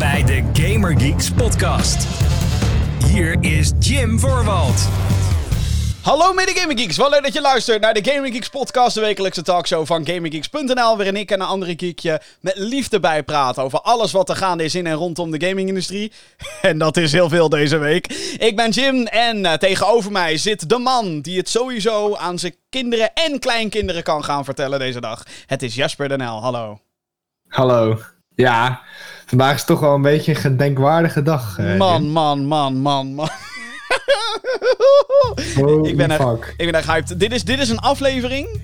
bij de Gamer Geeks podcast. Hier is Jim Voorwald. Hallo mede Gaming Geeks, wel leuk dat je luistert naar de Gaming Geeks podcast, de wekelijkse talkshow van GamingGeeks.nl, waarin ik en een andere geekje met liefde bijpraten over alles wat er gaande is in en rondom de gamingindustrie. En dat is heel veel deze week. Ik ben Jim en eh, tegenover mij zit de man die het sowieso aan zijn kinderen en kleinkinderen kan gaan vertellen deze dag. Het is Jasper Den. Hallo. Hallo. Ja, vandaag is toch wel een beetje een gedenkwaardige dag. eh, Man, man, man, man, man. Ik, ben echt, fuck. ik ben echt hyped. Dit is, dit is een aflevering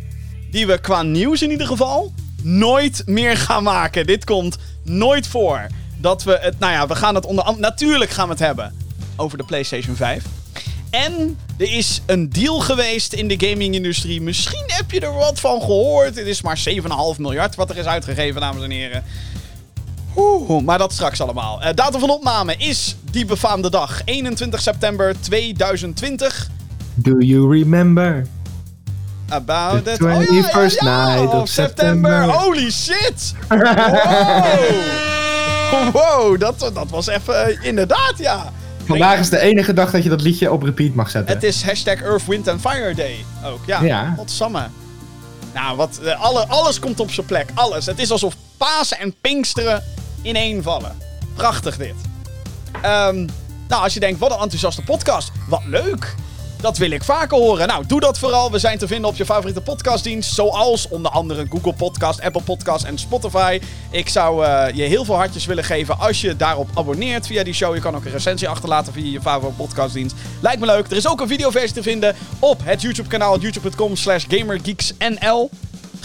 die we qua nieuws in ieder geval nooit meer gaan maken. Dit komt nooit voor. Dat we het, nou ja, we gaan het onder andere, natuurlijk gaan we het hebben over de PlayStation 5. En er is een deal geweest in de gaming-industrie. Misschien heb je er wat van gehoord. Het is maar 7,5 miljard wat er is uitgegeven, dames en heren. Oeh, maar dat straks allemaal. Eh, datum van opname is die befaamde dag. 21 september 2020. Do you remember? About The it. Oh, ja, ja, 21st ja, night of September. Holy shit! Wow! wow, dat, dat was even... eh, inderdaad, ja. Vandaag is de enige dag dat je dat liedje op repeat mag zetten. Het is hashtag Earth, Wind and Fire Day ook. Ja, Ja. godsamme. Nou, wat, eh, alle, alles komt op zijn plek. Alles. Het is alsof Pasen en Pinksteren ineen vallen. Prachtig dit. Ehm, nou, als je denkt, wat een enthousiaste podcast. Wat leuk. Dat wil ik vaker horen. Nou, doe dat vooral. We zijn te vinden op je favoriete podcastdienst. Zoals onder andere Google Podcast, Apple Podcast en Spotify. Ik zou eh, je heel veel hartjes willen geven als je daarop abonneert via die show. Je kan ook een recensie achterlaten via je favoriete podcastdienst. Lijkt me leuk. Er is ook een videoversie te vinden op het YouTube kanaal youtube.com slash gamergeeksnl.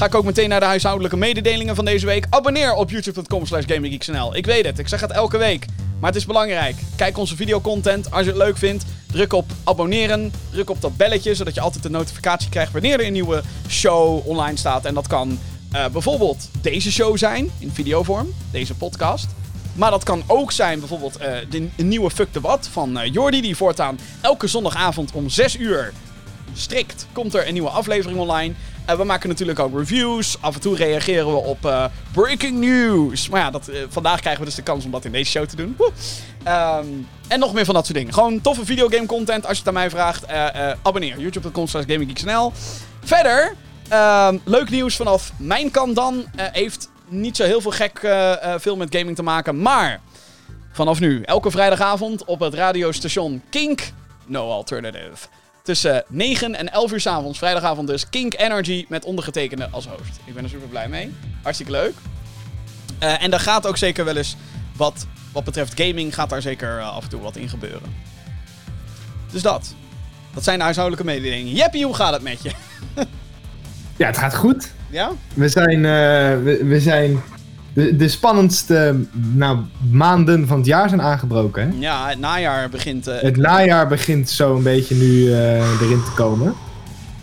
Ga ik ook meteen naar de huishoudelijke mededelingen van deze week. Abonneer op youtube.com slash gamergeeksnl. Ik weet het, ik zeg het elke week. Maar het is belangrijk. Kijk onze videocontent. Als je het leuk vindt, druk op abonneren. Druk op dat belletje, zodat je altijd de notificatie krijgt wanneer er een nieuwe show online staat. En dat kan eh, bijvoorbeeld deze show zijn, in videovorm. Deze podcast. Maar dat kan ook zijn bijvoorbeeld eh, de, nieuwe Fuck the What van eh, Jordi. Die voortaan elke zondagavond om 6 uur strikt komt er een nieuwe aflevering online. Eh, we maken natuurlijk ook reviews. Af en toe reageren we op eh, breaking news. Maar ja, dat, eh, vandaag krijgen we dus de kans om dat in deze show te doen. Ehm, en nog meer van dat soort dingen. Gewoon toffe videogame content. Als je het aan mij vraagt, abonneer. YouTube.com slash GamingGeeksNL. Verder, ehm, leuk nieuws vanaf mijn kant dan. Heeft niet zo heel veel gek veel met gaming te maken. Maar vanaf nu, elke vrijdagavond op het radiostation Kink. No Alternative. Tussen 9 en 11 uur s avonds, vrijdagavond dus, Kink Energy met ondergetekende als host. Ik ben er super blij mee. Hartstikke leuk. Eh, en daar gaat ook zeker wel eens wat, wat betreft gaming, gaat daar zeker eh, af en toe wat in gebeuren. Dus dat. Dat zijn de huishoudelijke mededelingen. Jeppie, hoe gaat het met je? Ja, het gaat goed. Ja? We zijn, eh, we, we zijn de, de spannendste nou, maanden van het jaar zijn aangebroken. Hè? Ja, het najaar begint. eh, Het najaar begint zo een beetje nu eh, erin te komen.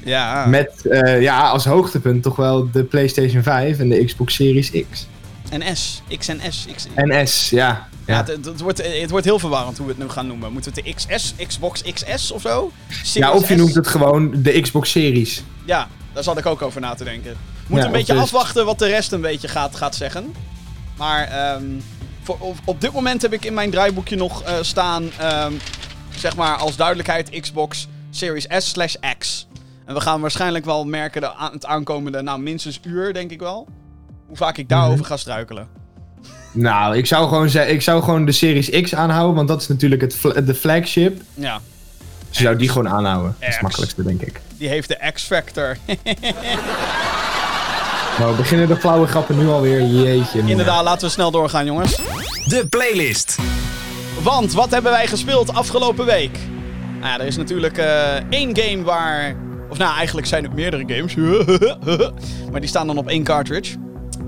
ja. Met eh, ja, als hoogtepunt toch wel de PlayStation 5 en de Xbox Series X. En S. X en S. X, En S, ja. Ja, Ja, het, het, het wordt, het wordt heel verwarrend hoe we het nu gaan noemen. Moeten we het de XS, Xbox XS of zo? Series ja of je S? noemt het gewoon de Xbox Series. Ja, daar zat ik ook over na te denken. Ja, een beetje dus- afwachten wat de rest een beetje gaat, gaat zeggen. Maar ehm, voor, op, op dit moment heb ik in mijn draaiboekje nog eh, staan, ehm, zeg maar als duidelijkheid, Xbox Series S slash X. En we gaan waarschijnlijk wel merken de, aan het aankomende, nou minstens uur denk ik wel. Hoe vaak ik daarover Mhm. ga struikelen. Nou, ik zou, gewoon ze- ik zou gewoon de Series X aanhouden, want dat is natuurlijk het de flagship. Ja, Dus je zou die gewoon aanhouden. Dat is het makkelijkste, denk ik. die heeft de X-Factor. Nou, beginnen de flauwe grappen nu alweer. Jeetje. mina. Inderdaad, laten we snel doorgaan jongens. De playlist. Want wat hebben wij gespeeld afgelopen week? Nou ja, er is natuurlijk eh, één game waar. Of nou, eigenlijk zijn het meerdere games. maar die staan dan op één cartridge.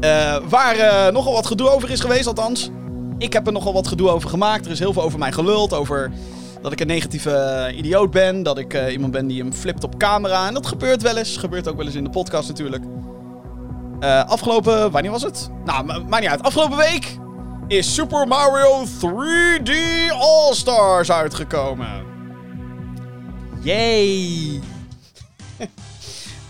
Eh, waar eh, nogal wat gedoe over is geweest, althans. Ik heb er nogal wat gedoe over gemaakt. Er is heel veel over mij geluld. Over dat ik een negatieve idioot ben. Dat ik eh, iemand ben die hem flipt op camera. En dat gebeurt wel eens. Gebeurt ook wel eens in de podcast natuurlijk. Eh, afgelopen. Wanneer was het? Nou, ma- maakt niet uit. Afgelopen week is Super Mario 3D All-Stars uitgekomen. Yay!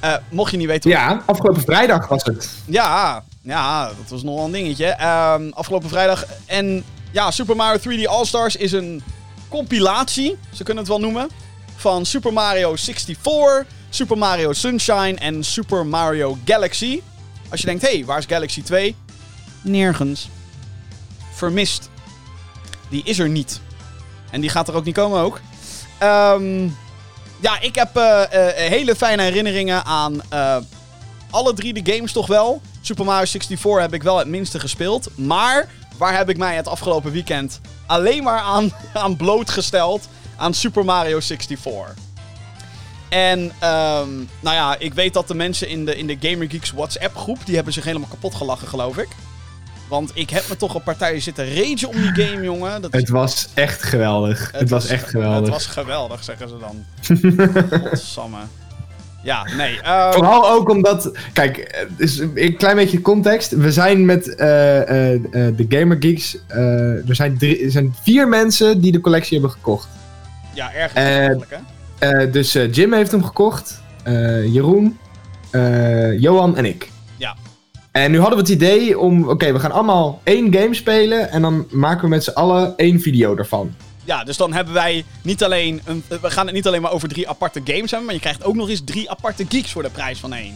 Eh, mocht je niet weten... Ja, afgelopen vrijdag was het. Ja, ja, dat was nog wel een dingetje. Ehm, afgelopen vrijdag. En ja, Super Mario 3D All-Stars is een compilatie, ze kunnen het wel noemen, van Super Mario 64, Super Mario Sunshine en Super Mario Galaxy. Als je denkt, hé, hey, waar is Galaxy 2? Nergens. Vermist. Die is er niet. En die gaat er ook niet komen ook. Ehm, ja, ik heb uh, uh, hele fijne herinneringen aan alle drie de games toch wel. Super Mario 64 heb ik wel het minste gespeeld. Maar waar heb ik mij het afgelopen weekend alleen maar aan, aan blootgesteld? Aan Super Mario 64. En um, nou ja, ik weet dat de mensen in de, in de Gamer Geeks WhatsApp groep, die hebben zich helemaal kapot gelachen, geloof ik. Want ik heb me toch op partijen zitten ragen om die game, jongen. Dat het was echt geweldig. Het, het was, was, echt geweldig. Het was geweldig, zeggen ze dan. Godsamme. Ja, nee. Um... Vooral ook omdat, kijk, dus een klein beetje context. We zijn met uh, uh, de Gamer Geeks. er, zijn drie, er zijn vier mensen die de collectie hebben gekocht. Ja, erg eigenlijk, hè? Dus Jim heeft hem gekocht. Jeroen, Johan en ik. Ja. En nu hadden we het idee om, oké, we gaan allemaal één game spelen en dan maken we met z'n allen één video ervan. Ja, dus dan hebben wij niet alleen, een, we gaan het niet alleen maar over drie aparte games hebben, maar je krijgt ook nog eens drie aparte geeks voor de prijs van één.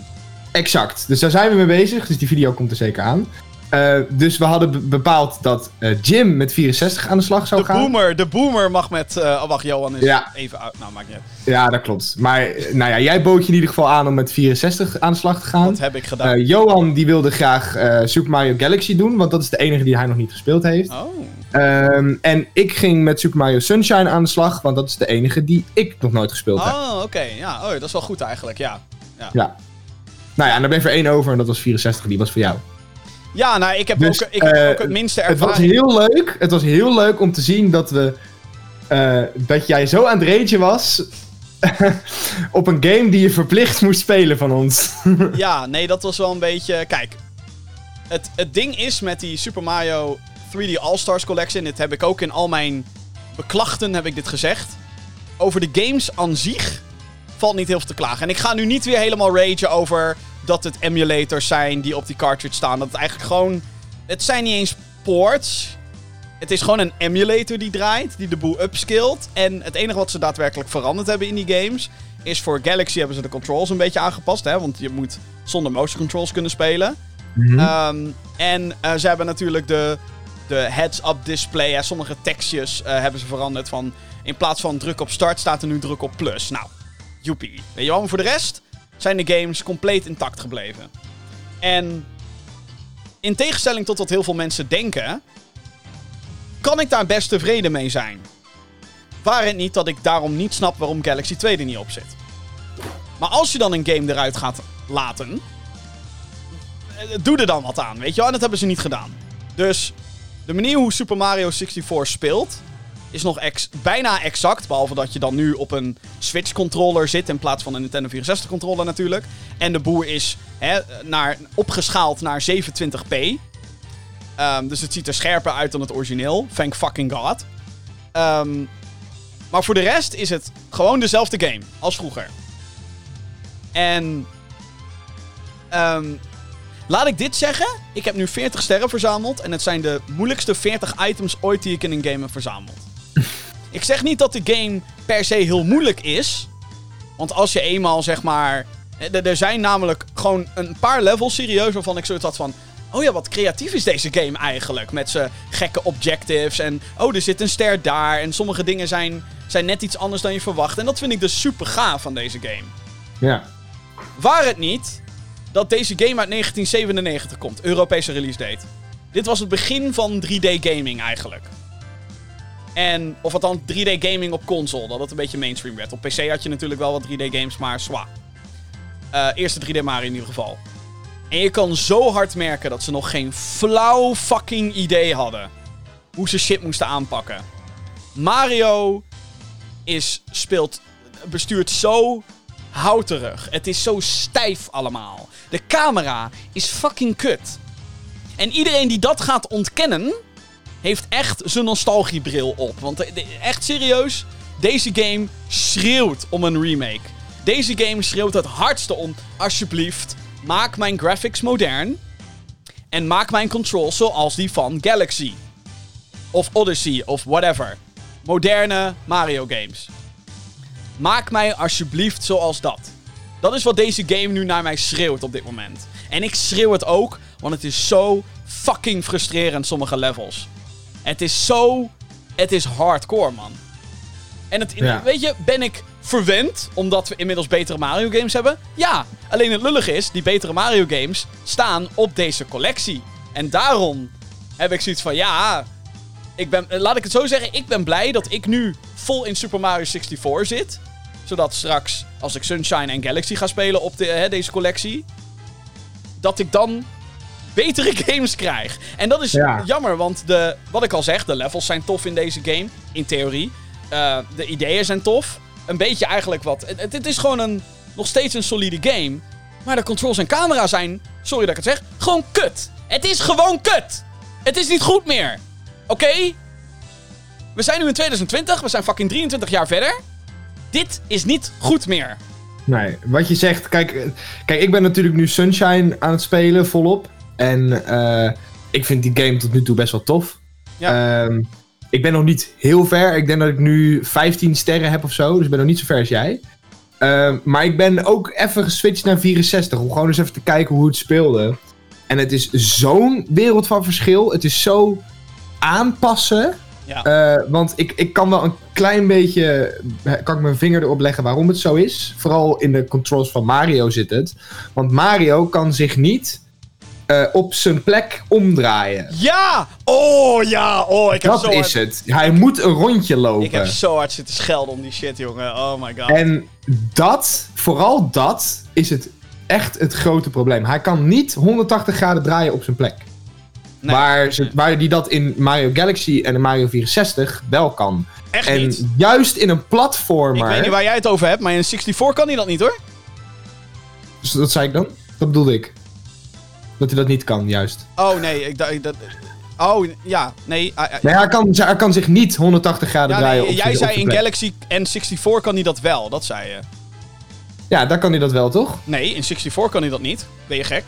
Exact, dus daar zijn we mee bezig, dus die video komt er zeker aan. Uh, dus we hadden bepaald dat uh, Jim met 64 aan de slag zou de gaan. Boomer, de boomer mag met. Uh, oh, wacht, Johan is ja. even uit. Nou, maakt niet uit. Ja, dat klopt. Maar nou ja, jij bood je in ieder geval aan om met 64 aan de slag te gaan. Dat heb ik gedaan. Johan die wilde graag Super Mario Galaxy doen, want dat is de enige die hij nog niet gespeeld heeft. Oh. Um, en ik ging met Super Mario Sunshine aan de slag, want dat is de enige die ik nog nooit gespeeld oh, heb. Oh, oké. Okay. Ja, oh, dat is wel goed eigenlijk, ja. Ja. ja. Nou ja, en dan bleef er één over en dat was 64, die was voor jou. Ja, nou, ik heb, dus, ook, ik heb uh, ook het minste ervaring. Het was heel leuk. Het was heel leuk om te zien dat we... Uh, dat jij zo aan het rage was... op een game die je verplicht moest spelen van ons. ja, nee, dat was wel een beetje... Kijk, het, het ding is met die Super Mario 3D All-Stars Collection... dit heb ik ook in al mijn beklachten heb ik dit gezegd... over de games aan zich valt niet heel veel te klagen. En ik ga nu niet weer helemaal ragen over dat het emulators zijn die op die cartridge staan. Dat het eigenlijk gewoon... Het zijn niet eens ports. Het is gewoon een emulator die draait, die de boel upskillt. En het enige wat ze daadwerkelijk veranderd hebben in die games... is voor Galaxy hebben ze de controls een beetje aangepast. Hè? Want je moet zonder motion controls kunnen spelen. Mm -hmm. um, en uh, ze hebben natuurlijk de, de heads-up display. Hè? Sommige tekstjes uh, hebben ze veranderd van... In plaats van druk op start staat er nu druk op plus. Nou, joepie. Weet je wel, maar voor de rest zijn de games compleet intact gebleven. En in tegenstelling tot wat heel veel mensen denken, kan ik daar best tevreden mee zijn. Waar het niet dat ik daarom niet snap waarom Galaxy 2 er niet op zit. Maar als je dan een game eruit gaat laten, doe er dan wat aan, weet je wel? En dat hebben ze niet gedaan. Dus de manier hoe Super Mario 64 speelt, is nog ex bijna exact. Behalve dat je dan nu op een Switch controller zit in plaats van een Nintendo 64 controller natuurlijk. En de boer is hè, naar, opgeschaald naar 27p. Um, dus het ziet er scherper uit dan het origineel. Thank fucking god. Um, maar voor de rest is het gewoon dezelfde game als vroeger. En... Um, laat ik dit zeggen. Ik heb nu 40 sterren verzameld. En het zijn de moeilijkste 40 items ooit die ik in een game heb verzameld. Ik zeg niet dat de game per se heel moeilijk is. Want als je eenmaal zeg maar. Er zijn namelijk gewoon een paar levels serieus waarvan ik zoiets had van. Oh ja, wat creatief is deze game eigenlijk. Met zijn gekke objectives. En oh, er zit een ster daar. En sommige dingen zijn, zijn net iets anders dan je verwacht. En dat vind ik dus super gaaf van deze game. Ja. Waar het niet dat deze game uit 1997 komt. Europese release date. Dit was het begin van 3D gaming eigenlijk. En, of dan 3D gaming op console, dat het een beetje mainstream werd. Op PC had je natuurlijk wel wat 3D games, maar zwa. Uh, eerste 3D Mario in ieder geval. En je kan zo hard merken dat ze nog geen flauw fucking idee hadden. Hoe ze shit moesten aanpakken. Mario is, speelt, bestuurt zo houterig. Het is zo stijf allemaal. De camera is fucking kut. En iedereen die dat gaat ontkennen, heeft echt zijn nostalgiebril op. Want echt serieus, deze game schreeuwt om een remake. Deze game schreeuwt het hardste om, alsjeblieft, maak mijn graphics modern. En maak mijn controls zoals die van Galaxy. of Odyssey of whatever. Moderne Mario games. Maak mij alsjeblieft zoals dat. Dat is wat deze game nu naar mij schreeuwt op dit moment. En ik schreeuw het ook, want het is zo fucking frustrerend, sommige levels. Het is zo. Het is hardcore, man. En het, Ja. weet je, ben ik verwend omdat we inmiddels betere Mario games hebben? Ja. Alleen het lullig is, die betere Mario games staan op deze collectie. En daarom heb ik zoiets van, ja, ik ben, laat ik het zo zeggen, ik ben blij dat ik nu vol in Super Mario 64 zit. Zodat straks, als ik Sunshine en Galaxy ga spelen op de, hè, deze collectie, dat ik dan betere games krijg. En dat is Ja. jammer, want de, wat ik al zeg, de levels zijn tof in deze game, in theorie. Eh, de ideeën zijn tof. Een beetje eigenlijk wat. Het, het is gewoon een, nog steeds een solide game. Maar de controls en camera zijn, sorry dat ik het zeg, gewoon kut. Het is gewoon kut. Het is niet goed meer. Oké? We zijn nu in 2020, we zijn fucking 23 jaar verder. Dit is niet goed meer. Nee, wat je zegt, kijk, eh, kijk, ik ben natuurlijk nu Sunshine aan het spelen, volop. En eh, ik vind die game tot nu toe best wel tof. Ehm, ik ben nog niet heel ver. Ik denk dat ik nu 15 sterren heb of zo. Dus ik ben nog niet zo ver als jij. Ehm, maar ik ben ook even geswitcht naar 64. Om gewoon eens even te kijken hoe het speelde. En het is zo'n wereld van verschil. Het is zo aanpassen. Ja. Eh, want ik, ik kan wel een klein beetje. Kan ik mijn vinger erop leggen waarom het zo is. Vooral in de controls van Mario zit het. Want Mario kan zich niet eh, op zijn plek omdraaien. Ja! Oh ja! Oh, ik heb, Dat zo is hard, het. Hij moet een rondje lopen. ik heb zo hard zitten schelden om die shit, jongen. Oh my god. En dat, vooral dat, is het echt het grote probleem. Hij kan niet 180 graden draaien op zijn plek. Nee. Waar, ze, waar die dat in Mario Galaxy en in Mario 64 wel kan. Echt en niet. juist in een Ik platformer. weet niet waar jij het over hebt, maar in 64 kan hij dat niet hoor. Dus Dat zei ik dan? Dat bedoelde ik. Dat hij dat niet kan, juist. Oh nee, ik dacht dat. Oh ja, nee. ah, ah, Nee, hij kan, hij kan zich niet 180 graden ja, draaien nee op jij zei in. Galaxy N64 kan hij dat wel, dat zei je. Ja, daar kan hij dat wel, toch? Nee, in 64 kan hij dat niet. Ben je gek?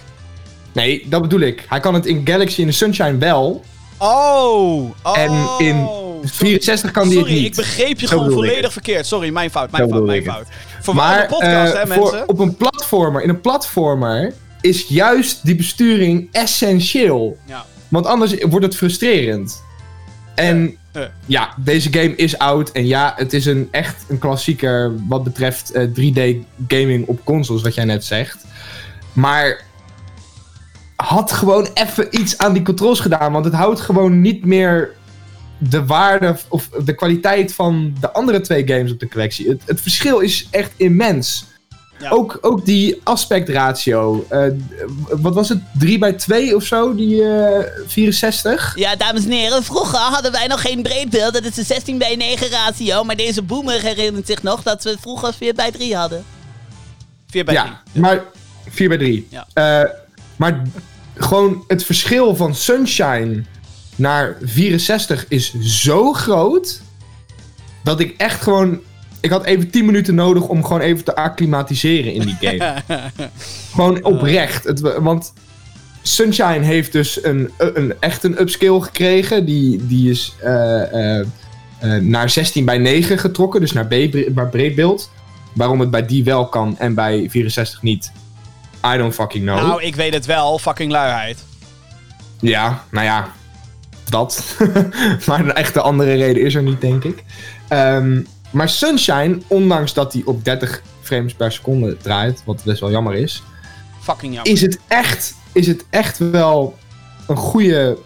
Nee, dat bedoel ik. Hij kan het in Galaxy en de Sunshine wel. Oh! oh En in sorry. 64 kan hij het Sorry, niet. ik begreep je Zo gewoon volledig verkeerd. Sorry, mijn fout, mijn fout, mijn fout. Voor maar, podcast, eh, hè, voor- mensen? op een platformer, in een platformer is juist die besturing essentieel. Ja. Want anders wordt het frustrerend. En Eh. ja, deze game is oud. En ja, het is een, echt een klassieker wat betreft eh, 3D gaming op consoles, wat jij net zegt. Maar had gewoon even iets aan die controls gedaan. Want het houdt gewoon niet meer de waarde of de kwaliteit van de andere twee games op de collectie. Het, het verschil is echt immens. Ja. Ook, ook die aspectratio. eh, wat was het? 3 bij 2 of zo? Die eh 64? Ja, dames en heren, vroeger hadden wij nog geen breedbeeld. Dat is de 16 bij 9 ratio. Maar deze boomer herinnert zich nog dat we vroeger 4 bij 3 hadden. 4 bij 3. Ja, maar 4 bij 3. Ja. Eh, maar gewoon het verschil van Sunshine naar 64 is zo groot. Dat ik echt gewoon. Ik had even 10 minuten nodig om gewoon even te acclimatiseren in die game. gewoon oprecht. Het, wa- want Sunshine heeft dus een, een, echt een upscale gekregen. Die, die is eh, eh, eh, naar 16 bij 9 getrokken. Dus naar, B, naar breedbeeld. Waarom het bij die wel kan en bij 64 niet. I don't fucking know. Nou, ik weet het wel. Fucking luiheid. Ja, nou ja. Dat. maar een echte andere reden is er niet, denk ik. Ehm, maar Sunshine, ondanks dat hij op 30 frames per seconde draait, wat best wel jammer is, Fucking jammer. is het echt, is het echt wel een goede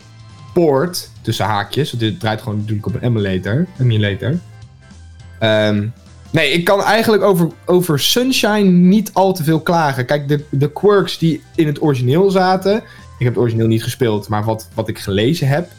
poort tussen haakjes. Want dit draait gewoon natuurlijk op een emulator. emulator. Ehm, nee, ik kan eigenlijk over, over Sunshine niet al te veel klagen. Kijk, de, de quirks die in het origineel zaten. Ik heb het origineel niet gespeeld, maar wat, wat ik gelezen heb.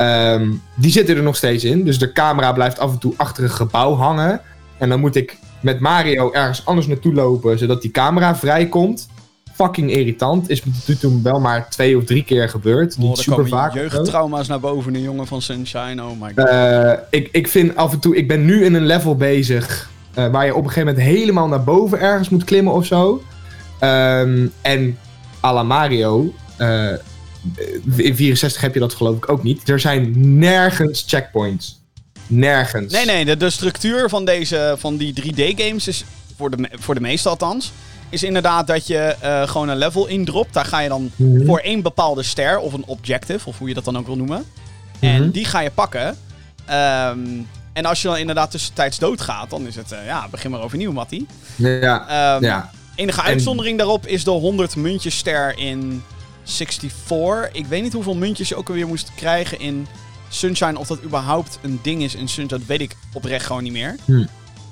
Ehm, die zitten er nog steeds in. Dus de camera blijft af en toe achter een gebouw hangen. En dan moet ik met Mario ergens anders naartoe lopen, zodat die camera vrijkomt. Fucking irritant. Is me tot nu toe wel maar twee of drie keer gebeurd. Oh, niet er super vaak. jeugdtrauma's naar boven, een jongen van Sunshine. Oh my god. Eh, ik, ik vind af en toe, ik ben nu in een level bezig. eh, waar je op een gegeven moment helemaal naar boven ergens moet klimmen of zo. Ehm, en à la Mario. eh, in 64 heb je dat geloof ik ook niet. Er zijn nergens checkpoints. Nergens. Nee, nee, de, de structuur van, deze, van die 3D-games is, voor de, voor de meeste althans, is inderdaad dat je eh, gewoon een level indropt. Daar ga je dan Mhm. voor één bepaalde ster, of een objective, of hoe je dat dan ook wil noemen. En Mhm. die ga je pakken. Ehm, en als je dan inderdaad tussentijds doodgaat, dan is het, eh, ja, begin maar overnieuw, Mattie. Ja, Ehm, ja. Enige En- uitzondering daarop is de 100 muntjes ster in 64. Ik weet niet hoeveel muntjes je ook alweer moest krijgen in Sunshine. Of dat überhaupt een ding is in Sunshine, dat weet ik oprecht gewoon niet meer. Hm.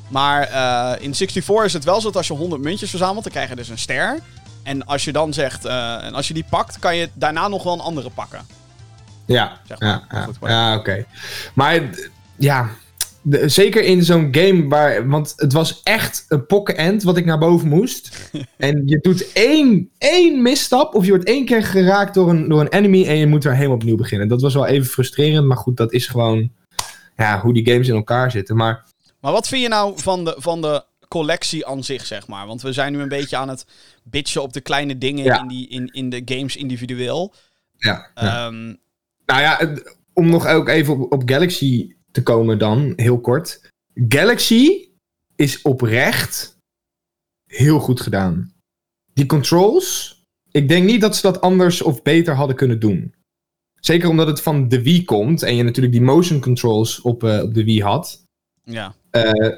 Maar eh, in 64 is het wel zo dat als je 100 muntjes verzamelt, dan krijg je dus een ster. En als je dan zegt, eh, en als je die pakt, kan je daarna nog wel een andere pakken. Ja, Zeg maar. ja, ja, oké. Maar ja, de- zeker in zo'n game waar... Want het was echt een pokken-end wat ik naar boven moest. en je doet één, één misstap of je wordt één keer geraakt door een, door een enemy en je moet weer helemaal opnieuw beginnen. Dat was wel even frustrerend, maar goed, dat is gewoon ja, hoe die games in elkaar zitten. Maar Maar wat vind je nou van de, van de collectie aan zich, zeg maar? Want we zijn nu een beetje aan het bitchen op de kleine dingen Ja. in, die, in, in de games individueel. ja, ja. Ehm, Nou ja, om nog ook even op, op Galaxy te komen dan, heel kort. Galaxy is oprecht heel goed gedaan. Die controls, ik denk niet dat ze dat anders of beter hadden kunnen doen. Zeker omdat het van de Wii komt en je natuurlijk die motion controls op, eh, op de Wii had. ja. Eh,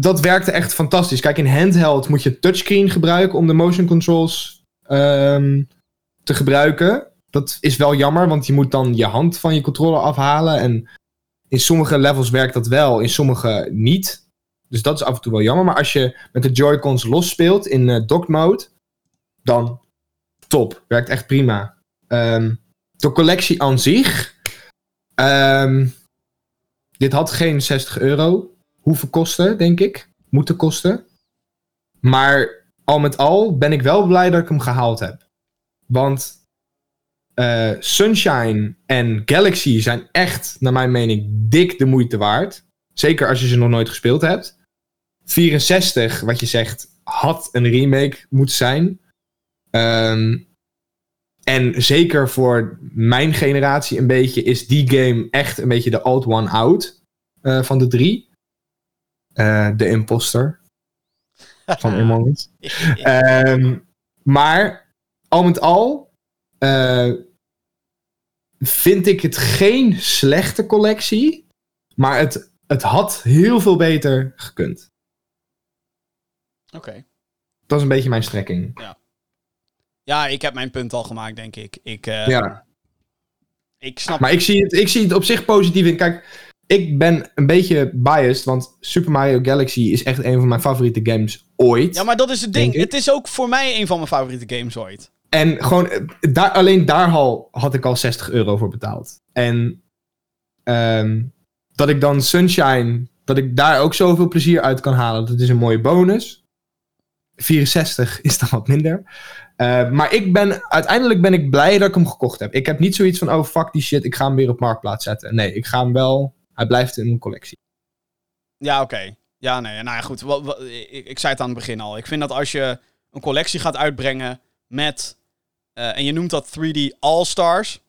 dat werkte echt fantastisch. Kijk, in handheld moet je touchscreen gebruiken om de motion controls ehm, te gebruiken. Dat is wel jammer, want je moet dan je hand van je controller afhalen. En in sommige levels werkt dat wel, in sommige niet. Dus dat is af en toe wel jammer. Maar als je met de Joy-Cons los speelt in eh dock mode, dan top. Werkt echt prima. Ehm, de collectie aan zich. ehm, dit had geen 60 euro hoeven kosten, denk ik. Moeten kosten. Maar al met al ben ik wel blij dat ik hem gehaald heb. Want eh, Sunshine en Galaxy zijn echt, naar mijn mening, dik de moeite waard. Zeker als je ze nog nooit gespeeld hebt. 64, wat je zegt, had een remake moeten zijn. Ehm, en zeker voor mijn generatie een beetje is die game echt een beetje de old one out eh, van de drie. Eh, de imposter van Us. Ehm, maar al met al eh, vind ik het geen slechte collectie. Maar het, het had heel veel beter gekund. Oké. Dat is een beetje mijn strekking. Ja, ik heb mijn punt al gemaakt, denk ik. Ik, eh, Ja. ik snap... Maar ik zie, het, ik zie het op zich positief in. Kijk, ik ben een beetje biased, want Super Mario Galaxy is echt een van mijn favoriete games ooit. Ja, maar dat is het ding. Het is ook voor mij een van mijn favoriete games ooit. En gewoon, eh, daar, alleen daar al had ik al 60 euro voor betaald. En ehm, dat ik dan Sunshine, dat ik daar ook zoveel plezier uit kan halen, dat is een mooie bonus. 64 is dan wat minder. Eh, maar ik ben, uiteindelijk ben ik blij dat ik hem gekocht heb. Ik heb niet zoiets van, oh fuck die shit, ik ga hem weer op Marktplaats zetten. Nee, ik ga hem wel, hij blijft in mijn collectie. Ja, oké. Ja, nee. Nou ja, goed. Wat, ik, ik zei het aan het begin al. Ik vind dat als je een collectie gaat uitbrengen met... eh, en je noemt dat 3D All-Stars.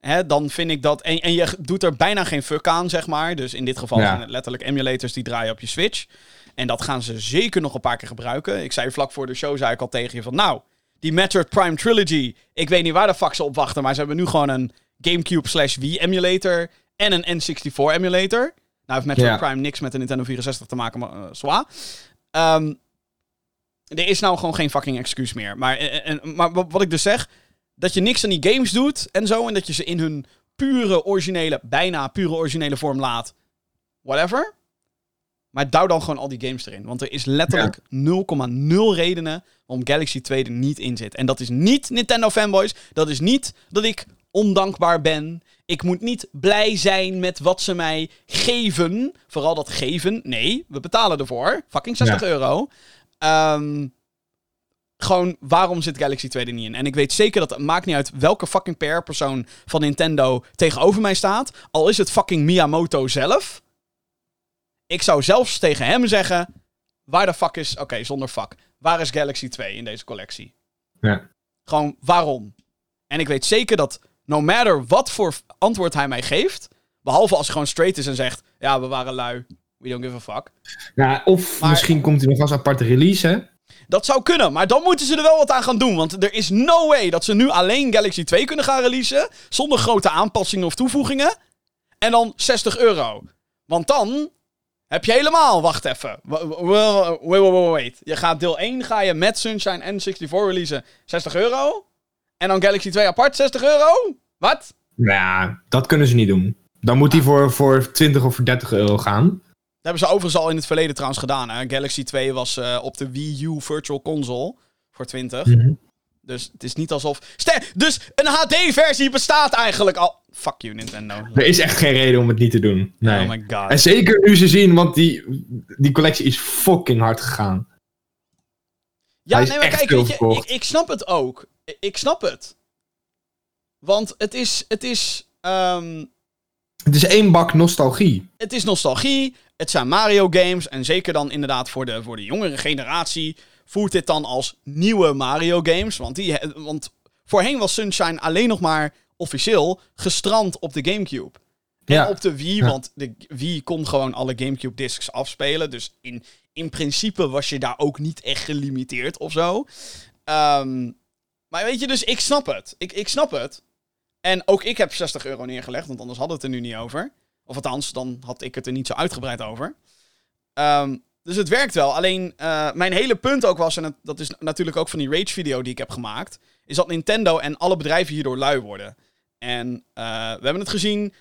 Hè, dan vind ik dat... En, en je doet er bijna geen fuck aan, zeg maar. Dus in dit geval Ja. zijn het letterlijk emulators die draaien op je Switch. En dat gaan ze zeker nog een paar keer gebruiken. Ik zei vlak voor de show zei ik al tegen je van... Nou, die Metroid Prime Trilogy... Ik weet niet waar de fuck ze op wachten... Maar ze hebben nu gewoon een Gamecube slash Wii emulator... En een N64 emulator. Nou heeft Metroid Ja. Prime niks met de Nintendo 64 te maken, maar uh, zwaar. Ehm, er is nou gewoon geen fucking excuus meer. Maar, en, en- maar wat ik dus zeg, dat je niks aan die games doet en zo, en dat je ze in hun pure originele, bijna pure originele vorm laat. Whatever. Maar douw dan gewoon al die games erin. Want er is letterlijk 0,0 redenen waarom Galaxy 2 er niet in zit. En dat is niet Nintendo fanboys. Dat is niet dat ik ondankbaar ben. Ik moet niet blij zijn met wat ze mij geven. Vooral dat geven. Nee, we betalen ervoor. Fucking 60 Ja. euro. Ehm, gewoon, waarom zit Galaxy 2 er niet in? En ik weet zeker dat het maakt niet uit welke fucking PR-persoon van Nintendo tegenover mij staat. Al is het fucking Miyamoto zelf. Ik zou zelfs tegen hem zeggen... Waar de fuck is... Oké, zonder fuck. Waar is Galaxy 2 in deze collectie? Ja. Gewoon waarom? En ik weet zeker dat no matter wat voor antwoord hij mij geeft, behalve als hij gewoon straight is en zegt, ja, we waren lui, we don't give a fuck. Ja, of Maar- misschien komt hij nog als aparte release, hè? Dat zou kunnen, maar dan moeten ze er wel wat aan gaan doen. Want er is no way dat ze nu alleen Galaxy 2 kunnen gaan releasen. Zonder grote aanpassingen of toevoegingen. En dan 60 euro. Want dan heb je helemaal. Wacht even. Wa- wa- wa- Wait, wait, wait, wait. Je gaat deel 1 ga je met Sunshine en 64 releasen. 60 euro. En dan Galaxy 2 apart 60 euro. Wat? Nou Ja, dat kunnen ze niet doen. Dan moet hij voor, voor 20 of voor 30 euro gaan. Dat hebben ze overigens al in het verleden trouwens gedaan. Hè? Galaxy 2 was eh, op de Wii U Virtual Console voor 20. Mhm. Dus het is niet alsof. Ster dus een HD-versie bestaat eigenlijk al. Fuck you, Nintendo. Er is echt geen reden om het niet te doen. Nee. Oh my god. En zeker nu ze zien, want die, die collectie is fucking hard gegaan. Ja, hij nee, maar kijk, weet je, ik, ik snap het ook. Ik, ik snap het. Want het is. Het is. ehm, Het is één bak nostalgie. het is nostalgie. Het zijn Mario games. En zeker dan inderdaad voor de, voor de jongere generatie. voelt dit dan als nieuwe Mario games. Want, die, want voorheen was Sunshine alleen nog maar officieel gestrand op de Gamecube. En Ja. op de Wii, Ja. want de Wii kon gewoon alle Gamecube discs afspelen. Dus in, in principe was je daar ook niet echt gelimiteerd of zo. Ehm, maar weet je, dus ik snap het. Ik, ik snap het. En ook ik heb 60 euro neergelegd, want anders hadden we het er nu niet over. Of althans, dan had ik het er niet zo uitgebreid over. Ehm, dus het werkt wel. Alleen eh, mijn hele punt ook was, en dat is natuurlijk ook van die Rage-video die ik heb gemaakt, is dat Nintendo en alle bedrijven hierdoor lui worden. En eh, we hebben het gezien.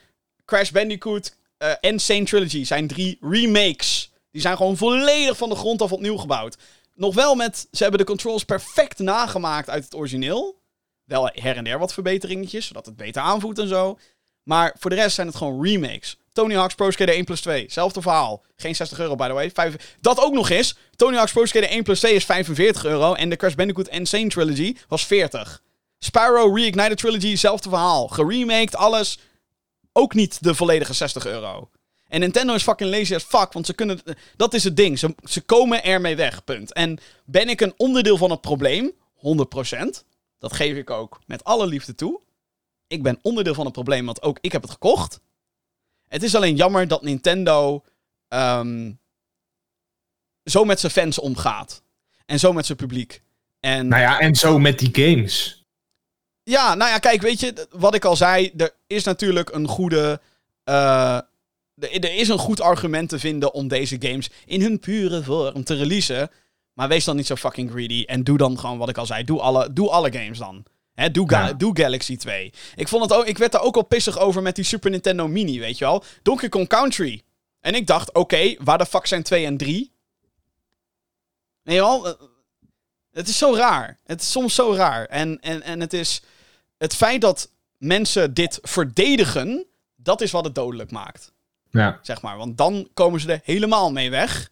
Crash Bandicoot eh en Sane Trilogy zijn drie remakes. Die zijn gewoon volledig van de grond af opnieuw gebouwd. Nog wel met, ze hebben de controls perfect nagemaakt uit het origineel. Wel her en der wat verbeteringetjes, zodat het beter aanvoelt en zo. Maar voor de rest zijn het gewoon remakes. Tony Hawk's Pro Skater 1 plus 2. Zelfde verhaal. Geen 60 euro, by the way. Dat ook nog eens. Tony Hawk's Pro Skater 1 plus 2 is 45 euro. En de Crash Bandicoot Insane Trilogy was 40. Spyro Reignited Trilogy, zelfde verhaal. Geremaked, alles. Ook niet de volledige 60 euro. En Nintendo is fucking lazy as fuck, want ze kunnen... Dat is het ding. Ze, ze komen ermee weg, punt. En ben ik een onderdeel van het probleem? 100%. Dat geef ik ook met alle liefde toe. Ik ben onderdeel van het probleem, want ook ik heb het gekocht. Het is alleen jammer dat Nintendo ehm, zo met zijn fans omgaat. En zo met zijn publiek. En Nou ja, en zo met die games. ja, nou ja, kijk, weet je, wat ik al zei, er is natuurlijk een goede. eh, er er is een goed argument te vinden om deze games in hun pure vorm te releasen. Maar wees dan niet zo fucking greedy. En doe dan gewoon wat ik al zei. Doe alle, doe alle games dan. Hè, doe, Ga- Ja. doe Galaxy 2. Ik, vond het ook, ik werd daar ook al pissig over met die Super Nintendo Mini, weet je wel. Donkey Kong Country. En ik dacht, oké, waar de fuck zijn 2 en 3? Nee, wel? eh, Het is zo raar. Het is soms zo raar. En, en, en het is... Het feit dat mensen dit verdedigen, dat is wat het dodelijk maakt. Ja. Zeg maar. Want dan komen ze er helemaal mee weg.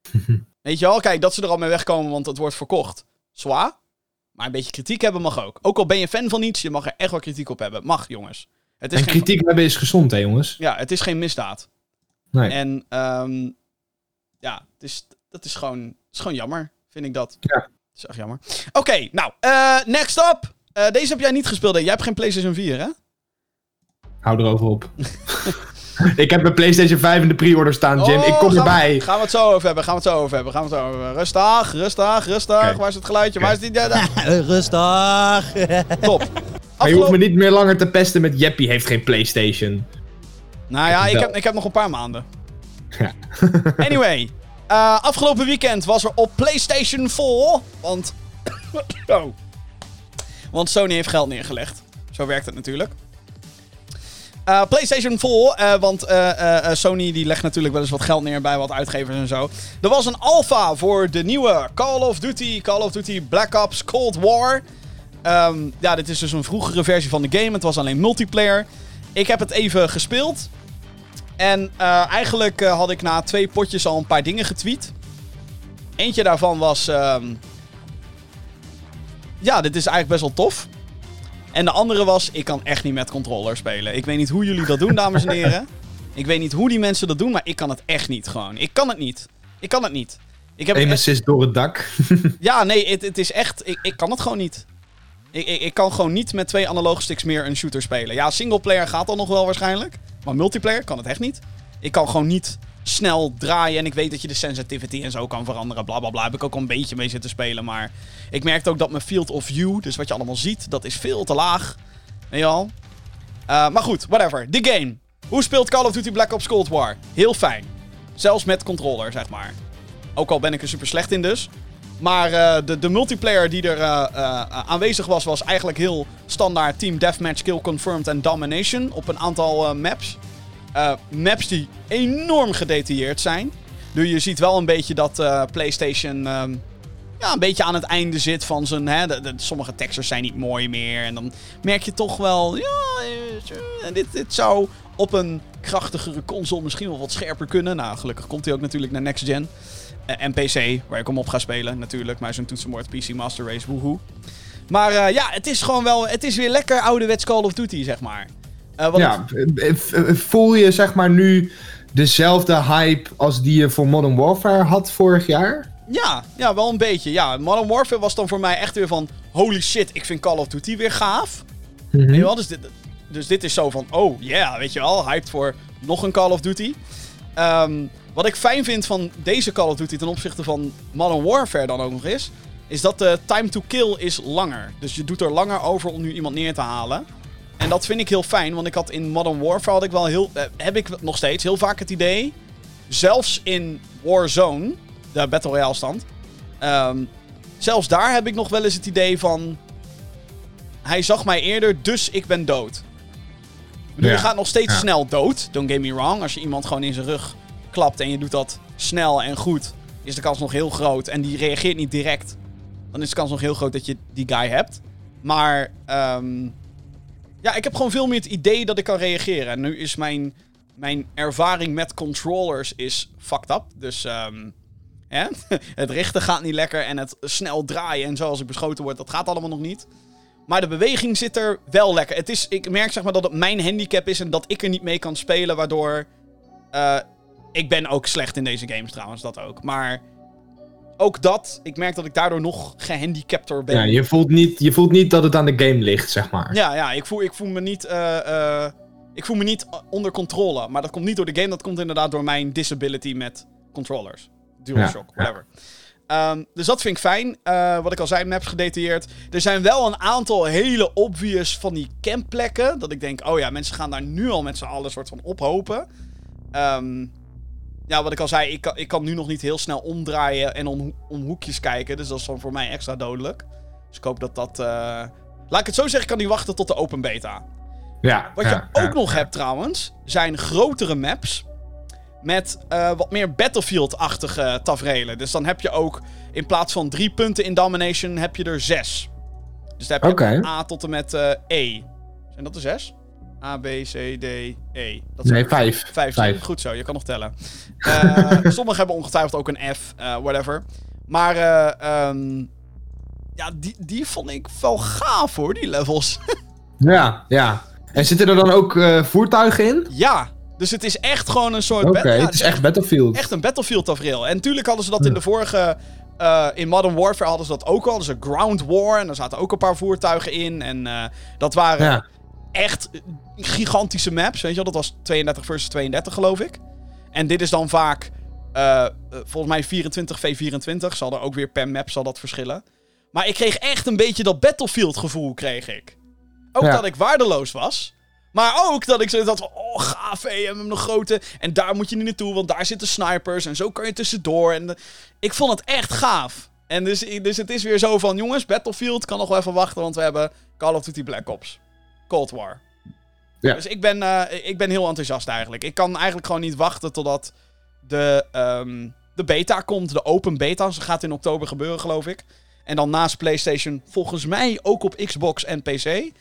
Weet je wel? Kijk, dat ze er al mee wegkomen, want het wordt verkocht. Zwaar. Maar een beetje kritiek hebben mag ook. Ook al ben je fan van iets, je mag er echt wel kritiek op hebben. Mag, jongens. Het is En geen, kritiek hebben is gezond, hè, jongens? Ja, het is geen misdaad. Nee. En ehm, ja, het is, dat is gewoon, het is gewoon jammer, vind ik dat. Ja. Het is echt jammer. Oké, nou, eh, next up. Eh, deze heb jij niet gespeeld, hè? Jij hebt geen PlayStation 4, hè? Hou erover op. ik heb mijn PlayStation 5 in de pre-order staan, Jim. Oh, ik kom gaan we- erbij. Gaan we het zo over hebben, gaan we het zo over hebben, gaan we het zo over hebben. Rustig, rustig, rustig. Waar is het geluidje? Waar is die... Rustig. Top. Maar je hoeft me niet meer langer te pesten met Jeppy heeft geen PlayStation. Nou ja, ik heb, ik heb nog een paar maanden. Ja. Anyway, eh, afgelopen weekend was er op PlayStation 4. Want. oh. Want Sony heeft geld neergelegd. Zo werkt het natuurlijk. Eh, PlayStation 4, eh, want eh, Sony die legt natuurlijk wel eens wat geld neer bij wat uitgevers en zo. Er was een alpha voor de nieuwe Call of Duty, Call of Duty Black Ops Cold War. Ehm, ja, dit is dus een vroegere versie van de game. Het was alleen multiplayer. Ik heb het even gespeeld. En eigenlijk had ik na twee potjes al een paar dingen getweet. Eentje daarvan was... ehm, ja, dit is eigenlijk best wel tof. En de andere was, ik kan echt niet met controller spelen. Ik weet niet hoe jullie dat doen, dames en heren. Ik weet niet hoe die mensen dat doen, maar ik kan het echt niet gewoon. Ik kan het niet. Ik kan het niet. Ik heb echt- door het dak. ja, nee, het, het is echt... Ik, ik kan het gewoon niet. Ik, ik, ik kan gewoon niet met twee analoge sticks meer een shooter spelen. Ja, singleplayer gaat dan nog wel waarschijnlijk. Maar multiplayer kan het echt niet. Ik kan gewoon niet snel draaien. En ik weet dat je de sensitivity en zo kan veranderen. Bla bla bla. Heb ik ook al een beetje mee zitten spelen. Maar ik merkte ook dat mijn field of view, dus wat je allemaal ziet, dat is veel te laag. Weet al? Eh, maar goed, whatever. De game. Hoe speelt Call of Duty Black Ops Cold War? Heel fijn. Zelfs met controller, zeg maar. Ook al ben ik er super slecht in dus. Maar eh, de, de multiplayer die er eh, aanwezig was, was eigenlijk heel standaard Team Deathmatch, Kill Confirmed en Domination op een aantal maps. Eh, maps die enorm gedetailleerd zijn. Dus je ziet wel een beetje dat eh, PlayStation ehm, ja, een beetje aan het einde zit van zijn. Hè, sommige textures zijn niet mooi meer. En dan merk je toch wel. Ja, eh, dit, dit zou op een krachtigere console misschien wel wat scherper kunnen. Nou, gelukkig komt hij ook natuurlijk naar next gen. En PC, waar ik hem op ga spelen natuurlijk. Maar zo'n toetsenbord PC Master Race, woehoe. Maar ja, het is gewoon wel. Het is weer lekker ouderwets Call of Duty, zeg maar. Eh, Ja, voel je zeg maar nu dezelfde hype als die je voor Modern Warfare had vorig jaar? Ja, ja, wel een beetje. Ja, Modern Warfare was dan voor mij echt weer van... Holy shit, ik vind Call of Duty weer gaaf. Mhm. Weet je wel? Dus dit, dus dit is zo van... Oh, yeah, weet je wel. Hyped voor nog een Call of Duty. Ehm, wat ik fijn vind van deze Call of Duty ten opzichte van Modern Warfare dan ook nog is... Is dat de time to kill is langer. Dus je doet er langer over om nu iemand neer te halen. En dat vind ik heel fijn, want ik had in Modern Warfare had ik wel heel... eh, heb ik nog steeds heel vaak het idee... Zelfs in Warzone, de Battle Royale stand... ehm, zelfs daar heb ik nog wel eens het idee van... Hij zag mij eerder, dus ik ben dood. Ja, Je gaat nog steeds ja. snel dood, don't get me wrong. Als je iemand gewoon in zijn rug klapt en je doet dat snel en goed... is de kans nog heel groot. En die reageert niet direct. Dan is de kans nog heel groot dat je die guy hebt. Maar... ehm, ja, ik heb gewoon veel meer het idee dat ik kan reageren. En nu is mijn, mijn ervaring met controllers is fucked up. Dus hè? het richten gaat niet lekker. En het snel draaien en zo als ik beschoten word, dat gaat allemaal nog niet. Maar de beweging zit er wel lekker. Het is, ik merk zeg maar dat het mijn handicap is en dat ik er niet mee kan spelen. Waardoor... eh, ik ben ook slecht in deze games trouwens, dat ook. Maar ook dat, ik merk dat ik daardoor nog gehandicapter ben. Ja, je voelt, niet, je voelt niet dat het aan de game ligt, zeg maar. Ja, ja ik, voel, ik voel me niet. eh, eh, ik voel me niet onder controle. Maar dat komt niet door de game, dat komt inderdaad door mijn disability met controllers. DualShock, Ja, ja. whatever. Ehm, dus dat vind ik fijn. Eh, wat ik al zei, maps gedetailleerd. Er zijn wel een aantal hele obvious van die campplekken. Dat ik denk, oh ja, mensen gaan daar nu al met z'n allen soort van ophopen. Ehm, ja, wat ik al zei, ik kan, ik kan nu nog niet heel snel omdraaien en om, om hoekjes kijken. Dus dat is dan voor mij extra dodelijk. Dus ik hoop dat dat... eh, Laat ik het zo zeggen, ik kan niet wachten tot de open beta. Ja, Wat ja, je ook ja, nog ja. hebt trouwens, zijn grotere maps. Met eh, wat meer Battlefield-achtige tafereelen. Dus dan heb je ook, in plaats van drie punten in Domination, heb je er zes. Dus dan heb je Oké. van A tot en met eh, E. Zijn dat de zes? A, B, C, D, E. Dat Nee, vijf. Vijf. Vijf. Goed zo, je kan nog tellen. Eh, sommigen hebben ongetwijfeld ook een F, eh, whatever. Maar ehm, ja, die, die vond ik wel gaaf hoor, die levels. Ja, ja. En zitten er dan ook voertuigen in? ja, dus het is echt gewoon een soort... Oké, ja, het is echt Battlefield. echt een Battlefield tafereel. En natuurlijk hadden ze dat in de vorige... in Modern Warfare hadden ze dat ook al. Hadden ze Ground War en daar zaten ook een paar voertuigen in. En dat waren Ja. Echt gigantische maps. Weet je wel, dat was 32 versus 32 geloof ik. En dit is dan vaak, eh, volgens mij 24 v24. Zal er ook weer per map zal dat verschillen. Maar ik kreeg echt een beetje dat Battlefield gevoel, kreeg ik. Ook Ja. dat ik waardeloos was. Maar ook dat ik zo van, oh gaaf, hé, we hebben een grote. En daar moet je niet naartoe, want daar zitten snipers. En zo kan je tussendoor. En eh, ik vond het echt gaaf. En dus, dus het is weer zo van, jongens, Battlefield kan nog wel even wachten, want we hebben Call of Duty Black Ops. Cold War. Ja. Dus ik ben, eh, ik ben heel enthousiast eigenlijk. Ik kan eigenlijk gewoon niet wachten totdat de, ehm, de beta komt. De open beta. Ze gaat in oktober gebeuren, geloof ik. En dan naast PlayStation volgens mij ook op Xbox en PC.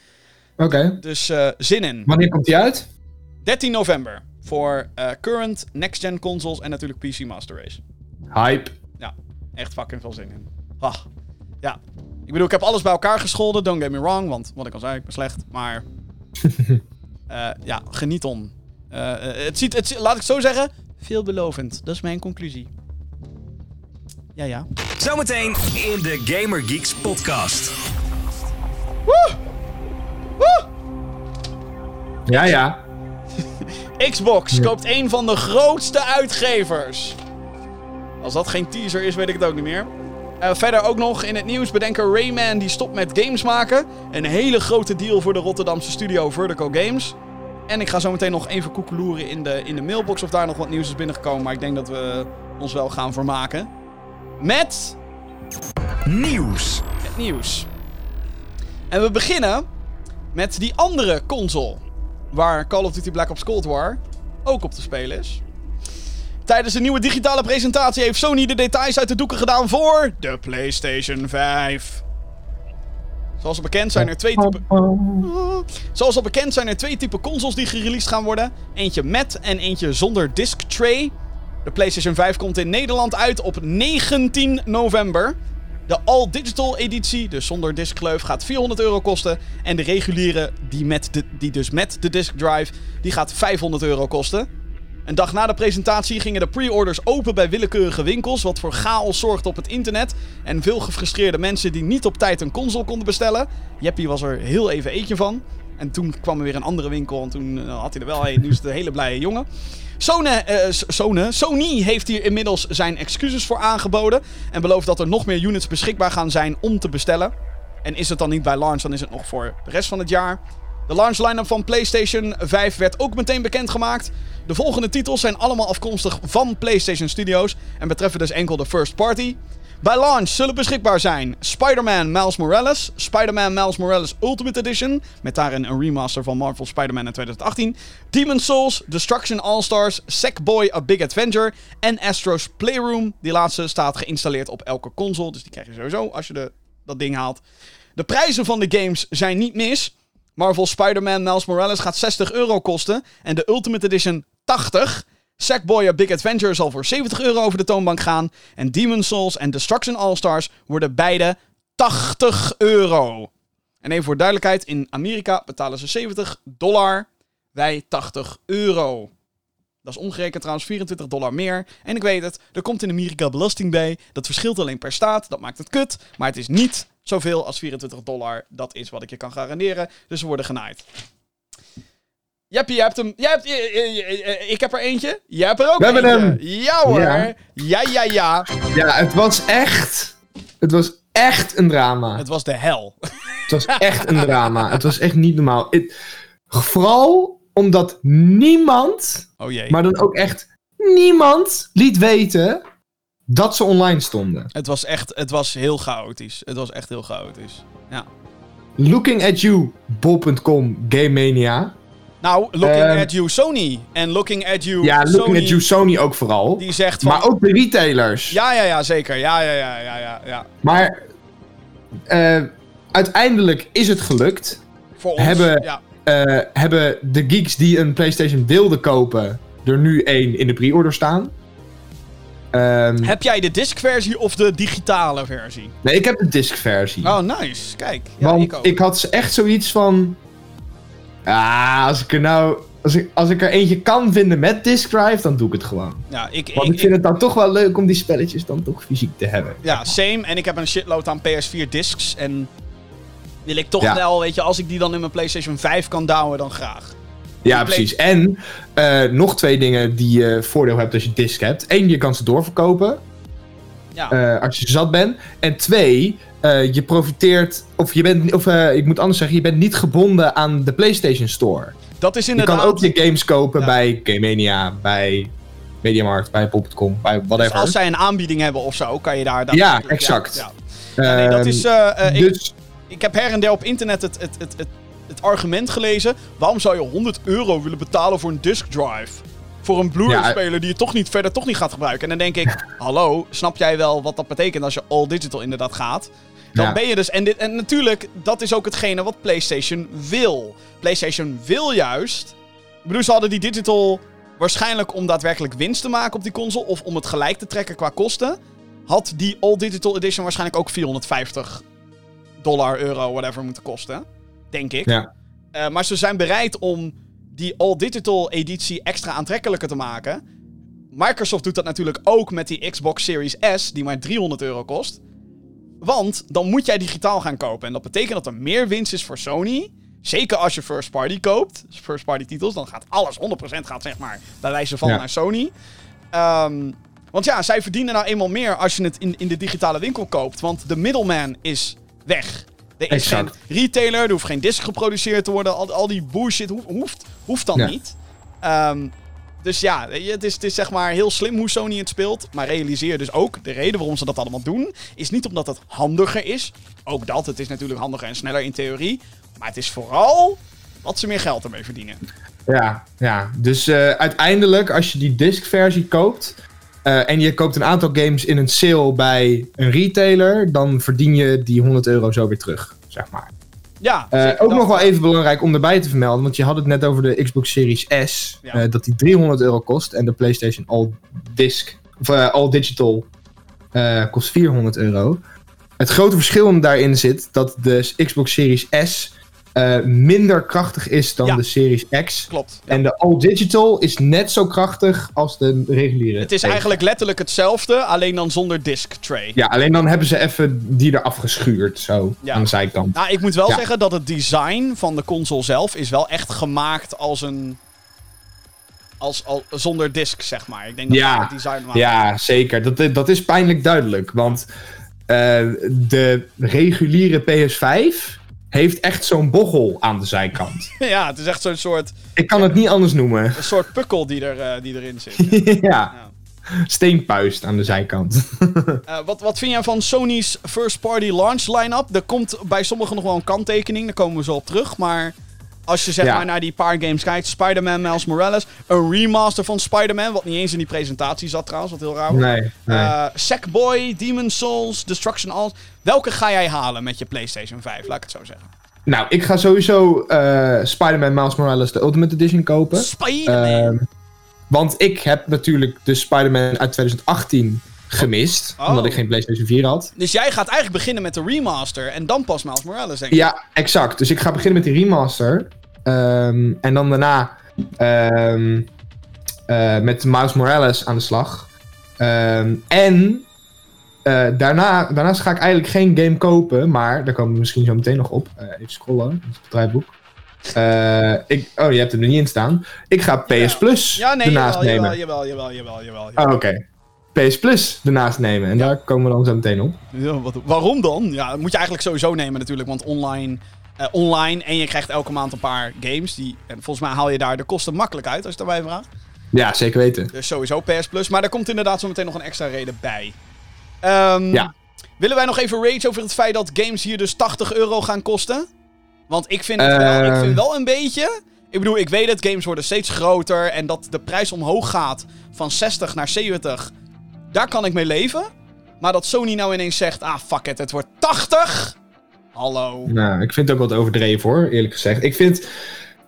Oké. Dus eh, zin in. Wanneer komt die uit? 13 november. Voor eh, current next-gen consoles en natuurlijk PC Master Race. Hype. Ja, echt fucking veel zin in. Ah, ja. Ik bedoel, ik heb alles bij elkaar gescholden. Don't get me wrong, want wat ik al zei, ik ben slecht. Maar eh, ja, geniet om. Eh, eh, het ziet, het, laat ik het zo zeggen, veelbelovend. Dat is mijn conclusie. Ja, ja. Zometeen in de Gamer Geeks podcast. Ja, ja. Xbox koopt een van de grootste uitgevers. Als dat geen teaser is, weet ik het ook niet meer. Eh, verder ook nog in het nieuws bedenken Rayman die stopt met games maken. Een hele grote deal voor de Rotterdamse studio Vertical Games. En ik ga zo meteen nog even koekeloeren in de, in de mailbox of daar nog wat nieuws is binnengekomen. Maar ik denk dat we ons wel gaan vermaken. Met Nieuws. het nieuws. En we beginnen met die andere console. Waar Call of Duty Black Ops Cold War ook op te spelen is. Tijdens een nieuwe digitale presentatie heeft Sony de details uit de doeken gedaan voor de PlayStation 5. Zoals al bekend zijn er twee typen... Zoals al bekend zijn er twee typen consoles die gereleased gaan worden. Eentje met en eentje zonder disc tray. De PlayStation 5 komt in Nederland uit op 19 november. De all-digital editie, dus zonder diskkleuf, gaat 400 euro kosten. En de reguliere, die, met de, die dus met de disk drive, die gaat 500 euro kosten. Een dag na de presentatie gingen de pre-orders open bij willekeurige winkels, wat voor chaos zorgde op het internet. En veel gefrustreerde mensen die niet op tijd een console konden bestellen. Jeppie was er heel even eentje van. En toen kwam er weer een andere winkel en toen eh, had hij er wel een. Nu is het een hele blije jongen. Sony, eh, Sony heeft hier inmiddels zijn excuses voor aangeboden. En belooft dat er nog meer units beschikbaar gaan zijn om te bestellen. En is het dan niet bij launch, dan is het nog voor de rest van het jaar. De launch line-up van PlayStation 5 werd ook meteen bekendgemaakt. De volgende titels zijn allemaal afkomstig van PlayStation Studios en betreffen dus enkel de first party. Bij launch zullen beschikbaar zijn Spider-Man Miles Morales, Spider-Man Miles Morales Ultimate Edition, met daarin een remaster van Marvel Spider-Man in 2018, Demon's Souls, Destruction All-Stars, Sackboy A Big Adventure en Astro's Playroom. Die laatste staat geïnstalleerd op elke console, dus die krijg je sowieso als je de, dat ding haalt. De prijzen van de games zijn niet mis. Marvel Spider-Man Miles Morales gaat 60 euro kosten en de Ultimate Edition 80. Sackboy A Big Adventure zal voor 70 euro over de toonbank gaan. En Demon's Souls en Destruction All-Stars worden beide 80 euro. En even voor duidelijkheid, in Amerika betalen ze 70 dollar, wij 80 euro. Dat is omgerekend trouwens 24 dollar meer. En ik weet het, er komt in Amerika belasting bij. Dat verschilt alleen per staat, dat maakt het kut. Maar het is niet zoveel als 24 dollar. Dat is wat ik je kan garanderen. Dus ze worden genaaid. Jeppie, jij hebt hem. Jij hebt, ik heb er eentje. Jij hebt er ook We hebben hem. Ja hoor. Ja, Ja. ja, ja. Ja, het was echt... Het was echt een drama. Het was de hel. Het was echt een drama. Het was echt niet normaal. Vooral omdat niemand, Oh jee. maar dan ook echt niemand, liet weten dat ze online stonden. Het was echt, het was heel chaotisch. Het was echt heel chaotisch. Ja. Looking at you, bol.com, Game Mania. Nou, looking Ehm, at you Sony. En looking at you Ja, looking Sony, at you, Sony ook vooral. Die zegt van... Maar ook de retailers. Ja, ja, ja, zeker. Ja, ja, ja, ja, ja. ja. Maar eh, uiteindelijk is het gelukt. Voor ons. Hebben- Ja. Eh, hebben de geeks die een PlayStation wilden kopen, er nu één in de pre-order staan. Ehm, Heb jij de discversie of de digitale versie? nee, ik heb de disc-versie. Oh, nice. Kijk. Ja, want ik ook. ik had echt zoiets van. Ah, als ik er nou. Als ik, als ik er eentje kan vinden met disc drive, dan doe ik het gewoon. ja, ik, Want ik, ik vind het dan toch wel leuk om die spelletjes dan toch fysiek te hebben. ja, same. En ik heb een shitload aan PS4 discs. En wil ik toch Ja. wel, weet je, als ik die dan in mijn PlayStation 5 kan douwen, dan graag. Ja, precies. En eh, nog twee dingen die je voordeel hebt als je disc hebt. Eén, je kan ze doorverkopen. Ja. eh, als je zat bent. En twee, eh, je profiteert, of je bent, of ik moet anders zeggen, je bent niet gebonden aan de PlayStation Store. dat is Je inderdaad... kan ook je games kopen Ja. bij Game Mania, bij Mediamarkt, bij Pop.com, bij dus whatever. als zij een aanbieding hebben of zo, kan je daar... Ja, exact. Ja, Ja, nee, dat Ehm, is... ik, dus, ik heb her en der op internet het, het, het, het, het argument gelezen. Waarom zou je 100 euro willen betalen voor een disk drive? Voor een Blu-ray-speler die je toch niet, verder toch niet gaat gebruiken. En dan denk ik, hallo, snap jij wel wat dat betekent als je all digital inderdaad gaat? Dan Ja. ben je dus... En, dit, en natuurlijk, dat is ook hetgene wat PlayStation wil. PlayStation wil juist... Ik bedoel, ze hadden die digital waarschijnlijk om daadwerkelijk winst te maken op die console... of om het gelijk te trekken qua kosten... had die all digital edition waarschijnlijk ook 450 dollar, euro, whatever moeten kosten. Denk ik. Ja. Eh, maar ze zijn bereid om die all-digital editie extra aantrekkelijker te maken. Microsoft doet dat natuurlijk ook met die Xbox Series S, die maar 300 euro kost. Want dan moet jij digitaal gaan kopen. En dat betekent dat er meer winst is voor Sony. Zeker als je first party koopt. Dus first party titels. Dan gaat alles 100% gaat zeg maar bij wijze van Ja. naar Sony. Ehm, want ja, zij verdienen nou eenmaal meer als je het in, in de digitale winkel koopt. Want de middleman is weg. Er is geen retailer, er hoeft geen disc geproduceerd te worden. Al, al die bullshit ho- hoeft, hoeft dan Ja. niet. Ehm, dus ja, het is, het is zeg maar heel slim hoe Sony het speelt. Maar realiseer dus ook, de reden waarom ze dat allemaal doen... is niet omdat het handiger is. Ook dat, het is natuurlijk handiger en sneller in theorie. Maar het is vooral dat ze meer geld ermee verdienen. Ja, ja. dus eh, uiteindelijk als je die disc-versie koopt eh, en je koopt een aantal games in een sale bij een retailer, dan verdien je die 100 euro zo weer terug, zeg maar. Ja, Eh, ook nog wel even belangrijk om erbij te vermelden, want je had het net over de Xbox Series S, Ja. eh, dat die 300 euro kost en de PlayStation All Disc, of All Digital kost 400 euro. Het grote verschil daarin zit dat de Xbox Series S eh, minder krachtig is dan Ja. de Series X. Klopt. ja. En de All Digital is net zo krachtig als de reguliere. Het is eigenlijk letterlijk hetzelfde, alleen dan zonder disc tray. Ja, alleen dan hebben ze even die eraf geschuurd, zo, Ja. aan de zijkant. Nou, ik moet wel zeggen dat het design van de console zelf is wel echt gemaakt als een... Als, al, zonder disc, zeg maar. Ik denk dat Ja. het design maakt. Ja, zeker. Dat, dat is pijnlijk duidelijk, want eh, de reguliere PS5 heeft echt zo'n bochel aan de zijkant. ja, het is echt zo'n soort, Ik kan het niet anders noemen. een soort pukkel die, er, eh, die erin zit. ja, Ja. steenpuist aan de zijkant. Eh, wat, wat vind jij van Sony's first party launch line-up? Er komt bij sommigen nog wel een kanttekening, daar komen we zo op terug. Maar als je zeg Ja. maar naar die paar games kijkt, Spider-Man Miles Morales, een remaster van Spider-Man, wat niet eens in die presentatie zat trouwens, wat heel raar was. nee, nee. Eh, Sackboy, Demon's Souls, Destruction All. Welke ga jij halen met je PlayStation 5? Laat ik het zo zeggen. nou, ik ga sowieso eh Spider-Man Miles Morales de Ultimate Edition kopen. Spider-Man. Ehm, want ik heb natuurlijk de Spider-Man uit 2018 gemist. Oh. Omdat ik geen PlayStation 4 had. dus jij gaat eigenlijk beginnen met de remaster en dan pas Miles Morales, denk ik. Ja, exact. Dus ik ga beginnen met die remaster. Ehm, en dan daarna ehm, eh, met Miles Morales aan de slag. Ehm, en eh, daarna, daarnaast ga ik eigenlijk geen game kopen. Maar daar komen we misschien zo meteen nog op. Eh, even scrollen. Het. Eh, ik, oh, je hebt hem er niet in staan. Ik ga PS Plus Ja, nee, ernaast jawel, nemen. jawel, jawel, jawel, jawel, jawel. Oh, oké. PS Plus ernaast nemen. En daar komen we dan zo meteen op. Ja, wat, waarom dan? Ja, dat moet je eigenlijk sowieso nemen natuurlijk, want online, eh, online en je krijgt elke maand een paar games. Die, en volgens mij haal je daar de kosten makkelijk uit, als je het daarbij vraagt. Ja, zeker weten. Dus sowieso PS Plus, maar daar komt inderdaad zo meteen nog een extra reden bij. Ehm, Ja. Willen wij nog even rage over het feit dat games hier dus 80 euro gaan kosten? Want ik vind het wel, ik Ehm. vind wel een beetje... Ik bedoel, ik weet dat games worden steeds groter en dat de prijs omhoog gaat van 60 naar 70. Daar kan ik mee leven. Maar dat Sony nou ineens zegt, ah fuck it, het wordt 80. Hallo. Nou, ik vind het ook wat overdreven hoor, eerlijk gezegd. Ik vind,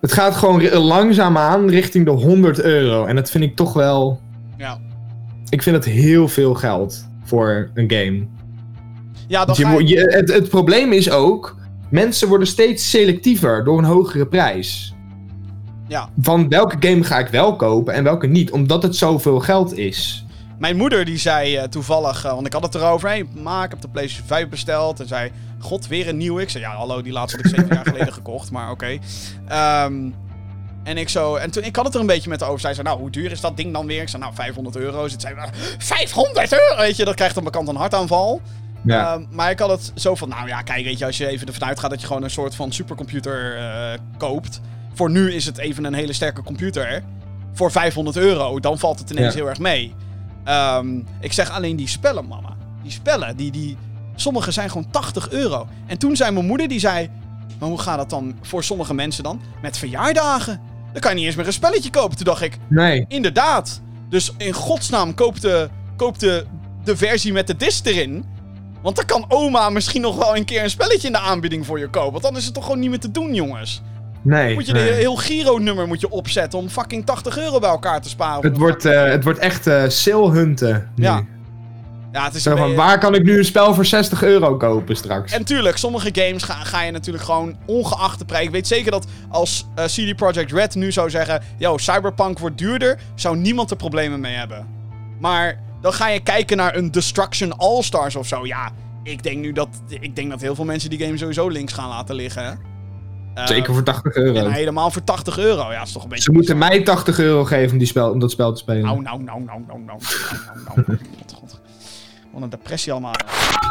het gaat gewoon langzaamaan richting de 100 euro. En dat vind ik toch wel, Ja, ik vind het heel veel geld voor een game. ja je, je... je- het, het probleem is ook, mensen worden steeds selectiever door een hogere prijs. Ja. Van welke game ga ik wel kopen en welke niet, omdat het zoveel geld is. Mijn moeder die zei eh, toevallig, eh, want ik had het erover. Hé, ma, ik heb de PlayStation 5 besteld. En zei, god, weer een nieuwe. Ik zei, ja, hallo, die laatste had ik zeven jaar geleden gekocht. Maar oké. Ehm, en ik zo, en toen, ik had het er een beetje met over. Zij zei, nou, hoe duur is dat ding dan weer? Ik zei, nou, 500 euro. Ze zei, 500 euro? Weet je, dat krijgt dan bekend een hartaanval. Ja. Ehm, maar ik had het zo van, nou ja, kijk, weet je, als je even ervan uitgaat dat je gewoon een soort van supercomputer eh, koopt. Voor nu is het even een hele sterke computer. Voor 500 euro, dan valt het ineens Ja. heel erg mee. Ehm, ik zeg alleen die spellen, mama. Die spellen, die, die, sommige zijn gewoon 80 euro. En toen zei mijn moeder, die zei, maar hoe gaat dat dan voor sommige mensen dan? Met verjaardagen. Dan kan je niet eens meer een spelletje kopen. Toen dacht ik, Nee. Inderdaad. Dus in godsnaam koop de, koop de, de versie met de disc erin. Want dan kan oma misschien nog wel een keer een spelletje in de aanbieding voor je kopen. Want dan is het toch gewoon niet meer te doen, jongens. Nee. Moet je de heel Giro-nummer moet je opzetten om fucking 80 euro bij elkaar te sparen. Het wordt, eh, het wordt echt eh sale hunten. nu. Ja. Ja, het is Zo van, beetje- waar kan ik nu een spel voor 60 euro kopen straks? En tuurlijk, sommige games ga, ga je natuurlijk gewoon ongeacht de prijs. Ik weet zeker dat als eh, CD Projekt Red nu zou zeggen... Yo, Cyberpunk wordt duurder, zou niemand er problemen mee hebben. Maar dan ga je kijken naar een Destruction All-Stars of zo. Ja, ik denk nu dat, ik denk dat heel veel mensen die game sowieso links gaan laten liggen. Eh, Zeker voor 80 euro. helemaal voor 80 euro. Ja, is toch een beetje. Ze moeten mij 80 euro geven om, die spel, om dat spel te spelen. Nou, nou, nou, nou, nou, nou. nou, nou, nou. Wat een depressie allemaal.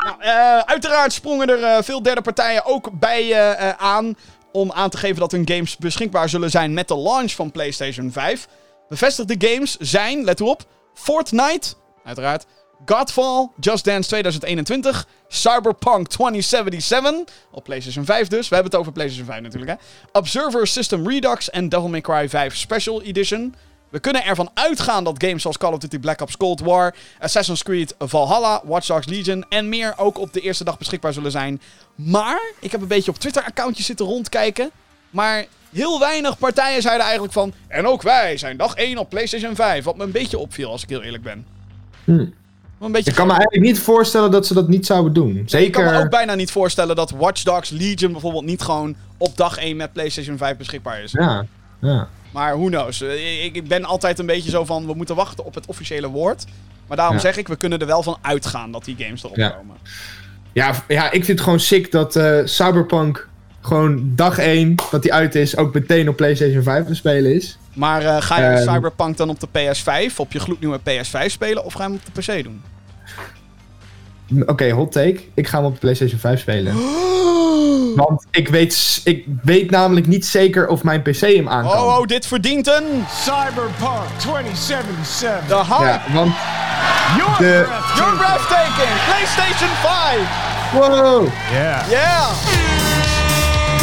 Nou, uh, uiteraard sprongen er uh, veel derde partijen ook bij uh, aan. Om aan te geven dat hun games beschikbaar zullen zijn met de launch van PlayStation 5. Bevestigde games zijn, let op, Fortnite, uiteraard. Godfall, Just Dance 2021, Cyberpunk 2077, op PlayStation 5 dus. We hebben het over PlayStation 5 natuurlijk, hè. Observer System Redux en Devil May Cry 5 Special Edition. We kunnen ervan uitgaan dat games zoals Call of Duty Black Ops Cold War, Assassin's Creed Valhalla, Watch Dogs Legion en meer ook op de eerste dag beschikbaar zullen zijn. Maar, ik heb een beetje op Twitter-accountjes zitten rondkijken. Maar heel weinig partijen zeiden eigenlijk van... En ook wij zijn dag 1 op PlayStation 5. Wat me een beetje opviel, als ik heel eerlijk ben. Hm. Een beetje Ik kan me eigenlijk niet voorstellen dat ze dat niet zouden doen. Ik Zeker. kan me ook bijna niet voorstellen dat Watch Dogs Legion bijvoorbeeld niet gewoon op dag 1 met PlayStation 5 beschikbaar is. Ja, ja. Maar who knows. Eh, Ik, ik ben altijd een beetje zo van, we moeten wachten op het officiële woord. Maar daarom Ja. zeg ik, we kunnen er wel van uitgaan dat die games erop Ja. komen. Ja, ja, ik vind het gewoon sick dat eh, Cyberpunk gewoon dag 1 dat die uit is, ook meteen op PlayStation 5 te spelen is. Maar eh, ga je Ehm. Cyberpunk dan op de PS5, op je gloednieuwe PS5 spelen, of ga je hem op de PC doen? Oké, hot take. Ik ga hem op de PlayStation 5 spelen. Want ik weet, ik weet namelijk niet zeker of mijn PC hem aan kan. Oh, oh, dit verdient een... Cyberpunk 2077. De hype! Ja, want Your de- You're breathtaking! PlayStation 5! wow. Yeah. Yeah!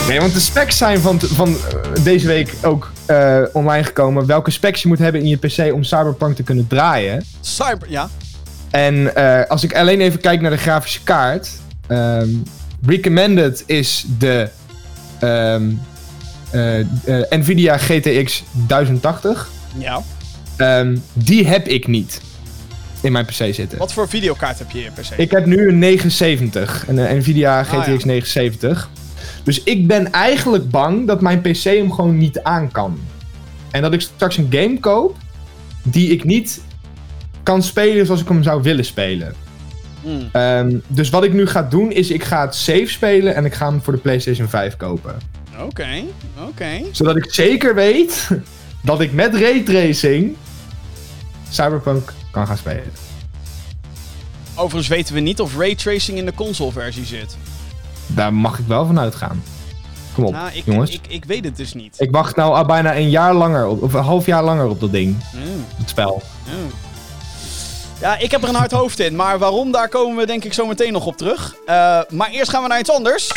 Nee, want de specs zijn van, van eh, deze week ook eh, online gekomen. Welke specs je moet hebben in je PC om Cyberpunk te kunnen draaien. Cyber... Ja? En eh, als ik alleen even kijk naar de grafische kaart. ehm, recommended is de ehm, eh, eh, Nvidia GTX 1080. Ja. Ehm, die heb ik niet in mijn PC zitten. Wat voor videokaart heb je in je PC? Ik heb nu een 970, een Nvidia GTX Ah, ja. 970. Dus ik ben eigenlijk bang dat mijn PC hem gewoon niet aan kan. En dat ik straks een game koop die ik niet kan spelen zoals ik hem zou willen spelen. Hmm. Ehm, dus wat ik nu ga doen is ik ga het safe spelen en ik ga hem voor de PlayStation 5 kopen. Oké, oké. Zodat ik zeker weet dat ik met raytracing Cyberpunk kan gaan spelen. Overigens weten we niet of raytracing in de consoleversie zit. Daar mag ik wel van uitgaan. Kom op, Nou, ik, jongens. Ik, ik weet het dus niet. Ik wacht nou al bijna een jaar langer op, of een half jaar langer op dat ding, Hmm, het spel. hmm. Ja, ik heb er een hard hoofd in. Maar waarom, daar komen we denk ik zo meteen nog op terug. Eh, maar eerst gaan we naar iets anders.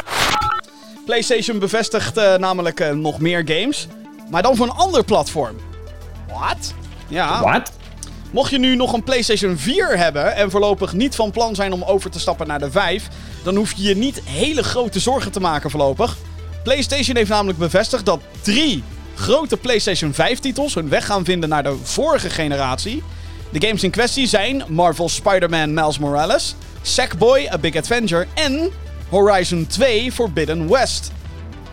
PlayStation bevestigt eh, namelijk eh, nog meer games. Maar dan voor een ander platform. Wat? Ja. Wat? Mocht je nu nog een PlayStation 4 hebben en voorlopig niet van plan zijn om over te stappen naar de 5, dan hoef je je niet hele grote zorgen te maken voorlopig. PlayStation heeft namelijk bevestigd dat drie grote PlayStation 5 titels hun weg gaan vinden naar de vorige generatie. De games in kwestie zijn Marvel's Spider-Man Miles Morales, Sackboy A Big Adventure en Horizon 2 Forbidden West.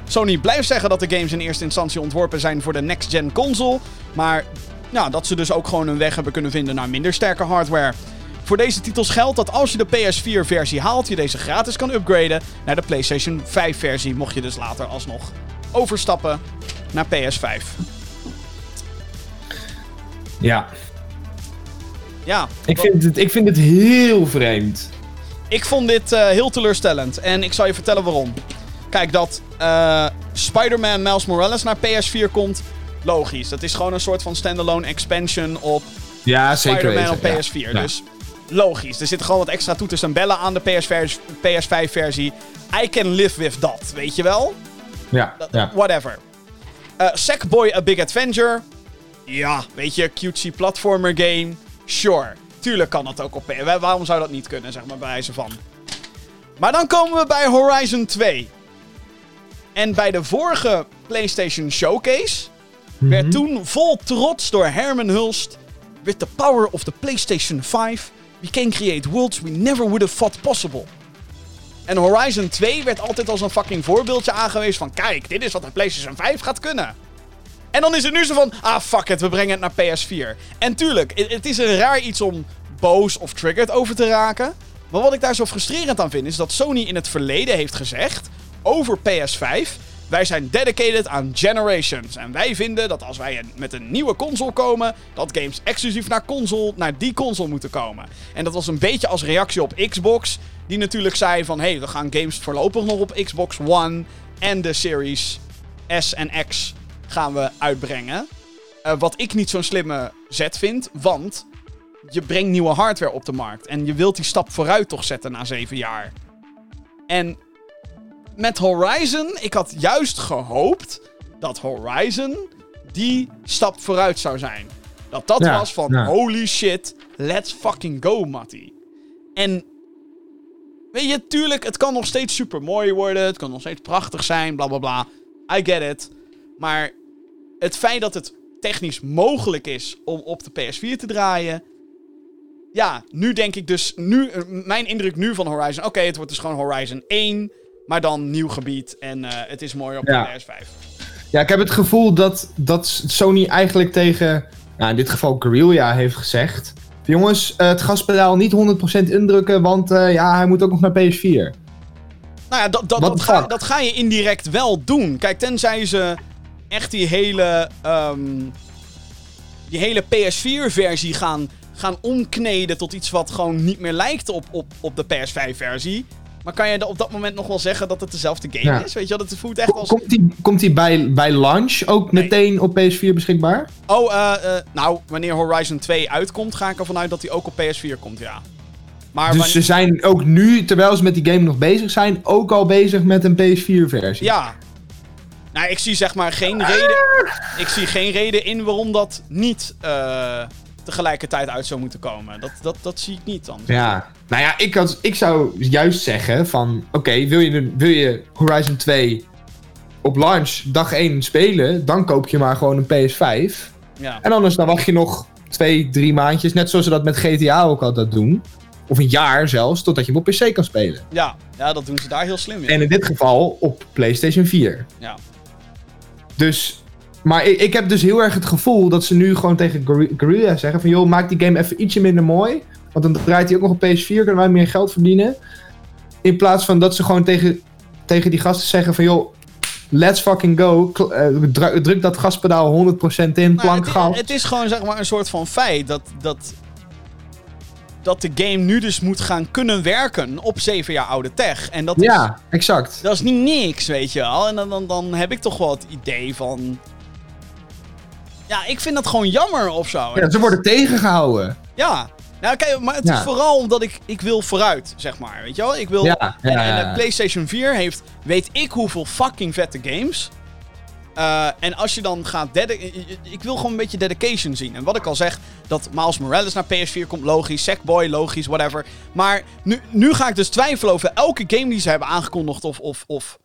Sony blijft zeggen dat de games in eerste instantie ontworpen zijn voor de next-gen console. Maar dat ze dus ook gewoon een weg hebben kunnen vinden naar minder sterke hardware. Voor deze titels geldt dat als je de PS4-versie haalt, je deze gratis kan upgraden naar de PlayStation 5-versie. Mocht je dus later alsnog overstappen naar PS5. Ja, Ja, ik vind het, ik vind het heel vreemd. Ik vond dit eh, heel teleurstellend. En ik zal je vertellen waarom. Kijk, dat eh, Spider-Man Miles Morales naar PS4 komt, logisch. Dat is gewoon een soort van standalone expansion op Ja, Spider-Man op weten, PS4. ja. Ja. Dus logisch. Er zitten gewoon wat extra toeters en bellen aan de PS5-versie. I can live with that, weet je wel? Ja, ja. Whatever. Eh Sackboy A Big Adventure. Ja, weet je, cutesy platformer game. Sure. Tuurlijk kan dat ook op PS. Waarom zou dat niet kunnen, zeg maar, bij wijze van. Maar dan komen we bij Horizon 2. En bij de vorige PlayStation Showcase werd Mhm. toen vol trots door Herman Hulst. With the power of the PlayStation 5, we can create worlds we never would have thought possible. En Horizon 2 werd altijd als een fucking voorbeeldje aangewezen van... Kijk, dit is wat de PlayStation 5 gaat kunnen. En dan is het nu zo van... Ah, fuck it, we brengen het naar PS4. En tuurlijk, het, is een raar iets om boos of triggered over te raken. Maar wat ik daar zo frustrerend aan vind, is dat Sony in het verleden heeft gezegd over PS5. Wij zijn dedicated aan generations. En wij vinden dat als wij met een nieuwe console komen, dat games exclusief naar, console, naar die console moeten komen. En dat was een beetje als reactie op Xbox, die natuurlijk zei van... hé, hey, we gaan games voorlopig nog op Xbox One en de Series S en X gaan we uitbrengen. Eh, wat ik niet zo'n slimme zet vind, want je brengt nieuwe hardware op de markt. En je wilt die stap vooruit toch zetten na zeven jaar. En met Horizon, ik had juist gehoopt dat Horizon die stap vooruit zou zijn. Dat dat Ja, was van ja. holy shit, let's fucking go, Matty. En weet je, tuurlijk, het kan nog steeds super mooi worden. Het kan nog steeds prachtig zijn, bla bla bla. I get it. Maar het feit dat het technisch mogelijk is om op de PS4 te draaien. Ja, nu denk ik dus. Nu, mijn indruk nu van Horizon. Oké, het wordt dus gewoon Horizon 1. Maar dan nieuw gebied. En eh, het is mooi op Ja. de PS5. Ja, ik heb het gevoel dat, dat Sony eigenlijk tegen, nou in dit geval Guerrilla heeft gezegd... Jongens, eh, het gaspedaal niet 100% indrukken, want eh, ja, hij moet ook nog naar PS4. Nou ja, dat, dat, ga, dat ga je indirect wel doen. Kijk, tenzij ze echt die hele. ehm, die hele PS4-versie gaan, gaan omkneden tot iets wat gewoon niet meer lijkt op, op, op de PS5-versie. Maar kan je op dat moment nog wel zeggen dat het dezelfde game Ja. is? Weet je wel, het voelt echt als. Komt die, komt die bij, bij launch ook Nee. meteen op PS4 beschikbaar? Oh, eh, eh, nou, wanneer Horizon 2 uitkomt, ga ik ervan uit dat hij ook op PS4 komt, ja. Maar Dus wanneer- ze zijn ook nu, terwijl ze met die game nog bezig zijn, ook al bezig met een PS4-versie. Ja. Nou, ik zie zeg maar geen reden. Ik zie geen reden in waarom dat niet eh, tegelijkertijd uit zou moeten komen. Dat, dat, dat zie ik niet dan. Ja. Nou ja, ik, had, ik zou juist zeggen van... Oké, wil, je, wil je Horizon 2 op launch dag 1 spelen... dan koop je maar gewoon een PS5. Ja. En anders dan wacht je nog twee, drie maandjes... net zoals ze dat met GTA ook altijd doen. Of een jaar zelfs, totdat je hem op PC kan spelen. Ja. ja, dat doen ze daar heel slim in. En in dit geval op PlayStation 4. Ja. Dus... Maar ik, ik heb dus heel erg het gevoel dat ze nu gewoon tegen Guerri- Guerrilla zeggen van... joh, maak die game even ietsje minder mooi. Want dan draait hij ook nog op PS4, kunnen wij meer geld verdienen. In plaats van dat ze gewoon tegen, tegen die gasten zeggen van... joh, let's fucking go. Eh, dru- druk dat gaspedaal 100% in, Nou, plank het, gas. het is gewoon zeg maar een soort van feit dat, dat, dat de game nu dus moet gaan kunnen werken op zeven jaar oude tech. En dat is, Ja, exact. dat is niet niks, weet je wel. En dan, dan, dan heb ik toch wel het idee van... Ja, ik vind dat gewoon jammer of zo. Ja, ze worden tegengehouden. Ja. Nou, kijk, maar het Ja. is vooral omdat ik, ik wil vooruit, zeg maar. Weet je wel? Ik wil... Ja, en, en. PlayStation 4 heeft weet ik hoeveel fucking vette games. Eh, en als je dan gaat... Ik wil gewoon een beetje dedication zien. En wat ik al zeg, dat Miles Morales naar PS4 komt, logisch. Sackboy, logisch, whatever. Maar nu, nu ga ik dus twijfelen over elke game die ze hebben aangekondigd of... of, of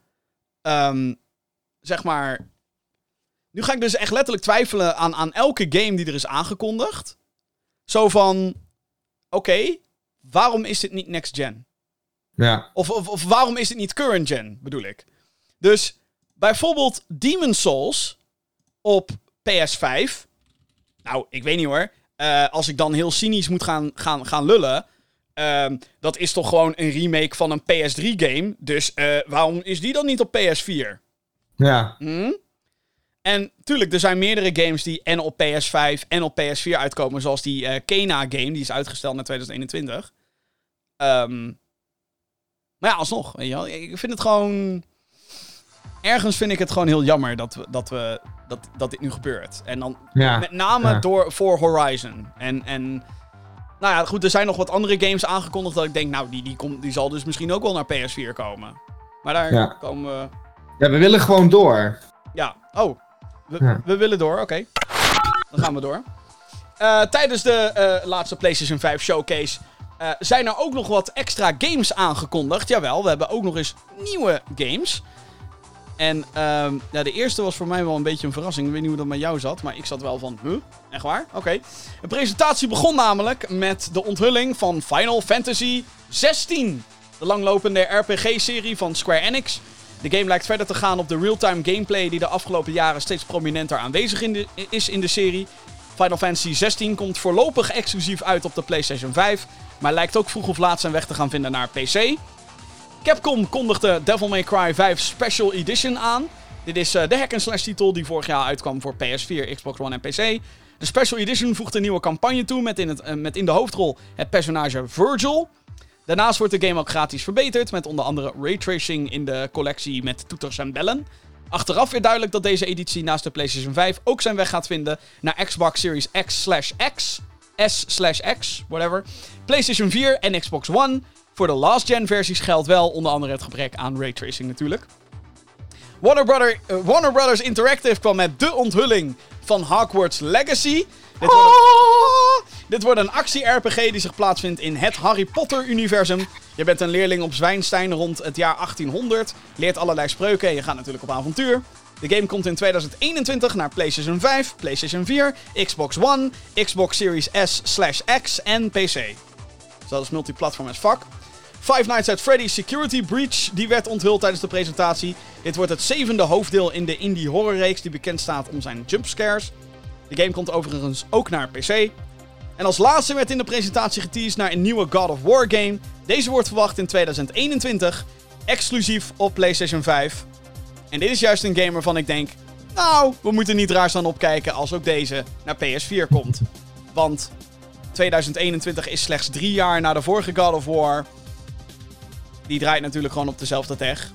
ehm, zeg maar... Nu ga ik dus echt letterlijk twijfelen aan, aan elke game die er is aangekondigd. Zo van... Oké, waarom is dit niet next gen? Ja. Of, of, of waarom is het niet current gen, bedoel ik. Dus bijvoorbeeld Demon Souls op PS5. Nou, ik weet niet hoor. Eh, als ik dan heel cynisch moet gaan, gaan, gaan lullen. ehm, dat is toch gewoon een remake van een PS3-game. Dus eh, waarom is die dan niet op PS4? Ja. Hm? En tuurlijk, er zijn meerdere games die en op PS5 en op PS4 uitkomen. Zoals die eh Kena-game, die is uitgesteld naar 2021. Ehm, maar ja, alsnog, weet je wel. Ik vind het gewoon... Ergens vind ik het gewoon heel jammer dat, we, dat, we, dat, dat dit nu gebeurt. En dan Ja. met name ja. door, voor Horizon. En, en nou ja, goed, er zijn nog wat andere games aangekondigd dat ik denk, nou, die, die, komt, die zal dus misschien ook wel naar PS4 komen. Maar daar Ja. komen we... ja, we willen gewoon door. Ja, oh. We, we willen door, oké. Dan gaan we door. Eh, tijdens de eh, laatste PlayStation 5 showcase eh, zijn er ook nog wat extra games aangekondigd. Jawel, we hebben ook nog eens nieuwe games. En ehm, ja, de eerste was voor mij wel een beetje een verrassing. Ik weet niet hoe dat met jou zat, maar ik zat wel van, huh? Echt waar? Oké. De presentatie begon namelijk met de onthulling van Final Fantasy 16. De langlopende RPG-serie van Square Enix. De game lijkt verder te gaan op de real-time gameplay die de afgelopen jaren steeds prominenter aanwezig is in de serie. Final Fantasy 16 komt voorlopig exclusief uit op de PlayStation 5, maar lijkt ook vroeg of laat zijn weg te gaan vinden naar PC. Capcom kondigde Devil May Cry 5 Special Edition aan. Dit is eh, de hack-and-slash titel die vorig jaar uitkwam voor PS4, Xbox One en PC. De Special Edition voegt een nieuwe campagne toe met in, het, eh, met in de hoofdrol het personage Virgil. Daarnaast wordt de game ook gratis verbeterd met onder andere raytracing in de collectie met toeters en bellen. Achteraf weer duidelijk dat deze editie naast de PlayStation 5 ook zijn weg gaat vinden naar Xbox Series X slash X, S slash X, whatever, PlayStation 4 en Xbox One. Voor de last-gen versies geldt wel onder andere het gebrek aan raytracing natuurlijk. Warner, Brother, eh, Warner Brothers Interactive kwam met de onthulling van Hogwarts Legacy. Dit wordt een, dit wordt een actie-RPG die zich plaatsvindt in het Harry Potter-universum. Je bent een leerling op Zwijnstein rond het jaar 1800, leert allerlei spreuken en je gaat natuurlijk op avontuur. De game komt in 2021 naar PlayStation 5, PlayStation 4, Xbox One, Xbox Series S slash X en PC. Dus dat is multiplatform as fuck. Five Nights at Freddy's Security Breach die werd onthuld tijdens de presentatie. Dit wordt het zevende hoofddeel in de indie horrorreeks die bekend staat om zijn jumpscares. De game komt overigens ook naar PC. En als laatste werd in de presentatie geteased naar een nieuwe God of War game. Deze wordt verwacht in 2021, exclusief op PlayStation 5. En dit is juist een game waarvan ik denk, nou, we moeten niet raar staan opkijken als ook deze naar PS4 komt. Want 2021 is slechts drie jaar na de vorige God of War. Die draait natuurlijk gewoon op dezelfde tech.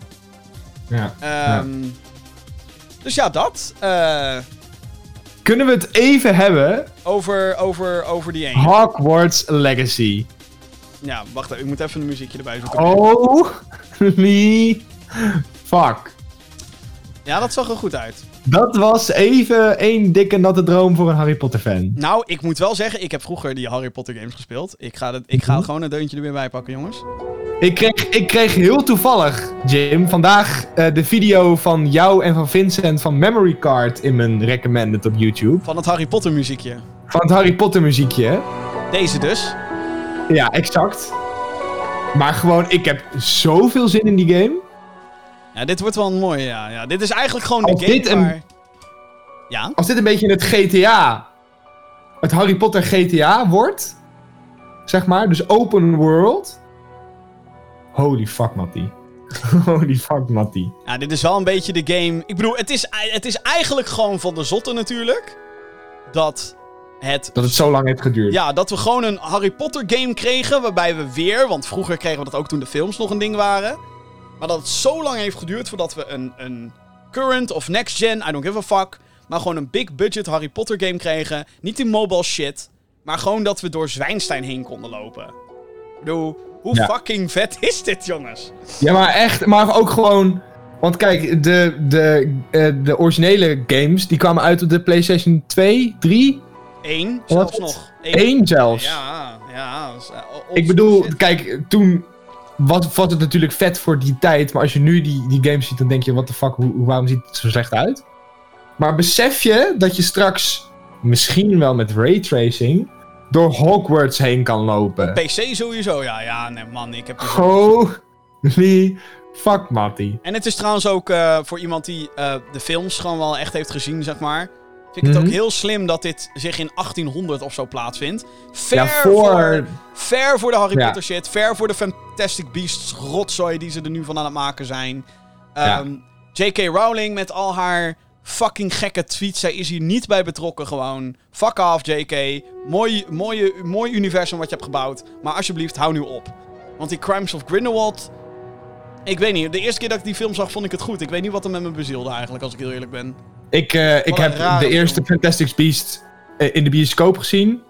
Ja. ja. Ehm, Dus ja, dat. Eh, Kunnen we het even hebben? over, over, over die één. Hogwarts Legacy. Ja, wacht even. Ik moet even een muziekje erbij zoeken. Holy fuck. Ja, dat zag er goed uit. Dat was even één dikke natte droom voor een Harry Potter fan. Nou, ik moet wel zeggen, ik heb vroeger die Harry Potter games gespeeld. Ik ga, het, ik ga Mhm. gewoon een deuntje er weer bij pakken, jongens. Ik kreeg, ik kreeg heel toevallig, Jim, vandaag eh, de video van jou en van Vincent van Memory Card in mijn recommended op YouTube. Van het Harry Potter muziekje. Van het Harry Potter muziekje. Deze dus. Ja, exact. Maar gewoon, ik heb zoveel zin in die game. Ja, dit wordt wel een mooie, ja. ja. Dit is eigenlijk gewoon de Als game dit een-. Ja? Als dit een beetje het GTA, het Harry Potter GTA wordt, zeg maar, dus open world. Holy fuck, Matty. Holy fuck, Matty. Ja, dit is wel een beetje de game... Ik bedoel, het is, het is eigenlijk gewoon van de zotte natuurlijk. Dat het... Dat het zo lang heeft geduurd. Ja, dat we gewoon een Harry Potter game kregen, waarbij we weer... Want vroeger kregen we dat ook toen de films nog een ding waren. Maar dat het zo lang heeft geduurd voordat we een, een current of next gen, I don't give a fuck... Maar gewoon een big budget Harry Potter game kregen. Niet die mobile shit. Maar gewoon dat we door Zwijnstein heen konden lopen. Ik bedoel, hoe Ja. fucking vet is dit, jongens? Ja, maar echt, maar ook gewoon. Want kijk, de, de, eh, de originele games die kwamen uit op de PlayStation 2, 3, Eén, Wat? zelfs nog. Eén. 1 zelfs. Ja, ja. eh, Ik bedoel, shit. kijk, toen was, was het natuurlijk vet voor die tijd. Maar als je nu die, die games ziet, dan denk je: what the fuck, hoe, hoe- waarom ziet het zo slecht uit? Maar besef je dat je straks misschien wel met raytracing door Hogwarts heen kan lopen? PC sowieso, ja. Ja, nee, man, ik heb... Holy fuck, Matty. En het is trouwens ook eh, voor iemand die eh, de films gewoon wel echt heeft gezien, zeg maar. Vind ik het Mhm. ook heel slim dat dit zich in 1800 of zo plaatsvindt. Ver Ja, voor... voor. Ver voor de Harry Ja. Potter shit. Ver voor de Fantastic Beasts rotzooi die ze er nu van aan het maken zijn. Ja. Ehm, J.K. Rowling met al haar fucking gekke tweets. Zij is hier niet bij betrokken gewoon. Fuck off, J.K. Mooi, mooie, mooi universum wat je hebt gebouwd. Maar alsjeblieft, hou nu op. Want die Crimes of Grindelwald... Ik weet niet, de eerste keer dat ik die film zag, vond ik het goed. Ik weet niet wat er met me bezielde eigenlijk, als ik heel eerlijk ben. Ik, eh, ik heb de eerste film. Fantastic Beast eh, in de bioscoop gezien.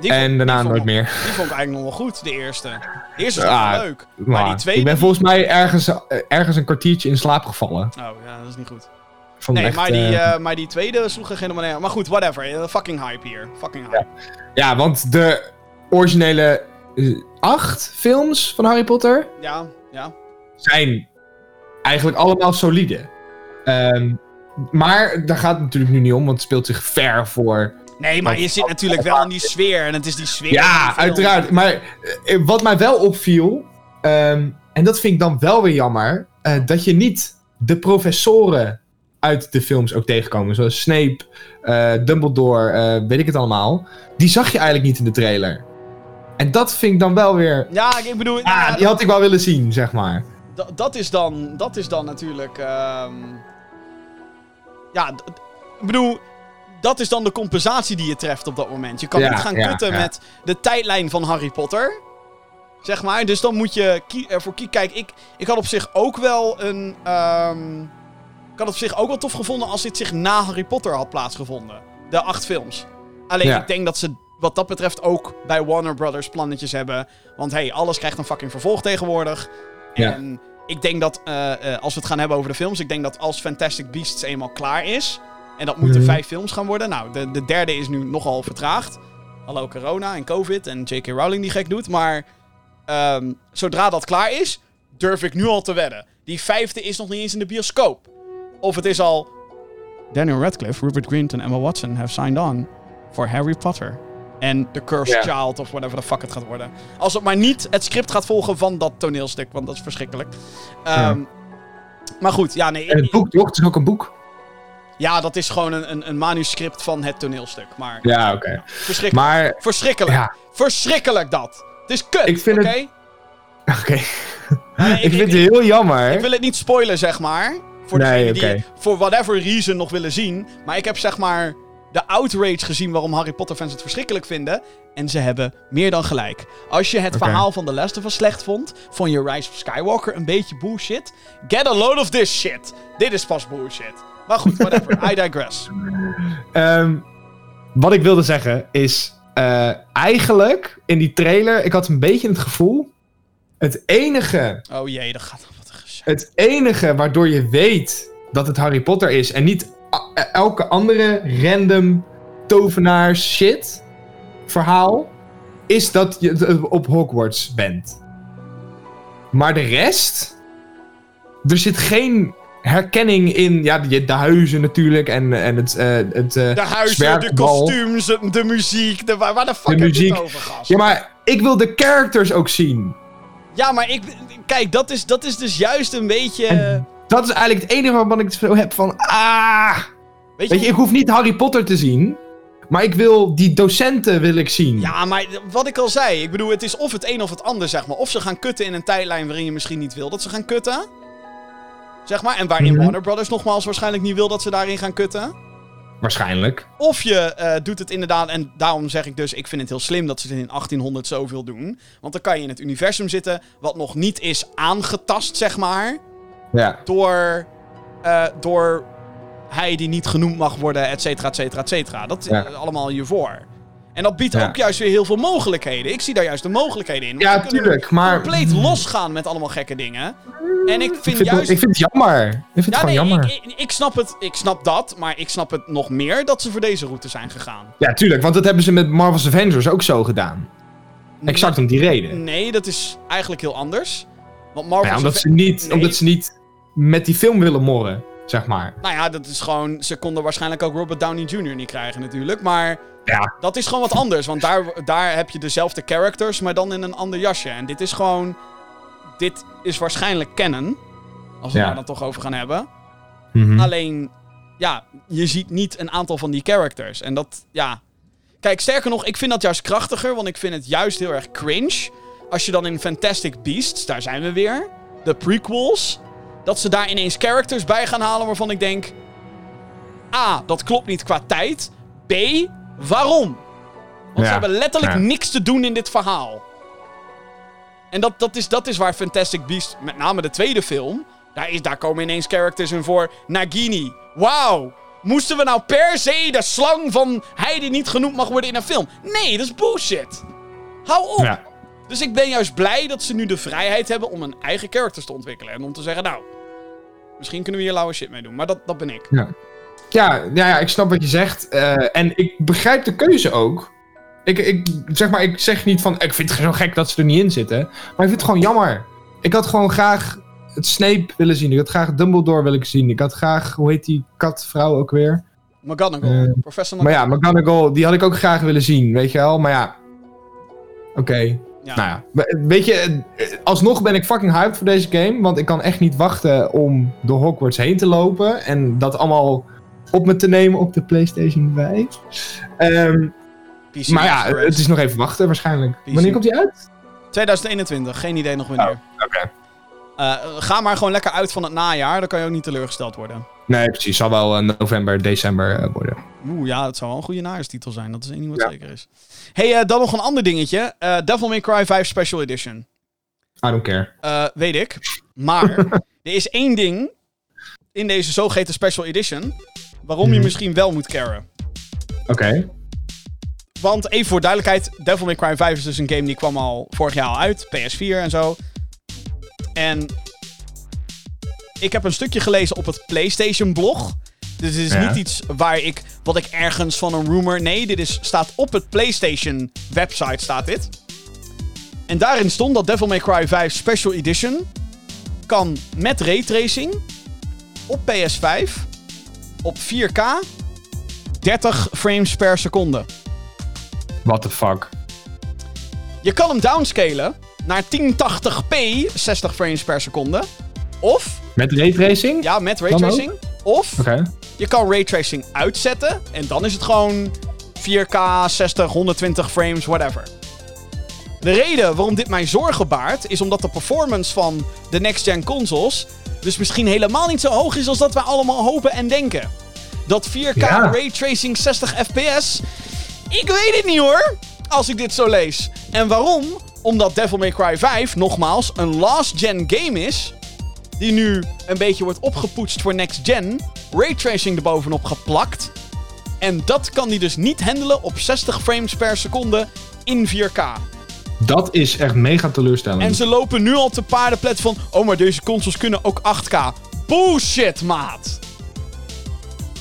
Die en vond- daarna nooit meer. Die vond ik eigenlijk nog wel goed, de eerste. De eerste is Ah, wel leuk. Maar, Maar die tweede... ik ben volgens mij ergens, eh, ergens een kwartiertje in slaap gevallen. Oh, ja, dat is niet goed. Nee, echt, maar, die, maar die tweede sloeg er helemaal neer. Maar goed, whatever. Fucking hype hier. Fucking hype. Ja, want de originele acht films van Harry Potter Ja, ja. zijn eigenlijk allemaal solide. Ehm, maar daar gaat het natuurlijk nu niet om, want het speelt zich ver voor. Nee, maar je zit natuurlijk wel in die sfeer. En het is die sfeer. Ja, uiteraard. Maar eh, wat mij wel opviel, ehm, en dat vind ik dan wel weer jammer, eh, dat je niet de professoren uit de films ook tegenkomen. Zoals Snape, eh, Dumbledore, weet ik het allemaal. Die zag je eigenlijk niet in de trailer. En dat vind ik dan wel weer... Ja, ik bedoel... Ah, ja, die had ik wel willen zien, zeg maar. dat, is dan, dat is dan natuurlijk... ehm, ja, ik bedoel... Dat is dan de compensatie die je treft op dat moment. Je kan Ja, niet gaan ja, kutten ja. met de tijdlijn van Harry Potter. Zeg maar. Dus dan moet je ervoor kiezen. Kijk, ik, ik had op zich ook wel een... ehm, ik had op zich ook wel tof gevonden als dit zich na Harry Potter had plaatsgevonden. De acht films. Alleen ik denk dat ze wat dat betreft ook bij Warner Brothers plannetjes hebben. Want hey, alles krijgt een fucking vervolg tegenwoordig. Ja. En ik denk dat, eh, eh, als we het gaan hebben over de films, ik denk dat als Fantastic Beasts eenmaal klaar is. En dat moeten Mhm. vijf films gaan worden. Nou, de, de derde is nu nogal vertraagd. Hallo corona en covid en J.K. Rowling die gek doet. Maar ehm, zodra dat klaar is, durf ik nu al te wedden. Die vijfde is nog niet eens in de bioscoop. Of het is al... Daniel Radcliffe, Rupert Grint en Emma Watson have signed on for Harry Potter. En The Cursed Ja. Child of whatever the fuck het gaat worden. Als het maar niet het script gaat volgen van dat toneelstuk, want dat is verschrikkelijk. Ehm, Maar goed, ja, nee. En het boek, toch? Het is ook een boek. Ja, dat is gewoon een, een, een manuscript van het toneelstuk. Maar Ja, oké. verschrikkelijk. Maar, Verschrikkelijk. ja, Verschrikkelijk dat. Het is kut, Ik vind oké? het- oké. Nee, ik vind het heel jammer. Ik wil het niet spoilen, zeg maar. Voor Nee, degenen die oké. voor whatever reason nog willen zien. Maar ik heb zeg maar de outrage gezien waarom Harry Potter fans het verschrikkelijk vinden. En ze hebben meer dan gelijk. Als je het verhaal van The Last of Us slecht vond, vond je Rise of Skywalker een beetje bullshit. Get a load of this shit. Dit is pas bullshit. Maar goed, whatever. I digress. Ehm, wat ik wilde zeggen is... eh, eigenlijk, in die trailer, ik had een beetje het gevoel... Het enige, Oh jee, dat gaat wat een het enige waardoor je weet dat het Harry Potter is... en niet elke andere random tovenaar shit verhaal... is dat je het op Hogwarts bent. Maar de rest... Er zit geen herkenning in... Ja, de, de huizen natuurlijk en, en het... eh, het eh, De huizen, de kostuums, de, muziek. De, waar, de fuck De muziek. het over, gast? Ja, maar ik wil de characters ook zien. Ja, maar ik... Kijk, dat is, dat is dus juist een beetje... En- Dat is eigenlijk het enige waarvan ik zo heb van... Ah! weet je, Weet je, ik hoef niet Harry Potter te zien. Maar ik wil die docenten wil ik zien. Ja, maar wat ik al zei, ik bedoel, het is of het een of het ander, zeg maar. Of ze gaan kutten in een tijdlijn waarin je misschien niet wil dat ze gaan kutten. Zeg maar, en waarin Mhm. Warner Brothers nogmaals waarschijnlijk niet wil dat ze daarin gaan kutten. Waarschijnlijk. Of je eh, doet het inderdaad, en daarom zeg ik dus, ik vind het heel slim dat ze het in 1800 zoveel doen. Want dan kan je in het universum zitten, wat nog niet is aangetast, zeg maar, Ja. door, eh, door hij die niet genoemd mag worden, et cetera, et cetera, et cetera. Dat is Ja. eh, allemaal hiervoor. En dat biedt Ja. ook juist weer heel veel mogelijkheden. Ik zie daar juist de mogelijkheden in. Ja, tuurlijk, maar- compleet losgaan met allemaal gekke dingen. En ik Ik vind, juist... het, ik vind het jammer. Ik vind het ja, gewoon nee, jammer. ik, ik, ik snap het. Ik snap dat. Maar ik snap het nog meer dat ze voor deze route zijn gegaan. Ja, tuurlijk. Want dat hebben ze met Marvel's Avengers ook zo gedaan. Exact om die reden. Nee, dat is eigenlijk heel anders. Want Nou Marvel... ja, omdat, ze niet, Nee. omdat ze niet met die film willen morren, zeg maar. Nou ja, dat is gewoon... Ze konden waarschijnlijk ook Robert Downey Jr. niet krijgen natuurlijk. Maar Ja. dat is gewoon wat anders. Want daar, daar heb je dezelfde characters, maar dan in een ander jasje. En dit is gewoon... Dit is waarschijnlijk canon. Als we Ja. daar dan toch over gaan hebben. Mhm. Alleen, ja, je ziet niet een aantal van die characters. En dat, ja... Kijk, sterker nog, ik vind dat juist krachtiger, want ik vind het juist heel erg cringe. Als je dan in Fantastic Beasts, daar zijn we weer, de prequels, dat ze daar ineens characters bij gaan halen waarvan ik denk... A, dat klopt niet qua tijd. B, waarom? Want ze hebben letterlijk ja. niks te doen in dit verhaal. En dat, dat, is, dat is waar Fantastic Beasts, met name de tweede film, daar, is, daar komen ineens characters in voor. Nagini. Wauw. Moesten we nou per se de slang van hij die niet genoemd mag worden in een film? Nee, dat is bullshit. Hou op. Ja. Dus ik ben juist blij dat ze nu de vrijheid hebben om een eigen characters te ontwikkelen. En om te zeggen, nou, misschien kunnen we hier lauwe shit mee doen. Maar dat, dat ben ik. Ja, ja, ja, ik snap wat je zegt. eh, en ik begrijp de keuze ook. Ik, ik, zeg maar, ik zeg niet van, ik vind het zo gek dat ze er niet in zitten. Maar ik vind het gewoon jammer. Ik had gewoon graag het Snape willen zien. Ik had graag Dumbledore willen zien. Ik had graag, hoe heet die katvrouw ook weer? McGonagall. Eh, Professor Maar McGonagall. ja, McGonagall, die had ik ook graag willen zien, weet je wel. Maar ja, oké. Ja. Nou ja, we- weet je, eh, alsnog ben ik fucking hyped voor deze game. Want ik kan echt niet wachten om door Hogwarts heen te lopen. En dat allemaal op me te nemen op de PlayStation 5. Ehm, PC maar ja, het is nog even wachten waarschijnlijk. PC. Wanneer komt die uit? 2021, geen idee nog wanneer. Oké. Eh, ga maar gewoon lekker uit van het najaar, dan kan je ook niet teleurgesteld worden. Nee, precies. Zal wel eh, november, december worden. Oeh, ja, dat zou wel een goede najaarstitel zijn. Dat is één ding wat Ja. zeker is. hey, eh, dan nog een ander dingetje. Eh, Devil May Cry 5 Special Edition. I don't care. Eh, weet ik. Maar er is één ding in deze zogeheten Special Edition... waarom je Mhm. misschien wel moet caren. Oké. Want even voor duidelijkheid, Devil May Cry 5 is dus een game die kwam al vorig jaar al uit. PS4 en zo. En ik heb een stukje gelezen op het PlayStation blog. Dus dit is Ja. niet iets waar ik, wat ik ergens van een rumor... Nee, dit is, staat op het PlayStation website staat dit. En daarin stond dat Devil May Cry 5 Special Edition kan met raytracing op PS5 op 4K 30 frames per seconde. What the fuck. Je kan hem downscalen naar 1080p 60 frames per seconde. Of, Met raytracing? ja, met raytracing. Of Oké. Je kan raytracing uitzetten. En dan is het gewoon 4K, 60, 120 frames, whatever. De reden waarom dit mij zorgen baart, is omdat de performance van de next-gen consoles dus misschien helemaal niet zo hoog is als dat wij allemaal hopen en denken. Dat 4K Ja. raytracing 60 fps, ik weet het niet hoor, als ik dit zo lees. En waarom? Omdat Devil May Cry 5, nogmaals, een last-gen game is, die nu een beetje wordt opgepoetst voor next-gen, raytracing erbovenop geplakt. En dat kan die dus niet handelen op 60 frames per seconde in 4K. Dat is echt mega teleurstellend. En ze lopen nu al te paardenplet van... Oh, maar deze consoles kunnen ook 8K. Bullshit, maat!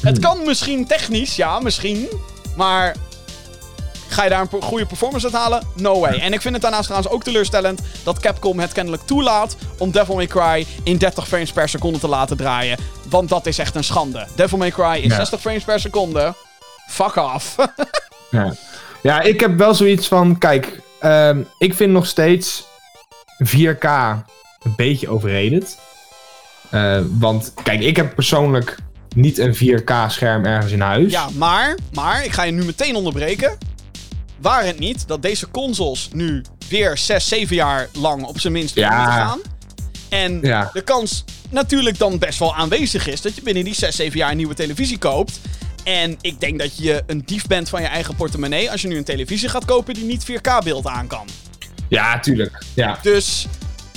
Het kan misschien technisch, ja, misschien. Maar ga je daar een goede performance uit halen? No way. En ik vind het daarnaast trouwens ook teleurstellend... dat Capcom het kennelijk toelaat om Devil May Cry in 30 frames per seconde te laten draaien. Want dat is echt een schande. Devil May Cry in Ja. 60 frames per seconde. Fuck off. Ja. ja, ik heb wel zoiets van, kijk, ehm, ik vind nog steeds 4K een beetje overrated. Eh, want, kijk, ik heb persoonlijk niet een 4K scherm ergens in huis. Ja, maar, maar, ik ga je nu meteen onderbreken. Waar het niet dat deze consoles nu weer 6, 7 jaar lang op zijn minst Ja. moeten gaan. En Ja. de kans natuurlijk dan best wel aanwezig is dat je binnen die 6, 7 jaar een nieuwe televisie koopt. En ik denk dat je een dief bent van je eigen portemonnee als je nu een televisie gaat kopen die niet 4K-beeld aan kan. Ja, tuurlijk. Ja, Dus,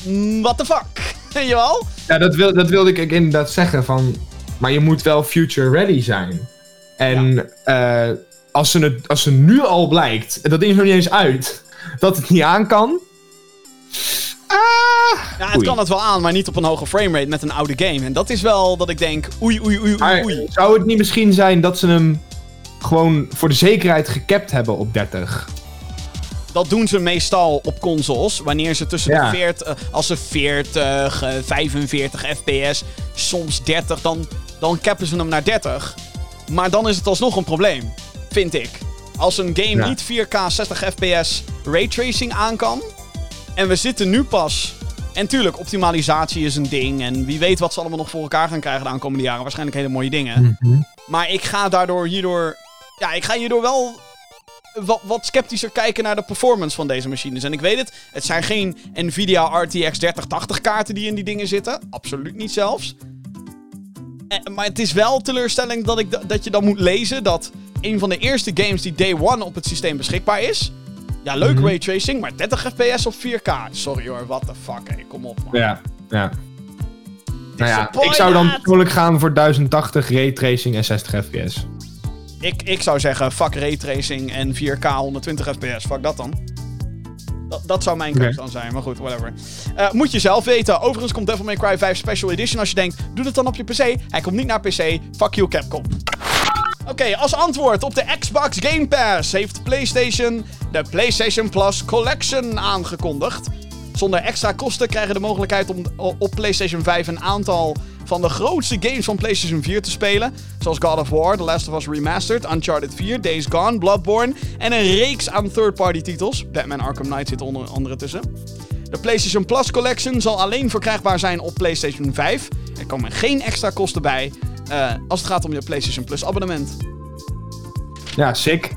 mm, what the fuck? Weet je wel? ja dat, wil, dat wilde ik inderdaad zeggen van... Maar je moet wel future ready zijn. En eh, als, ze het, als ze nu al blijkt, en dat is nog niet eens uit, dat het niet aan kan... Ah, Ja, het Oei. kan het wel aan, maar niet op een hoge framerate met een oude game. En dat is wel dat ik denk, oei, oei, oei, oei, zou het niet misschien zijn dat ze hem gewoon voor de zekerheid gekapt hebben op 30? Dat doen ze meestal op consoles. Wanneer ze tussen Ja. de 40, eh, als ze 40, eh, 45 fps, soms 30, dan, dan cappen ze hem naar 30. Maar dan is het alsnog een probleem, vind ik. Als een game Ja. niet 4K 60 fps raytracing aan kan. En we zitten nu pas. En tuurlijk, optimalisatie is een ding. En wie weet wat ze allemaal nog voor elkaar gaan krijgen de aankomende jaren. Waarschijnlijk hele mooie dingen. Maar ik ga daardoor hierdoor. Ja, ik ga hierdoor wel wat, wat sceptischer kijken naar de performance van deze machines. En ik weet het, het zijn geen Nvidia RTX 3080 kaarten die in die dingen zitten. Absoluut niet zelfs. Eh, maar het is wel teleurstelling dat, ik, da- dat je dan moet lezen dat een van de eerste games die day one op het systeem beschikbaar is. Ja, leuk Mhm. raytracing, maar 30 fps op 4K. Sorry hoor, what the fuck, hé, kom op man. Ja, ja. Nou ja, ik zou dan persoonlijk gaan voor 1080 raytracing en 60 fps. Ik, ik zou zeggen, fuck raytracing en 4K 120 fps. Fuck dat dan. Dat, dat zou mijn keuze dan zijn, maar goed, whatever. Eh, moet je zelf weten. Overigens komt Devil May Cry 5 Special Edition als je denkt, doe het dan op je PC. Hij komt niet naar PC. Fuck you, Capcom. Oké, als antwoord op de Xbox Game Pass heeft PlayStation de PlayStation Plus Collection aangekondigd. Zonder extra kosten krijgen de mogelijkheid om op PlayStation 5 een aantal van de grootste games van PlayStation 4 te spelen. Zoals God of War, The Last of Us Remastered, Uncharted 4, Days Gone, Bloodborne en een reeks aan third-party titels. Batman Arkham Knight zit onder andere tussen. De PlayStation Plus Collection zal alleen verkrijgbaar zijn op PlayStation 5. Er komen geen extra kosten bij eh, als het gaat om je PlayStation Plus abonnement. Ja, sick.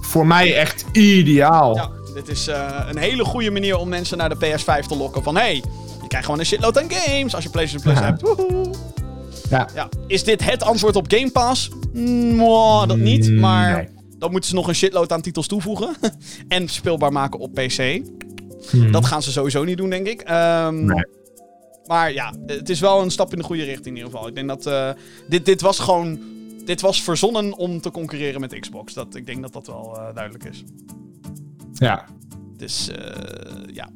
Voor mij echt ideaal. Ja, dit is eh, een hele goede manier om mensen naar de PS5 te lokken. Van hey, je krijgt gewoon een shitload aan games als je PlayStation Plus Ja. hebt. Woehoe. Ja. Ja. Is dit het antwoord op Game Pass? Mwah, dat niet, Mm, maar nee. dan moeten ze nog een shitload aan titels toevoegen. en speelbaar maken op PC. Hmm. Dat gaan ze sowieso niet doen, denk ik. Ehm, Nee. Maar ja, het is wel een stap in de goede richting in ieder geval. Ik denk dat eh, dit, dit was gewoon... Dit was verzonnen om te concurreren met Xbox. Dat, ik denk dat dat wel eh, duidelijk is. Ja. Dus eh, ja.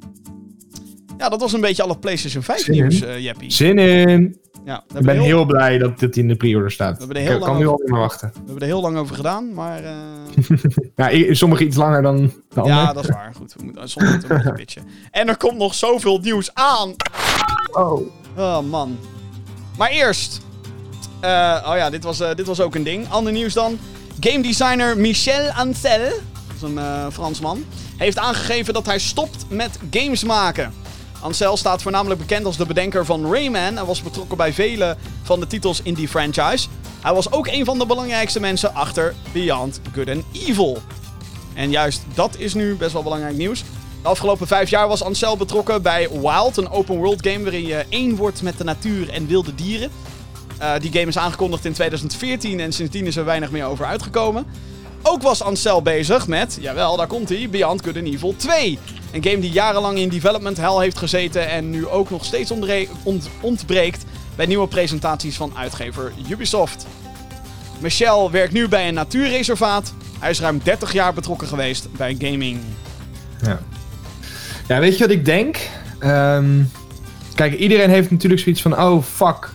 Ja, dat was een beetje alle PlayStation 5 Zin in. nieuws, Jeppie. Zin in. Ja, we Ik ben heel blij dat dit in de pre-order staat. hebben er Ik kan nu al niet meer wachten. we hebben er heel lang over gedaan, maar... eh, Ja, sommige iets langer dan de andere. ja, dat is waar. Goed, we moeten soms we een beetje pitchen. En er komt nog zoveel nieuws aan. Oh. Oh, man. Maar eerst... eh, oh ja, dit was, eh, dit was ook een ding. Ander nieuws dan. Game designer Michel Ancel, dat is een eh, Fransman, heeft aangegeven dat hij stopt met games maken. Ancel staat voornamelijk bekend als de bedenker van Rayman en was betrokken bij vele van de titels in die franchise. Hij was ook een van de belangrijkste mensen achter Beyond Good and Evil. En juist dat is nu best wel belangrijk nieuws. De afgelopen vijf jaar was Ansel betrokken bij Wild, een open world game waarin je één wordt met de natuur en wilde dieren. Eh, die game is aangekondigd in 2014 en sindsdien is er weinig meer over uitgekomen. Ook was Ansel bezig met, jawel, daar komt hij, Beyond Good and Evil 2. Een game die jarenlang in development hell heeft gezeten en nu ook nog steeds ontbreekt bij nieuwe presentaties van uitgever Ubisoft. Michel werkt nu bij een natuurreservaat. Hij is ruim 30 jaar betrokken geweest bij gaming. Ja. Ja, weet je wat ik denk? Ehm, kijk, iedereen heeft natuurlijk zoiets van... Oh, fuck.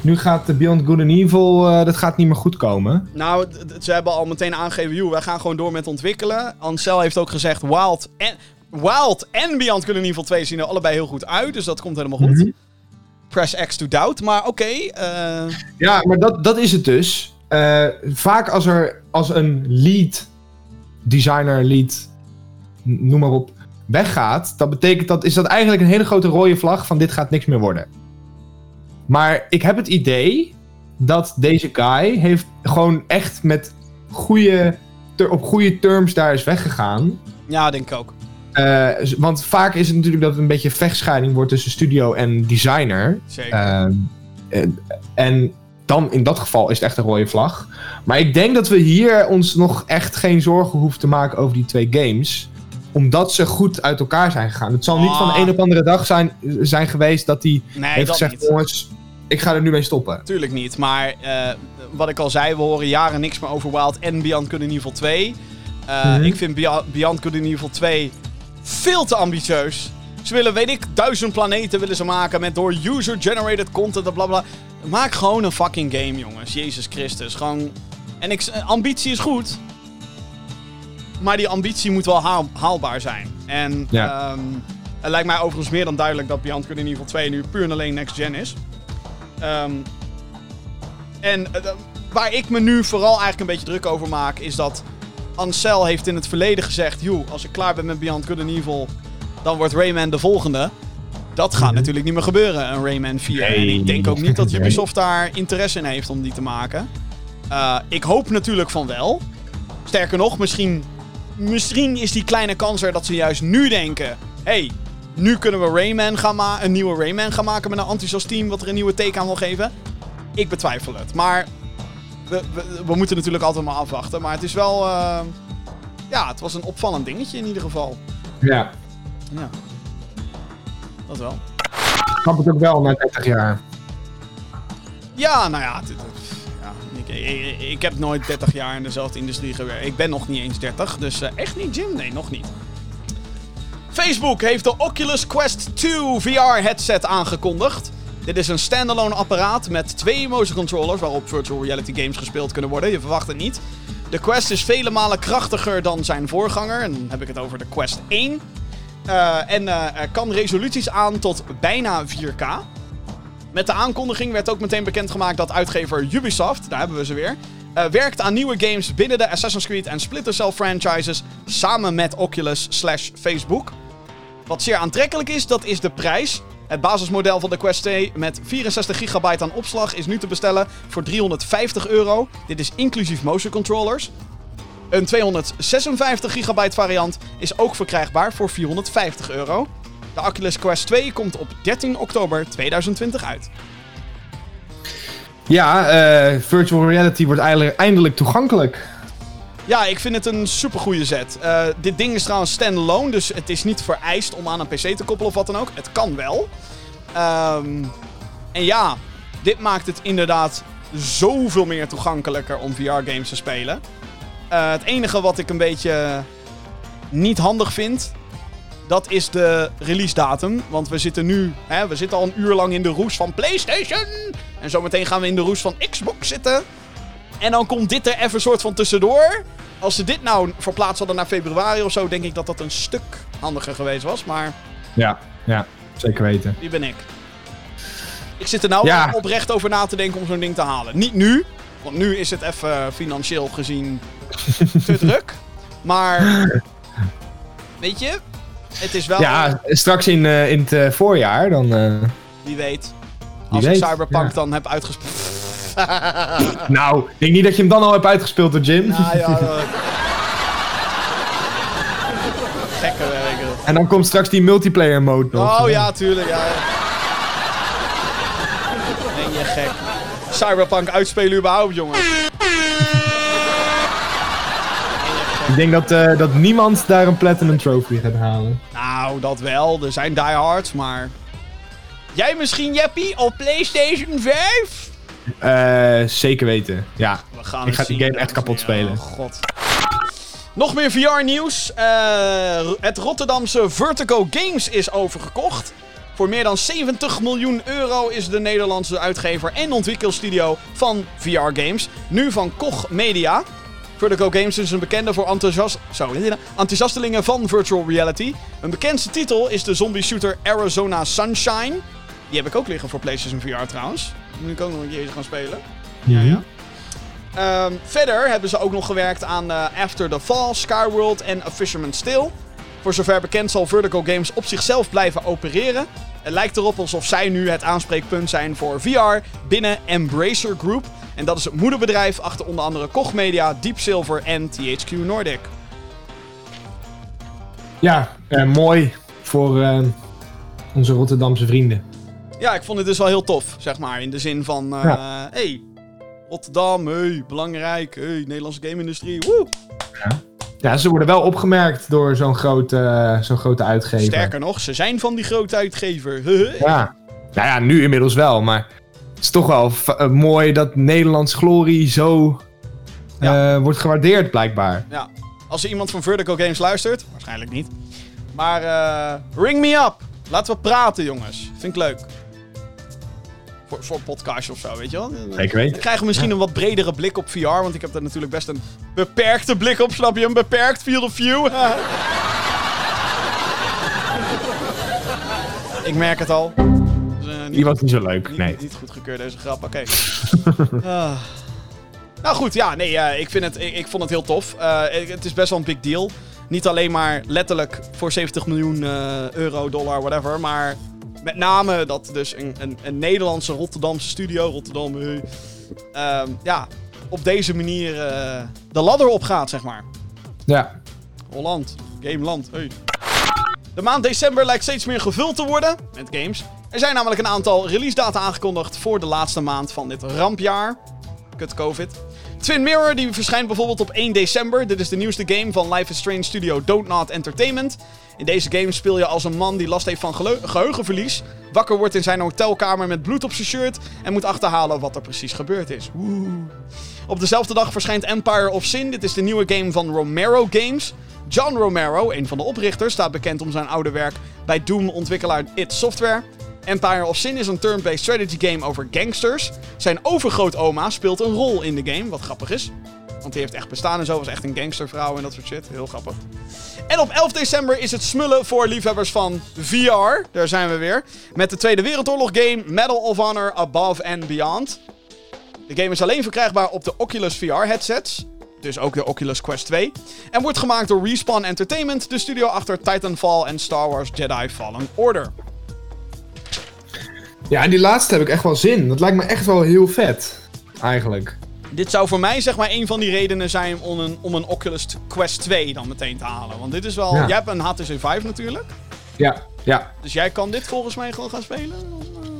Nu gaat de Beyond Good and Evil... eh, dat gaat niet meer goed komen. Nou, ze hebben al meteen aangegeven, joh, wij gaan gewoon door met ontwikkelen. Ansel heeft ook gezegd, Wild en, Wild en Beyond Good and Evil 2 zien er allebei heel goed uit. Dus dat komt helemaal goed. Mhm. Press X to doubt, maar oké. eh, Ja, maar dat, dat is het dus. Eh, vaak als er als een lead designer, lead, noem maar op, weggaat, dat betekent dat is dat eigenlijk een hele grote rode vlag van dit gaat niks meer worden. Maar ik heb het idee dat deze guy heeft gewoon echt met goede, ter- op goede terms daar is weggegaan. ja, denk ik ook. Eh, want vaak is het natuurlijk dat het een beetje vechtscheiding wordt tussen studio en designer. Zeker. Ehm, en, en dan in dat geval is het echt een rode vlag. Maar ik denk dat we hier ons nog echt geen zorgen hoeven te maken over die twee games. Omdat ze goed uit elkaar zijn gegaan. Het zal niet van de Ah. een op andere dag zijn, zijn geweest dat hij nee, heeft dat gezegd: niet. jongens, ik ga er nu mee stoppen. Tuurlijk niet, maar eh, wat ik al zei, we horen jaren niks meer over Wild en Beyond Good and Evil 2. Eh, Mhm. Ik vind Beyond Good and Evil 2 veel te ambitieus. Ze willen, weet ik, duizend planeten willen ze maken met door user-generated content en blablabla. Maak gewoon een fucking game, jongens. Jezus Christus. Gewoon... En ik, eh, ambitie is goed. Maar die ambitie moet wel haal- haalbaar zijn. En Ja. ehm, het lijkt mij overigens meer dan duidelijk dat Beyond Good and Evil 2 nu puur en alleen next gen is. Ehm, en eh, waar ik me nu vooral eigenlijk een beetje druk over maak, is dat Ansel heeft in het verleden gezegd: joh, als ik klaar ben met Beyond Good and Evil, dan wordt Rayman de volgende. Dat gaat Mhm. natuurlijk niet meer gebeuren, een Rayman 4. En ik denk ook niet dat. Ubisoft daar interesse in heeft om die te maken. Eh, ik hoop natuurlijk van wel. Sterker nog, misschien, misschien is die kleine kans er dat ze juist nu denken: hey, nu kunnen we Rayman gaan ma- een nieuwe Rayman gaan maken met een enthousiast team wat er een nieuwe take aan wil geven. Ik betwijfel het. Maar we, we, we moeten natuurlijk altijd maar afwachten. Maar het is wel. eh, ja, het was een opvallend dingetje in ieder geval. Ja, Ja. Dat wel. ik snap het ook wel na 30 jaar. Ja, nou ja. het- ik, heb nooit 30 jaar in dezelfde industrie gewerkt. Ik ben nog niet eens 30. Dus eh, echt niet, Jim? Nee, nog niet. Facebook heeft de Oculus Quest 2 VR-headset aangekondigd. Dit is een standalone apparaat met twee motion controllers waarop virtual reality games gespeeld kunnen worden. Je verwacht het niet. De Quest is vele malen krachtiger dan zijn voorganger. En dan heb ik het over de Quest 1. Eh, en eh, kan resoluties aan tot bijna 4K. Met de aankondiging werd ook meteen bekendgemaakt dat uitgever Ubisoft, daar hebben we ze weer, eh, werkt aan nieuwe games binnen de Assassin's Creed en Splinter Cell franchises samen met Oculus slash Facebook. Wat zeer aantrekkelijk is, dat is de prijs. Het basismodel van de Quest 2 met 64 gigabyte aan opslag is nu te bestellen voor 350 euro. Dit is inclusief motion controllers. Een 256 gigabyte variant is ook verkrijgbaar voor 450 euro. De Oculus Quest 2 komt op 13 oktober 2020 uit. Ja, eh, virtual reality wordt eindelijk, eindelijk toegankelijk. Ja, ik vind het een supergoeie set. Eh, dit ding is trouwens standalone, dus het is niet vereist om aan een PC te koppelen of wat dan ook. Het kan wel. Ehm, en ja, dit maakt het inderdaad zoveel meer toegankelijker om VR-games te spelen. Eh, het enige wat ik een beetje niet handig vind, dat is de release datum. Want we zitten nu, hè, we zitten al een uur lang in de roes van PlayStation. En zometeen gaan we in de roes van Xbox zitten. En dan komt dit er even een soort van tussendoor. Als ze dit nou verplaatst hadden naar februari of zo, denk ik dat dat een stuk handiger geweest was. Maar Ja, ja, zeker weten. wie ben ik? Ik zit er nou Ja. oprecht over na te denken om zo'n ding te halen. Niet nu, want nu is het even financieel gezien te druk. Maar, weet je, het is wel, Ja, straks in, eh, in het eh, voorjaar dan... eh, wie weet. Wie Als weet, ik Cyberpunk ja. dan heb uitgespeeld. Nou, ik denk niet dat je hem dan al hebt uitgespeeld door Jim. Nou ja, dat- Gekke werken. En dan komt straks die multiplayer mode nog. Oh ja, tuurlijk. Ja. Ben je gek. Cyberpunk uitspelen überhaupt, jongen. Ik denk dat, eh, dat niemand daar een Platinum Trophy gaat halen. Nou, dat wel. Er zijn diehards, maar... Jij misschien, Jeppie, op PlayStation 5? Eh, zeker weten, ja. We gaan Ik ga die game echt kapot spelen. Oh, god. Nog meer VR-nieuws. het Rotterdamse Vertigo Games is overgekocht. Voor meer dan 70 miljoen euro is de Nederlandse uitgever en ontwikkelstudio van VR-games nu van Koch Media. Vertigo Games is een bekende voor enthousiast, zo, enthousiastelingen van virtual reality. Een bekendste titel is de zombie shooter Arizona Sunshine. Die heb ik ook liggen voor PlayStation VR trouwens. Die moet ik ook nog een gaan spelen. Ja, ja. Ehm, verder hebben ze ook nog gewerkt aan eh, After the Fall, Skyworld en A Fisherman's Tale. Voor zover bekend zal Vertigo Games op zichzelf blijven opereren. Het lijkt erop alsof zij nu het aanspreekpunt zijn voor VR binnen Embracer Group. En dat is het moederbedrijf achter onder andere Koch Media, Deep Silver en THQ Nordic. Ja, eh, mooi voor eh, onze Rotterdamse vrienden. Ja, ik vond het dus wel heel tof, zeg maar. In de zin van, eh hey, Rotterdam, hey, belangrijk, hey, Nederlandse game-industrie, woe. Ja, ze worden wel opgemerkt door zo'n grote, eh, zo'n grote uitgever. Sterker nog, ze zijn van die grote uitgever. Ja. Nou ja, nu inmiddels wel, maar het is toch wel eh, mooi dat Nederlands glorie zo Ja. eh, wordt gewaardeerd, blijkbaar. Ja, als er iemand van Vertigo Games luistert, waarschijnlijk niet. Maar eh, ring me up. Laten we praten, jongens. Vind ik leuk. Voor, voor een podcastje of zo, weet je wel? Zeker weten. Dan krijgen we misschien een wat bredere blik op VR, want ik heb daar natuurlijk best een beperkte blik op, snap je? Een beperkt field of view. ik merk het al. Eh, niet Die was niet zo leuk, niet, nee. niet goed gekeurd deze grap, oké. Ah. Nou goed, ja, nee, eh, ik, vind het, ik, ik vond het heel tof. Eh, het is best wel een big deal. Niet alleen maar letterlijk voor 70 miljoen euro, dollar, whatever. Maar met name dat dus een, een, een Nederlandse Rotterdamse studio, Rotterdam, ehm, ja, op deze manier de ladder opgaat, zeg maar. Ja. Holland, Gameland, hey. De maand december lijkt steeds meer gevuld te worden met games. Er zijn namelijk een aantal release data aangekondigd voor de laatste maand van dit rampjaar. Kut COVID. Twin Mirror die verschijnt bijvoorbeeld op 1 december. Dit is de nieuwste game van Life is Strange studio Don't Not Entertainment. In deze game speel je als een man die last heeft van geheugenverlies. Wakker wordt in zijn hotelkamer met bloed op zijn shirt en moet achterhalen wat er precies gebeurd is. Woe. Op dezelfde dag verschijnt Empire of Sin. Dit is de nieuwe game van Romero Games. John Romero, een van de oprichters, staat bekend om zijn oude werk bij Doom-ontwikkelaar id Software. Empire of Sin is een turn-based strategy game over gangsters. Zijn overgrootoma speelt een rol in de game, wat grappig is. Want die heeft echt bestaan en zo. Was echt een gangstervrouw en dat soort shit. Heel grappig. En op 11 december is het smullen voor liefhebbers van VR. Daar zijn we weer. Met de Tweede Wereldoorlog game Medal of Honor Above and Beyond. De game is alleen verkrijgbaar op de Oculus VR headsets. Dus ook de Oculus Quest 2. En wordt gemaakt door Respawn Entertainment, de studio achter Titanfall en Star Wars Jedi Fallen Order. Ja, en die laatste heb ik echt wel zin. Dat lijkt me echt wel heel vet. Eigenlijk. Dit zou voor mij zeg maar een van die redenen zijn om een, om een Oculus Quest 2 dan meteen te halen. Want dit is wel... Ja. Jij hebt een HTC Vive natuurlijk. Ja, ja. Dus jij kan dit volgens mij gewoon gaan spelen.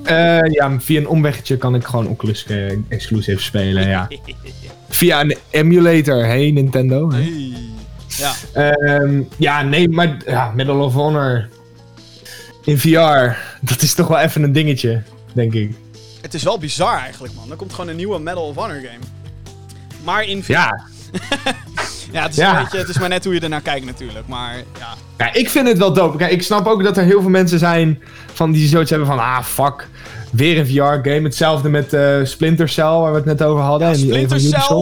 Eh, ja, via een omweggetje kan ik gewoon Oculus eh, exclusive spelen, ja. Via een emulator, hey Nintendo. hè. Hey. Ja. Ehm, ja, nee, maar ja, Medal of Honor in VR, dat is toch wel even een dingetje, denk ik. Het is wel bizar eigenlijk, man. Er komt gewoon een nieuwe Medal of Honor game. Maar in VR. Ja, Ja, het is, Ja. Een beetje, het is maar net hoe je ernaar kijkt natuurlijk. Maar ja, ja, ik vind het wel dope. Kijk, ik snap ook dat er heel veel mensen zijn van die zoiets hebben van, ah, fuck, weer een VR-game. Hetzelfde met eh, Splinter Cell, waar we het net over hadden. en een van Splinter Cell...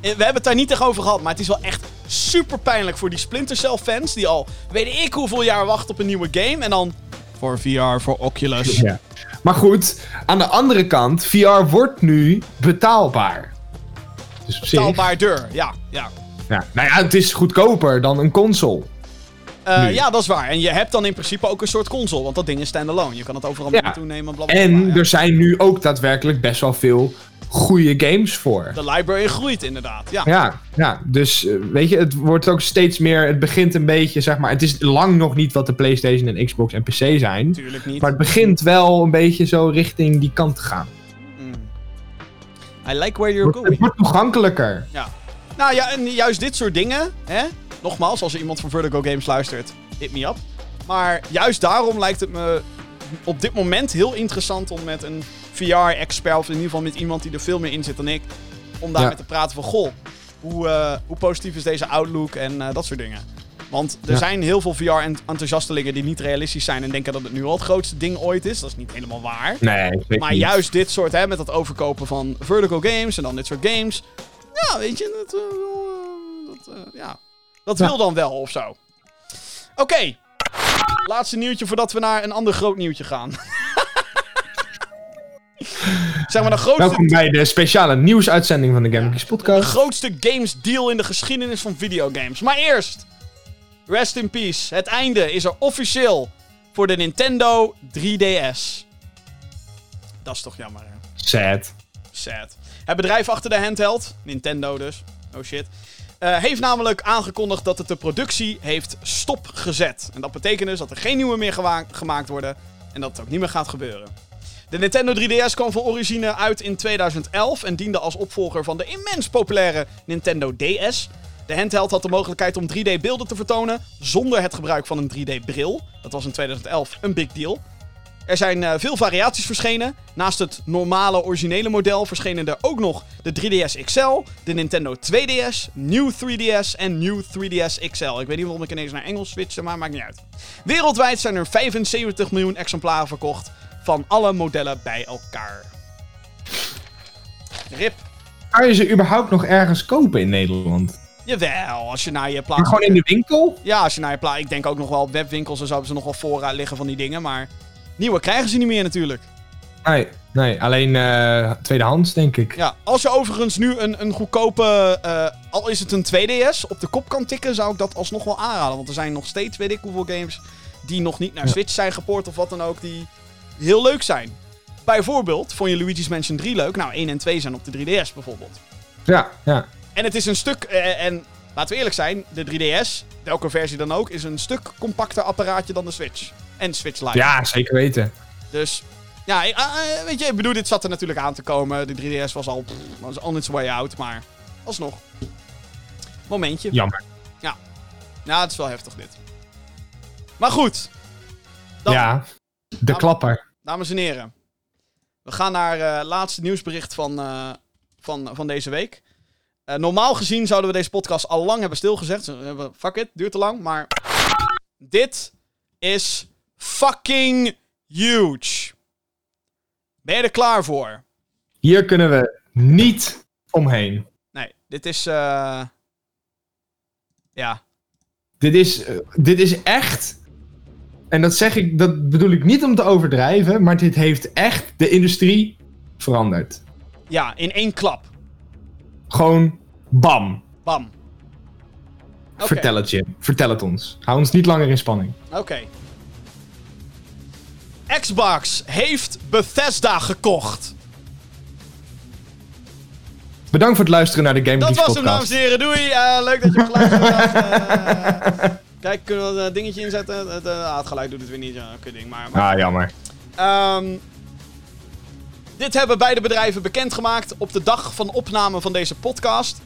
Eh, We hebben het daar niet tegen over gehad, maar het is wel echt super pijnlijk voor die Splinter Cell fans. Die al weet ik hoeveel jaar wachten op een nieuwe game. En dan voor VR, voor Oculus. Ja. Maar goed, aan de andere kant, VR wordt nu betaalbaar. Dus op zich... Ja. Ja. Ja. Nou ja, het is goedkoper dan een console. Eh, ja, dat is waar. En je hebt dan in principe ook een soort console, want dat ding is standalone. Je kan het overal Ja. naartoe nemen, bla bla bla. En ja. er zijn nu ook daadwerkelijk best wel veel goede games voor. De library groeit inderdaad, ja. Ja, ja, dus eh, weet je, het wordt ook steeds meer. Het begint een beetje, zeg maar. Het is lang nog niet wat de PlayStation en Xbox en PC zijn. Tuurlijk niet. Maar het begint wel een beetje zo richting die kant te gaan. Mm. I like where you're Het going. het wordt toegankelijker. Ja. Nou ja, en juist dit soort dingen, hè? Nogmaals, als er iemand van Vertigo Games luistert, hit me up. Maar juist daarom lijkt het me op dit moment heel interessant om met een VR-expert, of in ieder geval met iemand die er veel meer in zit dan ik, om daarmee Ja. te praten van, goh, hoe, eh, hoe positief is deze outlook en eh, dat soort dingen. Want er Ja. zijn heel veel VR-enthousiastelingen die niet realistisch zijn en denken dat het nu al het grootste ding ooit is. Dat is niet helemaal waar. Nee, Maar niet. juist dit soort, hè, met dat overkopen van Vertical Games en dan dit soort games. Ja, weet je, dat, eh, dat, ja. Dat wil dan wel of zo. Oké. Laatste nieuwtje voordat we naar een ander groot nieuwtje gaan. zeg maar de grootste, Welkom bij de speciale nieuwsuitzending van de GameKings de podcast. grootste games deal in de geschiedenis van videogames. Maar eerst, rest in peace. Het einde is er officieel voor de Nintendo 3DS. Dat is toch jammer, hè? Sad. Sad. Het bedrijf achter de handheld, Nintendo dus, oh shit, eh, heeft namelijk aangekondigd dat het de productie heeft stopgezet. En dat betekent dus dat er geen nieuwe meer gemaakt worden en dat het ook niet meer gaat gebeuren. De Nintendo 3DS kwam van origine uit in 2011 en diende als opvolger van de immens populaire Nintendo DS. De handheld had de mogelijkheid om 3D-beelden te vertonen zonder het gebruik van een 3D-bril. Dat was in 2011 een big deal. Er zijn eh, veel variaties verschenen. Naast het normale originele model verschenen er ook nog de 3DS XL, de Nintendo 2DS, New 3DS en New 3DS XL. Ik weet niet waarom ik ineens naar Engels switchte, maar maakt niet uit. Wereldwijd zijn er 75 miljoen exemplaren verkocht van alle modellen bij elkaar. Rip. Kan je ze überhaupt nog ergens kopen in Nederland? Jawel, als je naar je Maar plaats... gewoon in de winkel? Ja, als je naar je plaats... Ik denk ook nog wel webwinkels en zo hebben ze nog wel voorraad liggen van die dingen, maar... Nieuwe krijgen ze niet meer natuurlijk. Nee, nee alleen eh, tweedehands, denk ik. Ja, als je overigens nu een, een goedkope, eh, al is het een 2DS, op de kop kan tikken, zou ik dat alsnog wel aanraden. Want er zijn nog steeds, weet ik hoeveel games, die nog niet naar Ja. Switch zijn gepoord of wat dan ook, die heel leuk zijn. Bijvoorbeeld, vond je Luigi's Mansion 3 leuk? Nou, 1 en 2 zijn op de 3DS bijvoorbeeld. Ja, ja. En het is een stuk, eh, en laten we eerlijk zijn, de 3DS, welke versie dan ook, is een stuk compacter apparaatje dan de Switch. En Switch Lite. Ja, zeker weten. Dus ja, eh, eh, weet je, ik bedoel, dit zat er natuurlijk aan te komen. De 3DS was al, was on its way out, maar alsnog. Momentje. Jammer. Ja, het is wel heftig dit. Maar goed, Dan- Ja, de Nou, klapper. dames en heren. We gaan naar eh, het laatste nieuwsbericht van, eh, van, van deze week. Eh, normaal gezien zouden we deze podcast al lang hebben hebben- Fuck it, duurt te lang. Maar dit is fucking huge. Ben je er klaar voor? Hier kunnen we niet omheen. Nee. Dit is... eh Ja. Dit is, eh, dit is echt. En dat zeg ik, dat bedoel ik niet om te overdrijven, maar dit heeft echt de industrie veranderd. Ja, in één klap. Gewoon bam. Bam. Vertel het je. Vertel het ons. Hou ons niet langer in spanning. Oké. Xbox heeft Bethesda gekocht. Bedankt voor het luisteren naar de Game Dat Geeks was hem, dames podcast. en heren. Doei. Eh, leuk dat je geluisterd hebt. Eh, kijk, kunnen we dat dingetje inzetten? Het, eh, ah, het geluid doet het weer niet. Ja, ding. Maar, maar Ah, jammer. Ehm, dit hebben beide bedrijven bekendgemaakt op de dag van opname van deze podcast.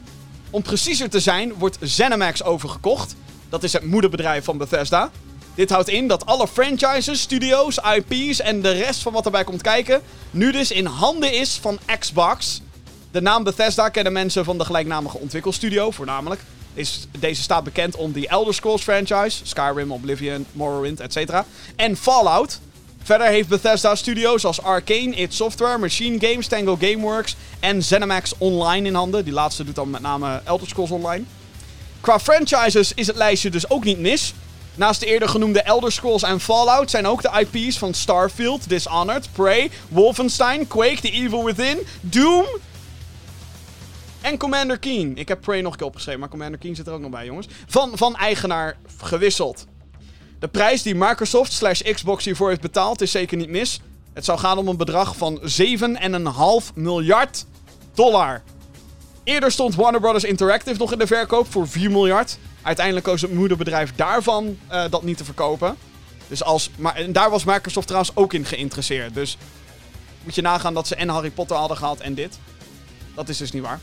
Om preciezer te zijn, wordt ZeniMax overgekocht. Dat is het moederbedrijf van Bethesda. Dit houdt in dat alle franchises, studio's, IP's en de rest van wat erbij komt kijken... nu dus in handen is van Xbox. De naam Bethesda kennen mensen van de gelijknamige ontwikkelstudio, voornamelijk. Deze, deze staat bekend om de Elder Scrolls franchise, Skyrim, Oblivion, Morrowind, etc. En Fallout. Verder heeft Bethesda studio's als Arkane, id Software, Machine Games, Tango Gameworks en ZeniMax Online in handen. Die laatste doet dan met name Elder Scrolls Online. Qua franchises is het lijstje dus ook niet mis. Naast de eerder genoemde Elder Scrolls en Fallout zijn ook de IP's van Starfield, Dishonored, Prey, Wolfenstein, Quake, The Evil Within, Doom en Commander Keen. Ik heb Prey nog een keer opgeschreven, maar Commander Keen zit er ook nog bij, jongens. Van, van eigenaar gewisseld. De prijs die Microsoft slash Xbox hiervoor heeft betaald is zeker niet mis. Het zou gaan om een bedrag van 7,5 miljard dollar. Eerder stond Warner Bros. Interactive nog in de verkoop voor 4 miljard. Uiteindelijk koos het moederbedrijf daarvan eh, dat niet te verkopen. Dus als, maar, en daar was Microsoft trouwens ook in geïnteresseerd. Dus moet je nagaan dat ze en Harry Potter hadden gehad en dit. Dat is dus niet waar.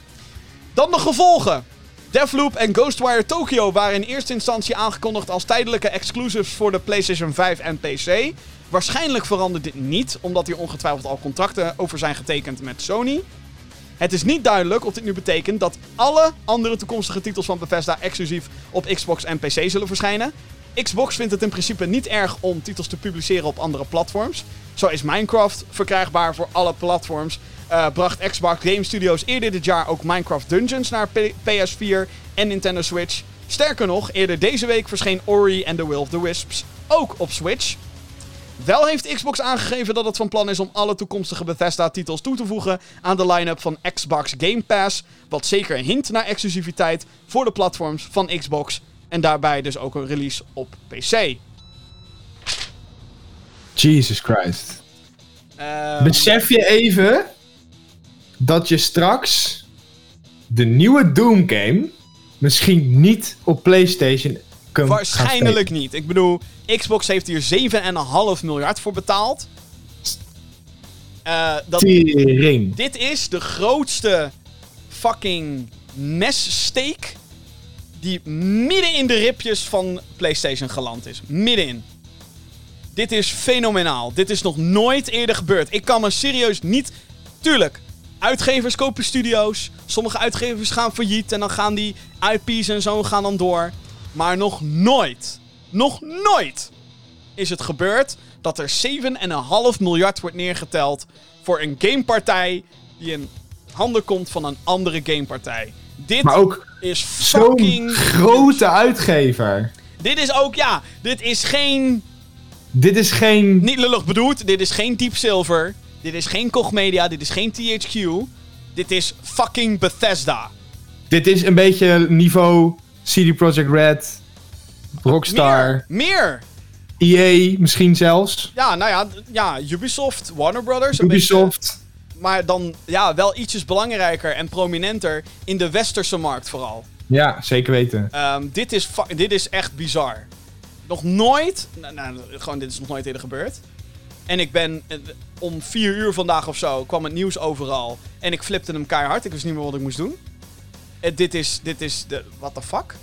Dan de gevolgen. Deathloop en Ghostwire Tokyo waren in eerste instantie aangekondigd als tijdelijke exclusives voor de PlayStation 5 en PC. Waarschijnlijk verandert dit niet, omdat hier ongetwijfeld al contracten over zijn getekend met Sony. Het is niet duidelijk of dit nu betekent dat alle andere toekomstige titels van Bethesda exclusief op Xbox en PC zullen verschijnen. Xbox vindt het in principe niet erg om titels te publiceren op andere platforms. Zo is Minecraft verkrijgbaar voor alle platforms. Eh, bracht Xbox Game Studios eerder dit jaar ook Minecraft Dungeons naar P- PS4 en Nintendo Switch. Sterker nog, eerder deze week verscheen Ori and the Will of the Wisps ook op Switch. Wel heeft Xbox aangegeven dat het van plan is om alle toekomstige Bethesda-titels toe te voegen aan de line-up van Xbox Game Pass. Wat zeker hint naar exclusiviteit voor de platforms van Xbox. En daarbij dus ook een release op PC. Jesus Christ. Ehm, Besef je even dat je straks de nieuwe Doom game misschien niet op PlayStation Waarschijnlijk niet. Ik bedoel, Xbox heeft hier 7,5 miljard voor betaald. Dat. Tering. dit is de grootste fucking messteek die midden in de ribjes van PlayStation geland is. Middenin. Dit is fenomenaal. Dit is nog nooit eerder gebeurd. Ik kan me serieus niet... Tuurlijk, uitgevers kopen studio's. Sommige uitgevers gaan failliet en dan gaan die IP's en zo gaan dan door. Maar nog nooit, nog nooit is het gebeurd dat er 7,5 miljard wordt neergeteld voor een gamepartij die in handen komt van een andere gamepartij. Dit Maar ook is fucking... grote uitgever. Dit is ook, ja, dit is geen... Dit is geen... Niet lullig bedoeld, dit is geen Deep Silver. Dit is geen Koch Media, dit is geen THQ. Dit is fucking Bethesda. Dit is een beetje niveau CD Projekt Red, Rockstar, Meer, meer. EA misschien zelfs, Ja, nou ja, ja, Ubisoft, Warner Brothers. Een beetje- Ubisoft. maar dan ja, wel ietsjes belangrijker en prominenter in de westerse markt vooral. Ja, zeker weten. Ehm, dit, is dit is echt bizar. Nog nooit, nou, nou, gewoon dit is nog nooit eerder gebeurd. En ik ben eh, om vier uur vandaag of zo kwam het nieuws overal. En ik flipte hem keihard. Ik wist niet meer wat ik moest doen. Eh, dit is, dit is de, what the fuck?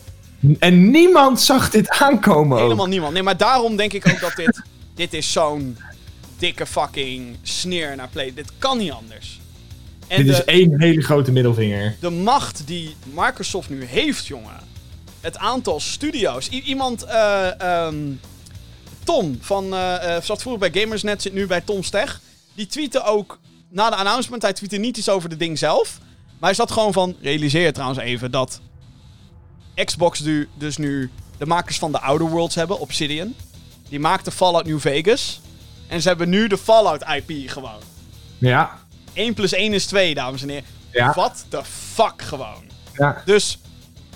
En niemand zag dit aankomen ook. Helemaal niemand. Nee, maar daarom denk ik ook dat dit, dit is zo'n dikke fucking sneer naar Play. Dit kan niet anders. En Dit de, is één hele grote middelvinger. de macht die Microsoft nu heeft, jongen. Het aantal studio's. I- iemand, eh, ehm, Tom van, eh, zat vroeger bij Gamersnet, zit nu bij Tom Steg. Die tweette ook, na de announcement, hij tweette niet iets over de ding zelf. Maar is dat gewoon van... Realiseer trouwens even dat... Xbox nu, dus nu de makers van de Outer Worlds hebben, Obsidian. Die maakte Fallout New Vegas. En ze hebben nu de Fallout IP gewoon. Ja. 1 plus 1 is 2, dames en heren. Ja. What the fuck gewoon. Ja. Dus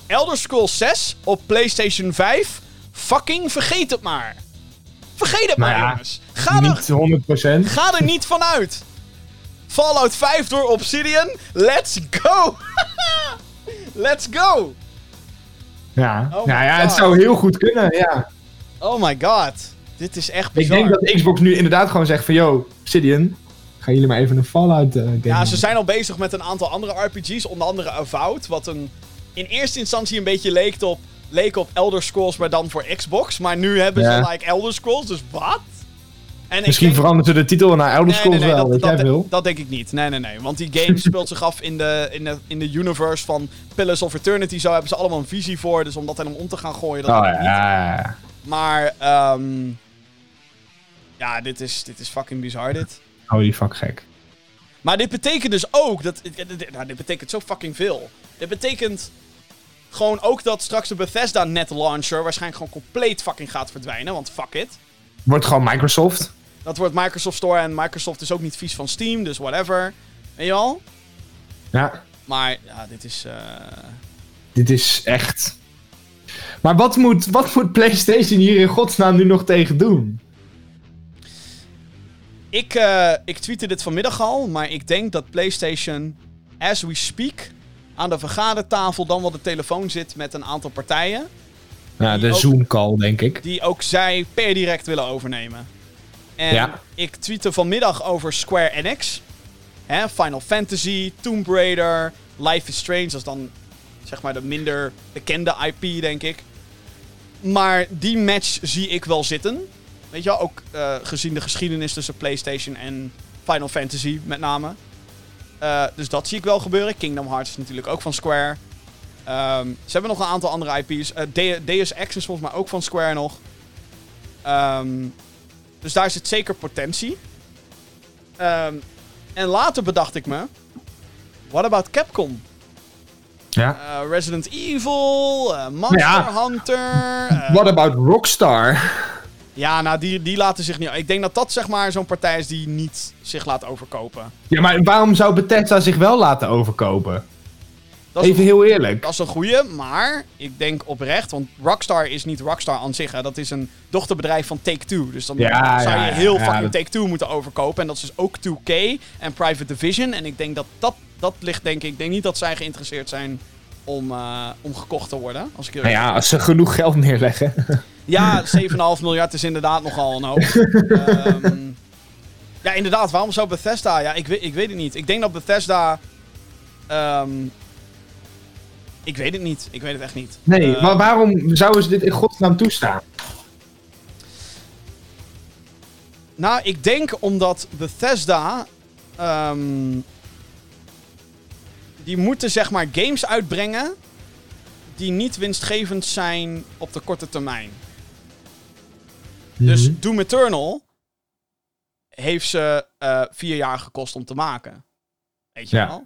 Elder Scrolls 6 op PlayStation 5. Fucking vergeet het maar. Vergeet het Nou maar, ja, jongens. Ga er, Niet 100%. ga er niet vanuit. Fallout 5 door Obsidian. Let's go. Let's go. Ja. Oh nou ja, het zou heel goed kunnen, ja. Oh my god. Dit is echt Ik bizar. denk dat Xbox nu inderdaad gewoon zegt van... Yo, Obsidian, gaan jullie maar even een Fallout eh, game Ja, ze zijn al bezig met een aantal andere RPG's, onder andere Avowed, wat een in eerste instantie een beetje leek op, leek op Elder Scrolls, maar dan voor Xbox. Maar nu hebben Ja. ze like Elder Scrolls, dus wat? En Misschien denk- veranderen ze de titel naar Elder Scrolls nee, nee, wel, dat, jij dat, denk ik niet. Nee, nee, nee. Want die game speelt zich af in de, in, de, in de universe van Pillars of Eternity. Zo hebben ze allemaal een visie voor. Dus om dat dan om te gaan gooien, dat Oh niet. ja. Maar, ehm ja, dit is, dit is fucking bizar, dit. Holy fuck gek. Maar dit betekent dus ook dat. Nou, dit betekent zo fucking veel. Dit betekent gewoon ook dat straks de Bethesda Net Launcher waarschijnlijk gewoon compleet fucking gaat verdwijnen. Want fuck it. Wordt gewoon Microsoft. Dat wordt Microsoft Store en Microsoft is ook niet vies van Steam, dus whatever. Weet je wel? Ja. Maar ja, dit is. eh, Dit is echt... Maar wat moet, wat moet PlayStation hier in godsnaam nu nog tegen doen? Ik, eh ik tweette dit vanmiddag al, maar ik denk dat PlayStation, as we speak, aan de vergadertafel dan wel de telefoon zit met een aantal partijen. Ja, de Zoom-call, denk ik. die ook zij per direct willen overnemen. En Ja. ik tweette vanmiddag over Square Enix. Hè, Final Fantasy, Tomb Raider, Life is Strange. Dat is dan zeg maar de minder bekende IP, denk ik. Maar die match zie ik wel zitten. Weet je wel, ook eh, gezien de geschiedenis tussen PlayStation en Final Fantasy met name. Eh, dus dat zie ik wel gebeuren. Kingdom Hearts is natuurlijk ook van Square. Ehm, ze hebben nog een aantal andere IP's. Eh, Deus Ex is volgens mij ook van Square nog. Ehm, dus daar zit zeker potentie. Ehm, en later bedacht ik me... What about Capcom? Ja. Eh, Resident Evil, eh, Monster Ja. Hunter... eh, What about Rockstar? ja, nou, die, die laten zich niet... Ik denk dat dat zeg maar zo'n partij is die niet zich laat overkopen. Ja, maar waarom zou Bethesda zich wel laten overkopen? Dat Even heel eerlijk. dat is een goeie, maar ik denk oprecht... Want Rockstar is niet Rockstar aan zich, hè. Dat is een dochterbedrijf van Take-Two. Dus dan Ja, zou ja, je heel ja, fucking Take-Two moeten overkopen. En dat is dus ook 2K en Private Division. En ik denk dat dat, dat ligt, denk ik... Ik denk niet dat zij geïnteresseerd zijn om, eh, om gekocht te worden. Als ik Nou ja, als ze genoeg geld neerleggen. Ja, 7,5 miljard is inderdaad nogal een hoop. Ehm, ja, inderdaad. Waarom zou Bethesda... Ja, ik weet, ik weet het niet. Ik denk dat Bethesda... ehm, ik weet het niet. Ik weet het echt niet. Nee, Eh, maar waarom zouden ze dit in godsnaam toestaan? Nou, ik denk omdat Bethesda... ehm, die moeten zeg maar games uitbrengen... die niet winstgevend zijn op de korte termijn. Dus Mhm. Doom Eternal heeft ze eh, vier jaar gekost om te maken. Weet je Ja. wel?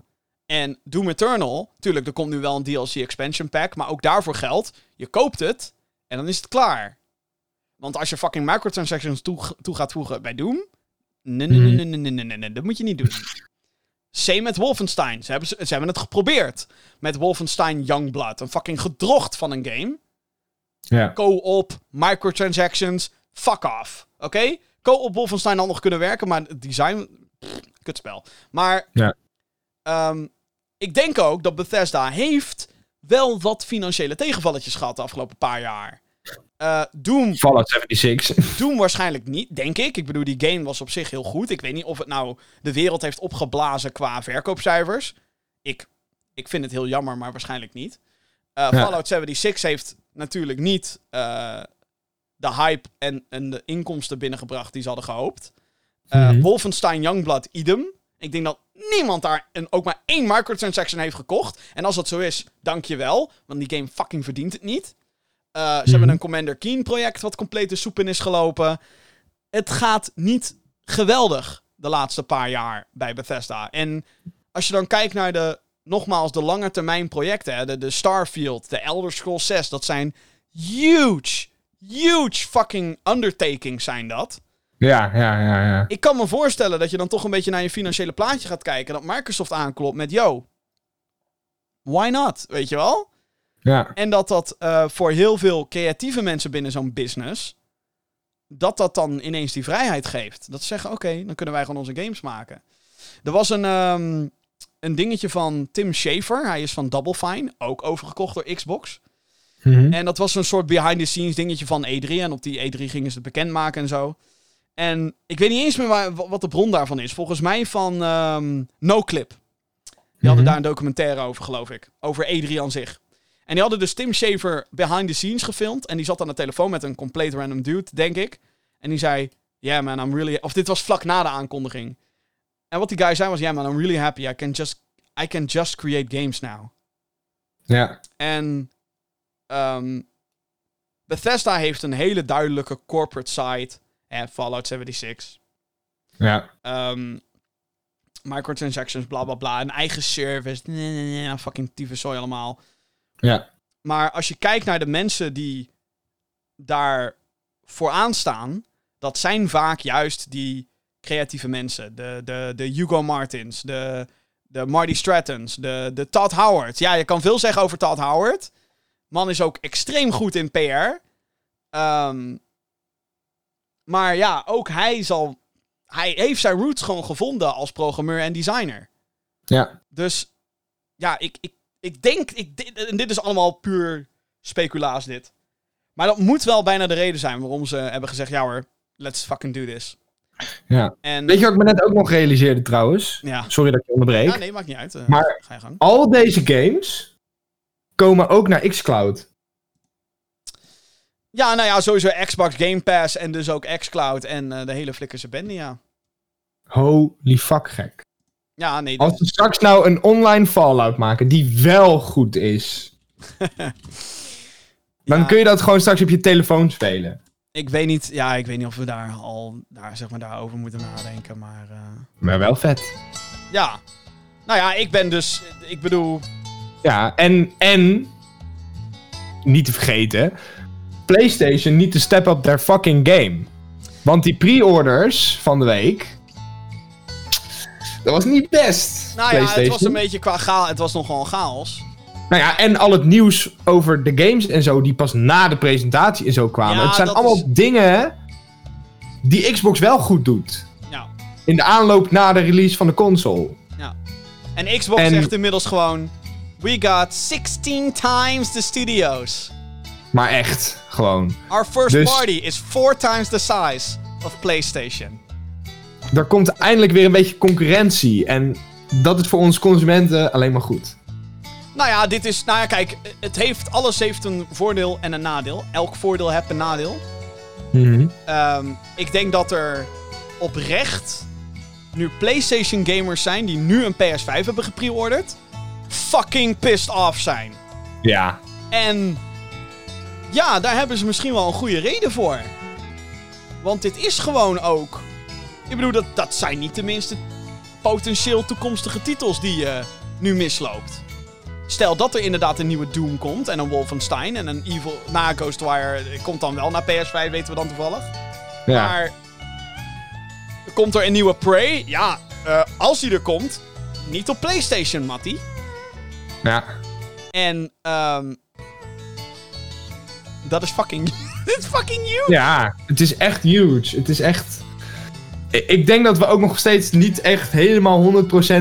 En Doom Eternal, tuurlijk, er komt nu wel een DLC expansion pack, maar ook daarvoor geldt, je koopt het en dan is het klaar. Want als je fucking microtransactions toe, toe gaat voegen bij Doom, mhm. nee, nee, nee, nee, nee, dat moet je niet doen. Same met Wolfenstein. Ze hebben, ze hebben het geprobeerd met Wolfenstein Youngblood. Een fucking gedrocht van een game. Ja. Co-op, microtransactions, fuck off. Oké? Okay? Co-op Wolfenstein had nog kunnen werken, maar het design... Kutspel. Maar... Ehm, ik denk ook dat Bethesda heeft wel wat financiële tegenvalletjes gehad de afgelopen paar jaar. Eh, Doom, Fallout 76. Doom waarschijnlijk niet, denk ik. Ik bedoel, die game was op zich heel goed. Ik weet niet of het nou de wereld heeft opgeblazen qua verkoopcijfers. Ik, ik vind het heel jammer, maar waarschijnlijk niet. Ja. Fallout 76 heeft natuurlijk niet eh, de hype en, en de inkomsten binnengebracht die ze hadden gehoopt. Eh, Mhm. Wolfenstein Youngblood idem. Ik denk dat niemand daar een, ook maar één microtransaction heeft gekocht. En als dat zo is, dank je wel. Want die game fucking verdient het niet. Eh, ze hebben een Commander Keen project wat compleet de soep in is gelopen. Het gaat niet geweldig de laatste paar jaar bij Bethesda. En als je dan kijkt naar de, nogmaals, de langetermijn projecten, hè, de, de Starfield, de Elder Scrolls 6, dat zijn huge, huge fucking undertakings zijn dat. Ja, ja, ja, ja. Ik kan me voorstellen dat je dan toch een beetje naar je financiële plaatje gaat kijken. Dat Microsoft aanklopt met, yo, why not? Weet je wel? Ja, En dat dat eh, voor heel veel creatieve mensen binnen zo'n business. Dat dat dan ineens die vrijheid geeft. Dat ze zeggen: oké, dan kunnen wij gewoon onze games maken. Er was een, ehm, een dingetje van Tim Schafer. Hij is van Double Fine. Ook overgekocht door Xbox. Mhm. En dat was een soort behind-the-scenes dingetje van E3. En op die E3 gingen ze het bekendmaken en zo. En ik weet niet eens meer waar, wat de bron daarvan is. Volgens mij van ehm NoClip. Die hadden Mhm. daar een documentaire over, geloof ik. Over E3 aan zich. En die hadden dus Tim Schafer behind the scenes gefilmd. En die zat aan de telefoon met een compleet random dude, denk ik. En die zei, yeah man, I'm really... Of dit was vlak na de aankondiging. En wat die guy zei was, yeah man, I'm really happy. I can just, I can just create games now. ja, En ehm, Bethesda heeft een hele duidelijke corporate side. Eh, Fallout 76. ja, ehm, microtransactions, bla bla bla. Een eigen service. Nee, nee, nee, fucking tyfuszooi allemaal. ja, Maar als je kijkt naar de mensen die daar vooraan staan, dat zijn vaak juist die creatieve mensen. De, de, de Hugo Martins, de, de Marty Strattons, de, de Todd Howard. Ja, je kan veel zeggen over Todd Howard. Man is ook extreem goed in PR. Ehm, maar ja, ook hij zal. Hij heeft zijn roots gewoon gevonden als programmeur en designer. ja. Dus ja, ik, ik, ik denk, ik, dit- en dit is allemaal puur speculaas dit. Maar dat moet wel bijna de reden zijn waarom ze hebben gezegd, ja hoor, let's fucking do this. ja. En Weet je wat ik me net ook nog realiseerde trouwens? ja. Sorry dat ik je onderbreek. ja, nee, maakt niet uit. Eh, Maar- ga je gang. Al deze games komen ook naar xCloud. Ja, nou ja, sowieso Xbox Game Pass en dus ook xCloud en eh, de hele flikkerse bende, ja. Holy fuck gek. Ja, nee, Als we straks nou een online Fallout maken die wel goed is. Dan kun je dat gewoon straks op je telefoon spelen. ik weet niet, ja, ik weet niet of we daar al, daar, zeg maar, daarover moeten nadenken, maar... eh, Maar wel vet. ja. Nou ja, ik ben dus, ik bedoel, Ja, en, en niet te vergeten, PlayStation niet te step up their fucking game. Want die pre-orders van de week, dat was niet best. nou ja, het was een beetje qua chaos, het was nogal een chaos. Nou ja, en al het nieuws over de games en zo, die pas na de presentatie en zo kwamen. Ja, het zijn allemaal is- dingen die Xbox wel goed doet. Ja. In de aanloop na de release van de console. En Xbox En- zegt inmiddels gewoon... We got 16 times the studios. Maar echt, gewoon. Our first Dus- party is four times the size of PlayStation. Er komt eindelijk weer een beetje concurrentie. En dat is voor ons consumenten alleen maar goed. Nou ja, dit is... Nou ja, kijk. Het heeft, alles heeft een voordeel en een nadeel. Elk voordeel heeft een nadeel. Ehm, ik denk dat er oprecht nu PlayStation gamers zijn die nu een PS5 hebben gepreorderd. Fucking pissed off zijn. Ja. En ja, daar hebben ze misschien wel een goede reden voor. Want dit is gewoon ook. Ik bedoel, dat, dat zijn niet tenminste potentieel toekomstige titels die je nu misloopt. Stel dat er inderdaad een nieuwe Doom komt en een Wolfenstein en een Evil. Na Ghostwire eh, komt dan wel naar PS5, weten we dan toevallig. Ja. Maar. Komt er een nieuwe Prey? Ja, eh, als die er komt. Niet op PlayStation, Matty. ja. En, ehm dat is fucking. Dit is fucking huge. Ja, het is echt huge. Het is echt... Ik denk dat we ook nog steeds niet echt helemaal 100%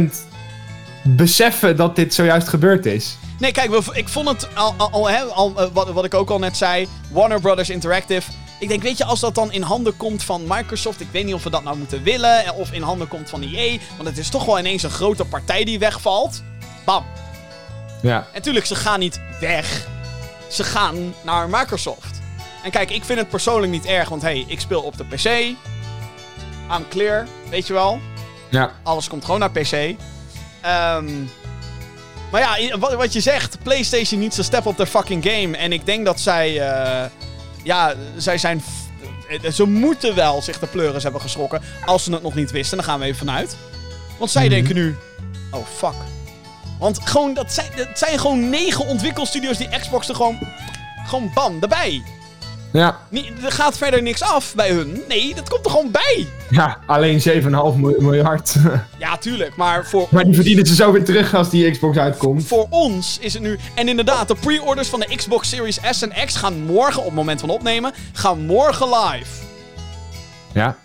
beseffen dat dit zojuist gebeurd is. Nee, kijk, ik vond het al, al, al, hè, al, eh, wat, wat ik ook al net zei. Warner Brothers Interactive. Ik denk, weet je, als dat dan in handen komt van Microsoft. Ik weet niet of we dat nou moeten willen. eh, Of in handen komt van EA. Want het is toch wel ineens een grote partij die wegvalt. Bam. Ja. En tuurlijk, ze gaan niet weg. Ze gaan naar Microsoft. En kijk, ik vind het persoonlijk niet erg. Want hey, ik speel op de PC. I'm clear, weet je wel. Ja. Alles komt gewoon naar PC. Ehm, maar ja, wat, wat je zegt, PlayStation niet zo step op de fucking game. En ik denk dat zij. eh, ja, zij zijn. eh, Ze moeten wel zich de pleuris hebben geschrokken. Als ze het nog niet wisten, dan gaan we even vanuit. Want zij Mhm. denken nu: oh fuck. Want gewoon, dat zijn, dat zijn gewoon negen ontwikkelstudio's die Xbox er gewoon, gewoon bam, erbij. Ja, Niet, er gaat verder niks af bij hun. Nee, dat komt er gewoon bij. ja alleen 7,5 mil- miljard. Ja, tuurlijk, maar voor, maar die verdienen ze zo weer terug als die Xbox uitkomt. voor ons is het nu... En inderdaad, de pre-orders van de Xbox Series S en X gaan morgen, op het moment van opnemen, gaan morgen live. Ja.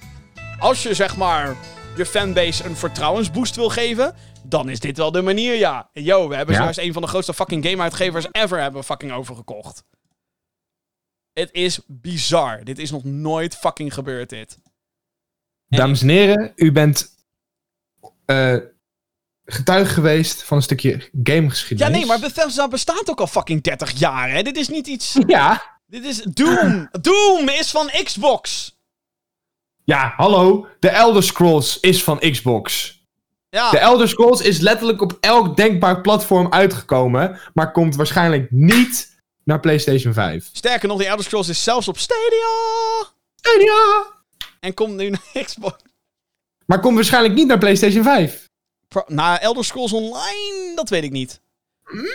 Als je, zeg maar, je fanbase een vertrouwensboost wil geven, dan is dit wel de manier, ja. En Yo, we hebben Ja. zojuist een van de grootste fucking game-uitgevers ever hebben we fucking overgekocht. Het is bizar. Dit is nog nooit fucking gebeurd, dit. Dames en heren, u bent eh getuige geweest van een stukje Ja, gamegeschiedenis. nee, maar Bethesda bestaat ook al fucking 30 jaar, hè. Dit is niet iets... Ja, Dit is Doom. Doom is van Xbox. ja, hallo. De Elder Scrolls is van Xbox. Ja, De Elder Scrolls is letterlijk op elk denkbaar platform uitgekomen, maar komt waarschijnlijk niet naar PlayStation 5. sterker nog, die Elder Scrolls is zelfs op Stadia. Ja. En komt nu naar Xbox. Maar komt waarschijnlijk niet naar PlayStation 5. Pro- nou, Elder Scrolls Online, dat weet ik niet.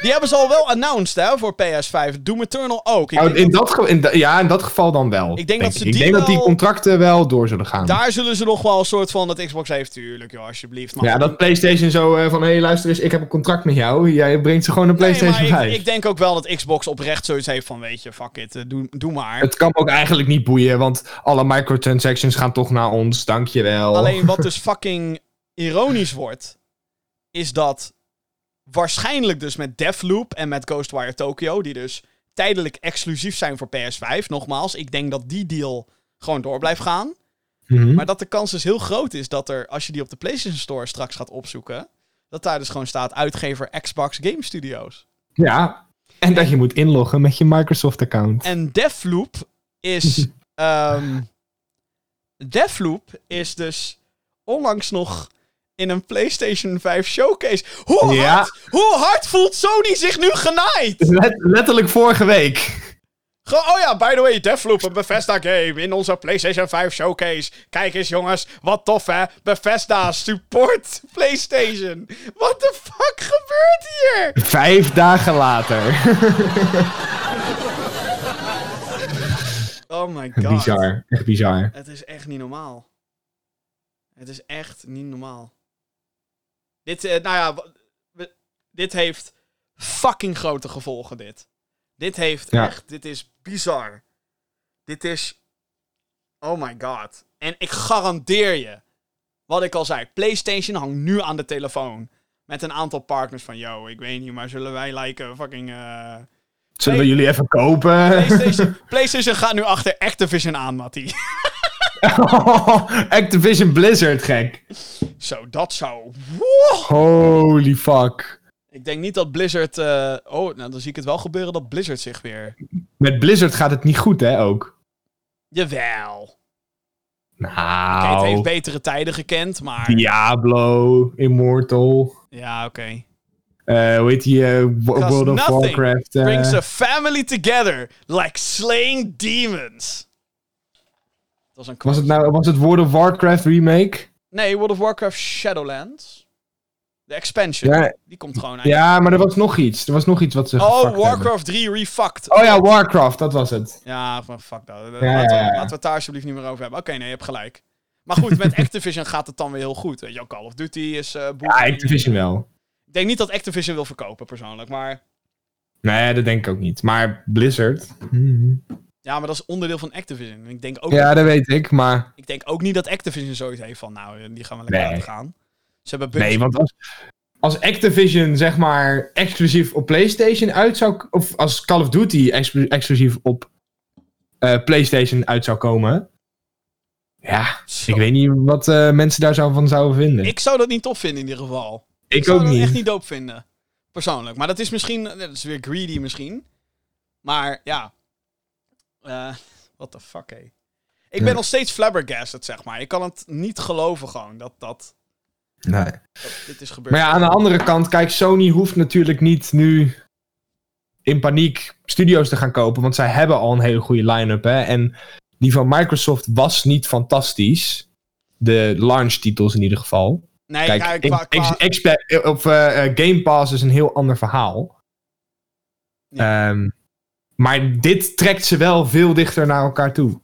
Die hebben ze al wel announced, hè, voor PS5. Doom Eternal ook. Ik Oh, in dat- dat ge- in da- ja, in dat geval dan wel. Ik denk dat ze ik. die denk dat die contracten wel door zullen gaan. daar zullen ze nog wel een soort van dat Xbox heeft, tuurlijk, joh, alsjeblieft. Maar ja, dat PlayStation zo eh, van, hé hey, luister eens, ik heb een contract met jou. Jij brengt ze gewoon Nee, PlayStation maar 5. ik, ik denk ook wel dat Xbox oprecht zoiets heeft van, weet je, fuck it, eh, doe, doe maar. Het kan ook eigenlijk niet boeien, want alle microtransactions gaan toch naar ons. Dankjewel. Alleen wat dus fucking ironisch wordt, is dat waarschijnlijk dus met Deathloop en met Ghostwire Tokyo, die dus tijdelijk exclusief zijn voor PS5, nogmaals, ik denk dat die deal gewoon door blijft gaan. Mhm. Maar dat de kans dus heel groot is dat er, als je die op de PlayStation Store straks gaat opzoeken, dat daar dus gewoon staat uitgever Xbox Game Studios. Ja, en dat je moet inloggen met je Microsoft-account. En Deathloop is. ehm Deathloop is dus onlangs nog in een PlayStation 5 showcase. Hoe Ja. hard, hoe hard voelt Sony zich nu genaaid? Let- letterlijk vorige week. Oh ja, by the way, Deathloop, een Bethesda game in onze PlayStation 5 showcase. Kijk eens jongens, wat tof hè. Bethesda support PlayStation. What the fuck gebeurt hier? Vijf dagen later. Oh my god. bizar, echt bizar. Het is echt niet normaal. Het is echt niet normaal. Dit, eh, nou ja, dit heeft fucking grote gevolgen, dit. Dit heeft Ja. echt, dit is bizar. Dit is, oh my god. En ik garandeer je, wat ik al zei, PlayStation hangt nu aan de telefoon. Met een aantal partners van, yo, ik weet niet, maar zullen wij lijken fucking... eh, Zullen we jullie even kopen? PlayStation, PlayStation gaat nu achter Activision aan, Mattie. Activision Blizzard, gek. Zo, dat zou... Wow. Holy fuck. Ik denk niet dat Blizzard... eh, oh, nou dan zie ik het wel gebeuren dat Blizzard zich weer... Met Blizzard gaat het niet goed, hè, ook. Jawel. Nou, het heeft betere tijden gekend, maar... Diablo, Immortal, Ja, oké. eh hoe heet die, eh, World of Warcraft. Brings a family together like slaying demons. Was een was, het nou, was het World of Warcraft remake? Nee, World of Warcraft Shadowlands. De expansion. Ja, Die komt gewoon uit. ja, maar er was nog iets. Er was nog iets wat ze oh, hebben. Warcraft 3 refucked. Oh ja, Warcraft, dat was het. Ja, maar fuck dat. laten, ja, we, laten we het daar alsjeblieft niet meer over hebben. Oké, nee, je hebt gelijk. Maar goed, met Activision gaat het dan weer heel goed. Weet je, Call of Duty is... booming. Ja, Activision wel. Ik denk niet dat Activision wil verkopen, persoonlijk. Maar Nee, dat denk ik ook niet. Maar Blizzard. mhm. Ja, maar dat is onderdeel van Activision. En ik denk ook, Ja, dat weet ik, maar. ik denk ook niet dat Activision zoiets heeft van... Nou, die gaan we lekker Nee. laten gaan. Ze hebben Nee, want als, als Activision zeg maar exclusief op PlayStation uit zou. Of als Call of Duty exclu- exclusief op eh, PlayStation uit zou komen. Ja, Zo. ik weet niet wat eh, mensen daar zou van zouden vinden. Ik, zou dat niet tof vinden in ieder geval. Ik, ook zou dat niet. echt niet dope vinden. Persoonlijk. Maar dat is misschien... Dat is weer greedy misschien. Maar ja. Eh what the fuck, hé. Ik ben Ja. nog steeds flabbergasted, zeg maar. Ik kan het niet geloven gewoon dat, dat, Nee. dat dit is gebeurd. Maar ja, aan de andere kant, kijk, Sony hoeft natuurlijk niet nu in paniek studio's te gaan kopen. Want zij hebben al een hele goede line-up. Hè? En die van Microsoft was niet fantastisch. De launch titels in ieder geval. Nee, Kijk, ja, ik- qua, of eh, eh, Game Pass is een heel ander verhaal. Ehm, maar dit trekt ze wel veel dichter naar elkaar toe.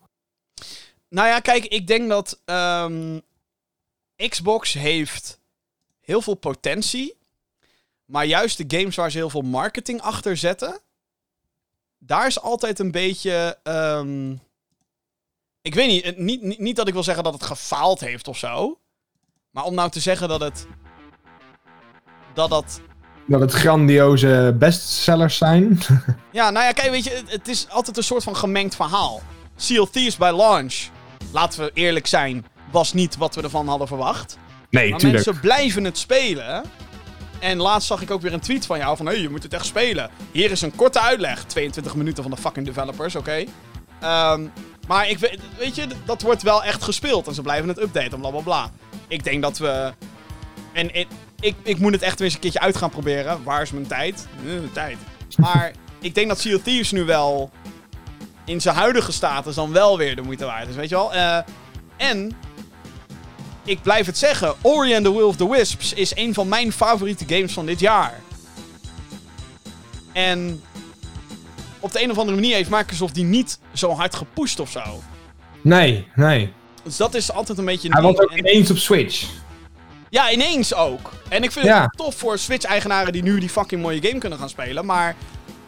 Nou ja, kijk, ik denk dat ehm, Xbox heeft heel veel potentie. Maar juist de games waar ze heel veel marketing achter zetten, daar is altijd een beetje. ehm, ik weet niet, niet, niet, niet dat ik wil zeggen dat het gefaald heeft of zo. Maar om nou te zeggen dat het. Dat dat. Dat het grandioze bestsellers zijn. Ja, nou ja, kijk, weet je, het, het is altijd een soort van gemengd verhaal. Sea of Thieves bij launch, laten we eerlijk zijn, was niet wat we ervan hadden verwacht. Nee, Maar tuurlijk. mensen blijven het spelen. En laatst zag ik ook weer een tweet van jou van... Hé, hey, je moet het echt spelen. Hier is een korte uitleg. 22 minuten van de fucking developers, oké? Ehm, maar ik weet, weet je, dat wordt wel echt gespeeld. En ze blijven het updaten, bla bla bla. Ik denk dat we... En ik, ik, ik moet het echt weer eens een keertje uit gaan proberen. Waar is mijn tijd? Eh, tijd. Maar ik denk dat Sea of Thieves nu wel... In zijn huidige status dan wel weer de moeite waard is, weet je wel? Eh, en ik blijf het zeggen, Ori and the Will of the Wisps is een van mijn favoriete games van dit jaar. En op de een of andere manier heeft Microsoft die niet zo hard gepusht of zo. Nee, nee. Dus dat is altijd een beetje Hij was ook En- ineens op Switch. Ja, ineens ook. En ik vind Ja. het tof voor Switch-eigenaren die nu die fucking mooie game kunnen gaan spelen. Maar,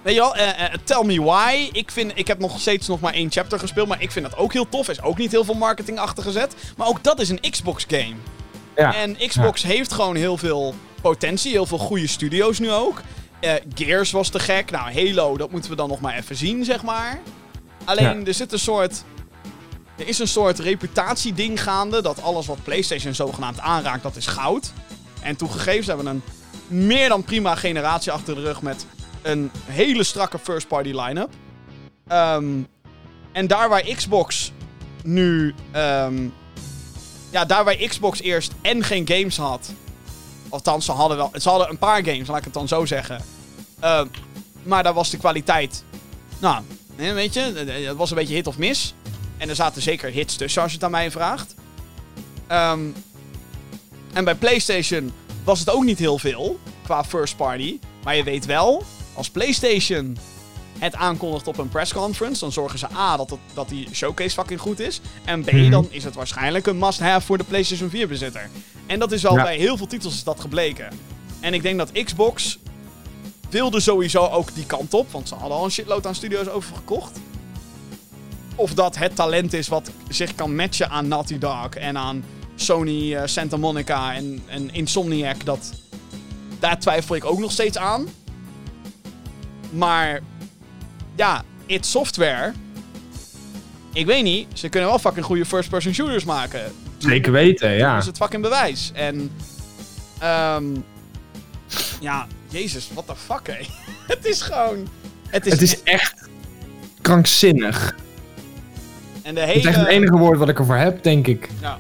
weet je wel, eh, eh, tell me why. Ik, vind, ik heb nog steeds nog maar één chapter gespeeld, maar ik vind dat ook heel tof. Er is ook niet heel veel marketing achter gezet. Maar ook dat is een Xbox-game. Ja. En Xbox heeft gewoon heel veel potentie, heel veel goede studio's nu ook. Eh, Gears was te gek. Nou, Halo, dat moeten we dan nog maar even zien, zeg maar. Alleen, Ja. er zit een soort... Er is een soort reputatieding gaande, dat alles wat PlayStation zogenaamd aanraakt, dat is goud. En toegegeven, ze hebben een meer dan prima generatie achter de rug met een hele strakke first-party line-up. Ehm, en daar waar Xbox nu... ehm, ja, daar waar Xbox eerst en geen games had. Althans, ze hadden wel. Ze hadden een paar games, laat ik het dan zo zeggen. Eh, maar daar was de kwaliteit. Nou, weet je, eh, het was een beetje hit of miss. En er zaten zeker hits tussen als je het aan mij vraagt. Ehm, en bij PlayStation was het ook niet heel veel qua first party. Maar je weet wel, als PlayStation het aankondigt op een press conference, dan zorgen ze A dat, het, dat die showcase fucking goed is. En B, Mhm. dan is het waarschijnlijk een must-have voor de PlayStation 4 bezitter. En dat is wel Ja. bij heel veel titels is dat gebleken. En ik denk dat Xbox wilde sowieso ook die kant op, want ze hadden al een shitload aan studio's overgekocht. Of dat het talent is wat zich kan matchen aan Naughty Dog en aan Sony, eh, Santa Monica en, en Insomniac, dat, daar twijfel ik ook nog steeds aan. Maar ja, it software. Ik weet niet, ze kunnen wel fucking goede first-person shooters maken. Zeker weten, Dat ja. is het fucking bewijs. En, ehm ja, jezus, what the fuck, hé. het is gewoon, het is, Het is echt krankzinnig. En de Dat is echt het enige woord wat ik ervoor heb, denk ik. Ja.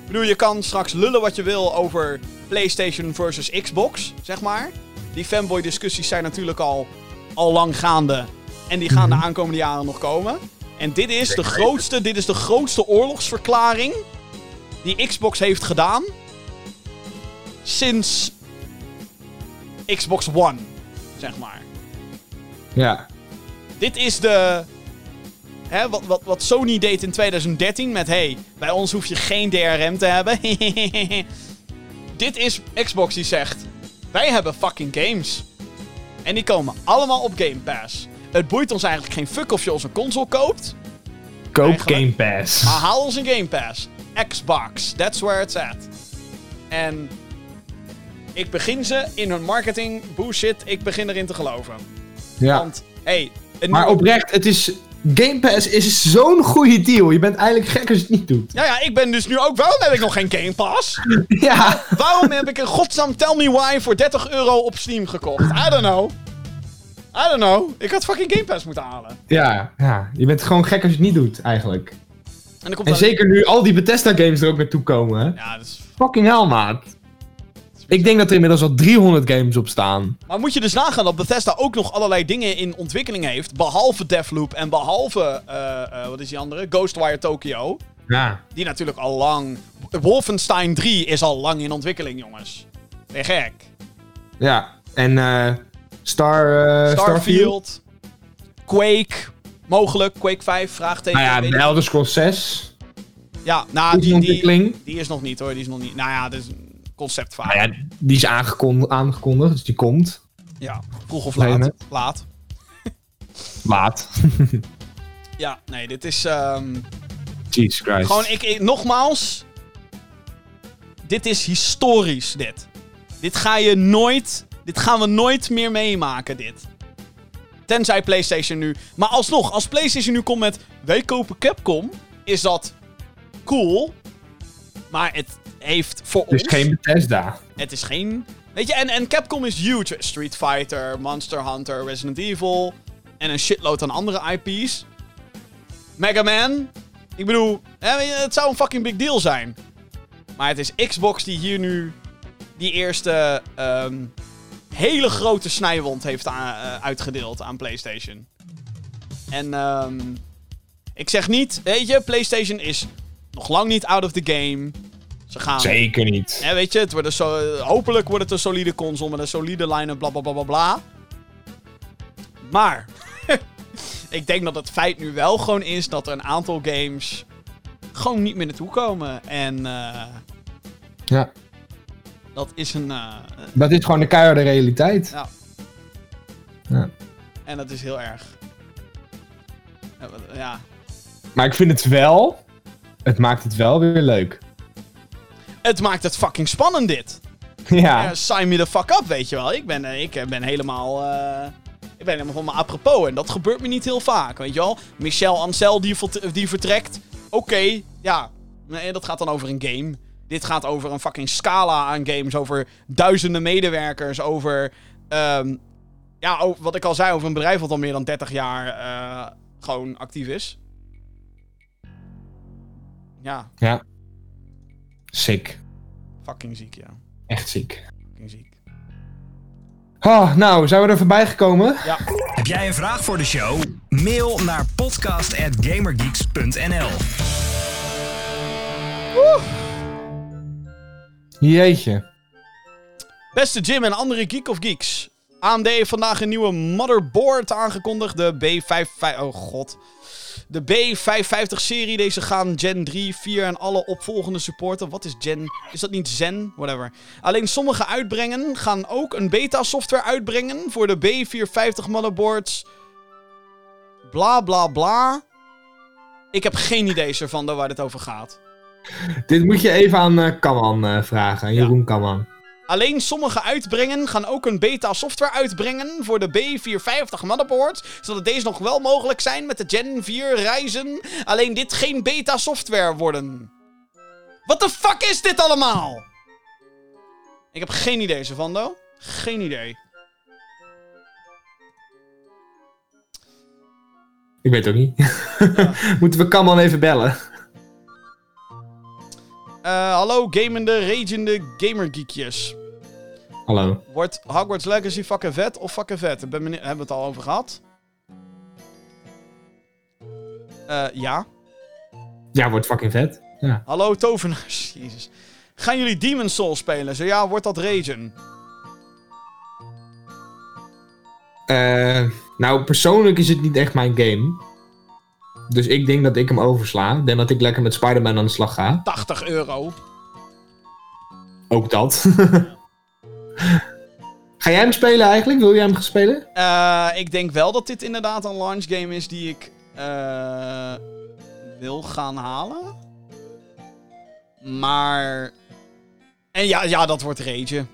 Ik bedoel, je kan straks lullen wat je wil over PlayStation versus Xbox, zeg maar. Die fanboy discussies zijn natuurlijk al, al lang gaande. En die gaan de aankomende jaren nog komen. En dit is de grootste, dit is de grootste oorlogsverklaring die Xbox heeft gedaan sinds Xbox One, zeg maar. Ja. Dit is de. Hè, wat, wat, wat Sony deed in 2013 met: hey, bij ons hoef je geen DRM te hebben. Dit is Xbox die zegt: wij hebben fucking games. En die komen allemaal op Game Pass. Het boeit ons eigenlijk geen fuck of je ons een console koopt. Koop Eigenlijk- Game Pass. Maar haal ons een Game Pass. Xbox, that's where it's at. En ik begin ze in hun marketing bullshit, ik begin erin te geloven. Ja. Want, hey, Maar nieuwe- oprecht, het is... Game Pass is zo'n goede deal. Je bent eigenlijk gek als je het niet doet. Ja, ja, ik ben dus nu ook... Waarom heb ik nog geen Game Pass? Ja. Waarom heb ik een godsnaam Tell Me Why voor 30 euro op Steam gekocht? I don't know. I don't know. Ik had fucking Game Pass moeten halen. Ja, ja. Je bent gewoon gek als je het niet doet, eigenlijk. En, En zeker nu al die Bethesda games er ook naartoe komen. hè. Ja, dat is... Fucking hell, maat. Ik denk dat er inmiddels al 300 games op staan. Maar moet je dus nagaan dat Bethesda ook nog allerlei dingen in ontwikkeling heeft. Behalve Deathloop en behalve, eh, eh, wat is die andere? Ghostwire Tokyo. Ja. Die natuurlijk al lang Wolfenstein 3 is al lang in ontwikkeling, jongens. Ben je gek? Ja, en eh Star, Starfield. Starfield. Quake. Mogelijk. Quake 5, vraagteken. Nou ja, de. Elder Scrolls 6. ja, nou, Die die, die, ontwikkeling. die is nog niet hoor. Die is nog niet. Nou ja, een conceptvaart. Nou ja, die is aangekon- aangekondigd, dus die komt. Ja, vroeg of laat. Laat. Laat. Ja, nee, dit is... ehm, Jesus Christ. Gewoon, ik, ik- nogmaals. Dit is historisch, dit. Dit ga je nooit. Dit gaan we nooit meer meemaken, dit. Tenzij PlayStation nu. Maar alsnog, als PlayStation nu komt met. Wij kopen Capcom. Is dat cool. Maar het heeft voor Het is ons. geen Bethesda. Het is geen. Weet je, en, en Capcom is huge. Street Fighter, Monster Hunter, Resident Evil. En een shitload aan andere IP's. Mega Man. Ik bedoel, het zou een fucking big deal zijn. Maar het is Xbox die hier nu die eerste ehm, hele grote snijwond heeft eh, uitgedeeld aan PlayStation. En ehm, ik zeg niet, weet je, PlayStation is nog lang niet out of the game. Ze gaan. Zeker niet. Ja, weet je, het wordt een zo, hopelijk wordt het een solide console met een solide line-up, bla bla bla bla bla. Maar, ik denk dat het feit nu wel gewoon is dat er een aantal games gewoon niet meer naartoe komen. En eh, Ja. dat is een. eh, Dat is gewoon de keiharde realiteit. ja. Ja. En dat is heel erg. Ja. Maar ik vind het wel... Het maakt het wel weer leuk. Het maakt het fucking spannend, dit. Ja. Ja, sign me the fuck up, weet je wel. Ik ben, eh, ik eh, ben helemaal... eh, ik ben helemaal van mijn apropos. En dat gebeurt me niet heel vaak, weet je wel. Michel Ancel die, die vertrekt. Oké, ja. Nee, dat gaat dan over een game. Dit gaat over een fucking scala aan games. Over duizenden medewerkers. Over... ehm, ja, over, wat ik al zei, over een bedrijf wat al meer dan 30 jaar gewoon actief is. Ja, Ja. Sick. fucking ziek, ja. Echt ziek. Fucking ziek. Oh, nou, zijn we er voorbij gekomen? Ja. Heb jij een vraag voor de show? Mail naar podcast.gamergeeks.nl Jeetje. Beste Jim en andere Geek of Geeks. AMD heeft vandaag een nieuwe motherboard aangekondigd. De B55... Oh god. De B550-serie. Deze gaan Gen 3, 4 en alle opvolgende supporten. Wat is Gen... Is dat niet Zen? Whatever. Alleen sommige uitbrengen gaan ook een beta-software uitbrengen... voor de B450 motherboards. Bla bla bla. Ik heb geen idee, Servando, waar dit over gaat. Dit moet je even aan eh Kaman eh, vragen. aan Jeroen Kaman. Alleen sommige uitbrengen gaan ook een beta software uitbrengen voor de B450 motherboards, zodat deze nog wel mogelijk zijn met de Gen 4 reizen. Alleen dit geen beta software worden. What the fuck is dit allemaal? Ik heb geen idee, Savando. Geen idee. Ik weet het ook niet. Moeten we Kaman even bellen? Eh, hallo, gamende, ragende gamergeekjes. Hallo. Wordt Hogwarts Legacy fucking vet of fucking vet? Ben hebben we het al over gehad? Eh, ja. Ja, wordt fucking vet. Ja. Hallo tovenaars. Jezus. Gaan jullie Demon Souls spelen? Zo ja, wordt dat Ragen? Eh, nou, persoonlijk is het niet echt mijn game. Dus ik denk dat ik hem oversla. Ik denk dat ik lekker met Spider-Man aan de slag ga. 80 euro. Ook dat. ga jij hem spelen eigenlijk? Wil jij hem gaan spelen? Eh, ik denk wel dat dit inderdaad een launch game is die ik eh, wil gaan halen. Maar... En ja, ja dat wordt Ragen.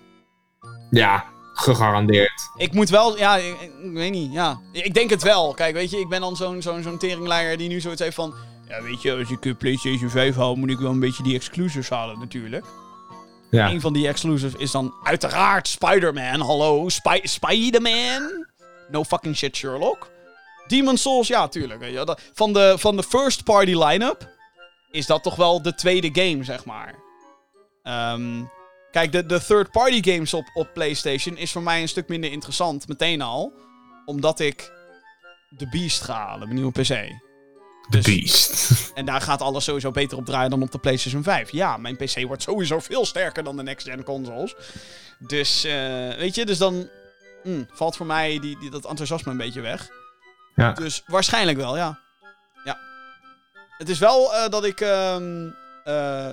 Ja, gegarandeerd. Ik moet wel, ja, ik, ik- ik weet niet, ja. Ik denk het wel. Kijk, weet je, ik ben dan zo'n zo'n zo'n teringleier die nu zoiets heeft van... Ja, weet je, als ik eh, PlayStation 5 haal, moet ik wel een beetje die exclusives halen natuurlijk. Een van die exclusives is dan uiteraard Spider-Man. Hallo, Spy Spider-Man? No fucking shit, Sherlock. Demon Souls, ja, tuurlijk. Van de, van de first party line-up is dat toch wel de tweede game, zeg maar. Ehm, kijk, de, de third party games op, op PlayStation is voor mij een stuk minder interessant, meteen al. Omdat ik de Beast ga halen, mijn nieuwe PC. Dus- Beast. En daar gaat alles sowieso beter op draaien dan op de PlayStation 5. Ja, mijn PC wordt sowieso veel sterker dan de next-gen consoles. Dus, eh, weet je, dus dan mm, valt voor mij die, die, dat enthousiasme een beetje weg. Ja. Dus waarschijnlijk wel, ja. Ja. Het is wel eh, dat ik. ehm, eh,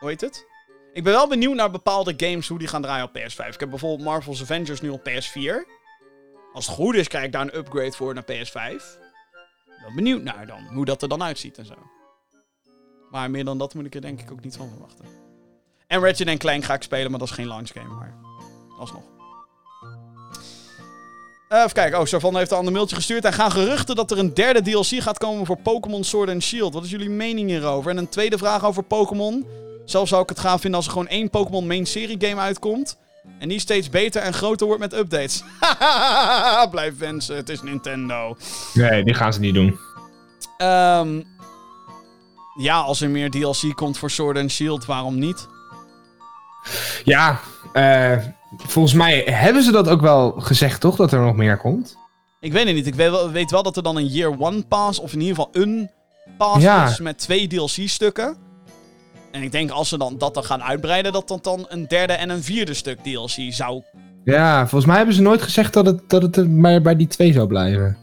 hoe heet het? Ik ben wel benieuwd naar bepaalde games hoe die gaan draaien op PS5. Ik heb bijvoorbeeld Marvel's Avengers nu op PS4. Als het goed is, krijg ik daar een upgrade voor naar PS5. Benieuwd naar dan, hoe dat er dan uitziet en zo. Maar meer dan dat moet ik er denk ik ook niet van verwachten. En Ratchet Clank ga ik spelen, maar dat is geen launch game, maar alsnog. Eh, even kijken. Oh, Savan heeft een mailtje gestuurd. Er gaan geruchten dat er een derde DLC gaat komen voor Pokémon Sword and Shield. Wat is jullie mening hierover? En een tweede vraag over Pokémon. Zelf zou ik het gaaf vinden als er gewoon één Pokémon main serie game uitkomt. En die steeds beter en groter wordt met updates. Blijf wensen, het is Nintendo. Nee, die gaan ze niet doen. Ehm, ja, als er meer DLC komt voor Sword and Shield, waarom niet? Ja, eh, volgens mij hebben ze dat ook wel gezegd, toch? Dat er nog meer komt. Ik weet het niet. Ik weet wel, weet wel dat er dan een Year One Pass, of in ieder geval een pass Ja. is met twee DLC-stukken. En ik denk als ze dan dat dan gaan uitbreiden, dat dat dan een derde en een vierde stuk DLC zou... Ja, volgens mij hebben ze nooit gezegd dat het, dat het er maar bij die twee zou blijven.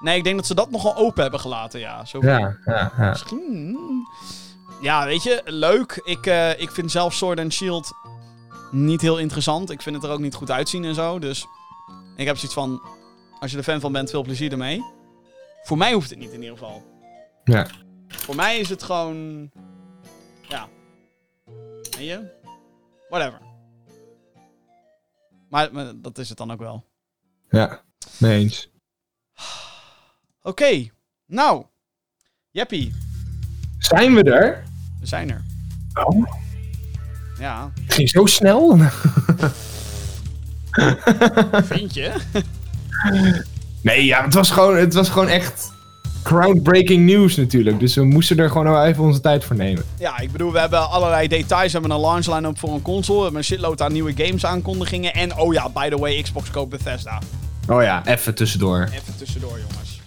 Nee, ik denk dat ze dat nogal open hebben gelaten, ja. Zo Ja, ja, ja. Misschien. Ja, weet je, leuk. Ik, eh, ik vind zelf Sword and Shield niet heel interessant. Ik vind het er ook niet goed uitzien en zo. Dus ik heb zoiets van: als je er fan van bent, veel plezier ermee. Voor mij hoeft het niet in ieder geval. Ja. Voor mij is het gewoon. Weet je? Whatever. Maar, maar dat is het dan ook wel. Ja, mee eens. Oké. Nou. Jeppie, Zijn we er? we zijn er. Oh, Ja. het ging zo snel. Vind je? Nee, ja, het was gewoon, het was gewoon echt groundbreaking nieuws natuurlijk. Dus we moesten er gewoon even onze tijd voor nemen. Ja, ik bedoel, we hebben allerlei details. We hebben een launch line-up voor een console. We hebben een shitload aan nieuwe games aankondigingen. En oh ja, by the way, Xbox koopt Bethesda. Oh ja, even tussendoor. Even tussendoor, jongens.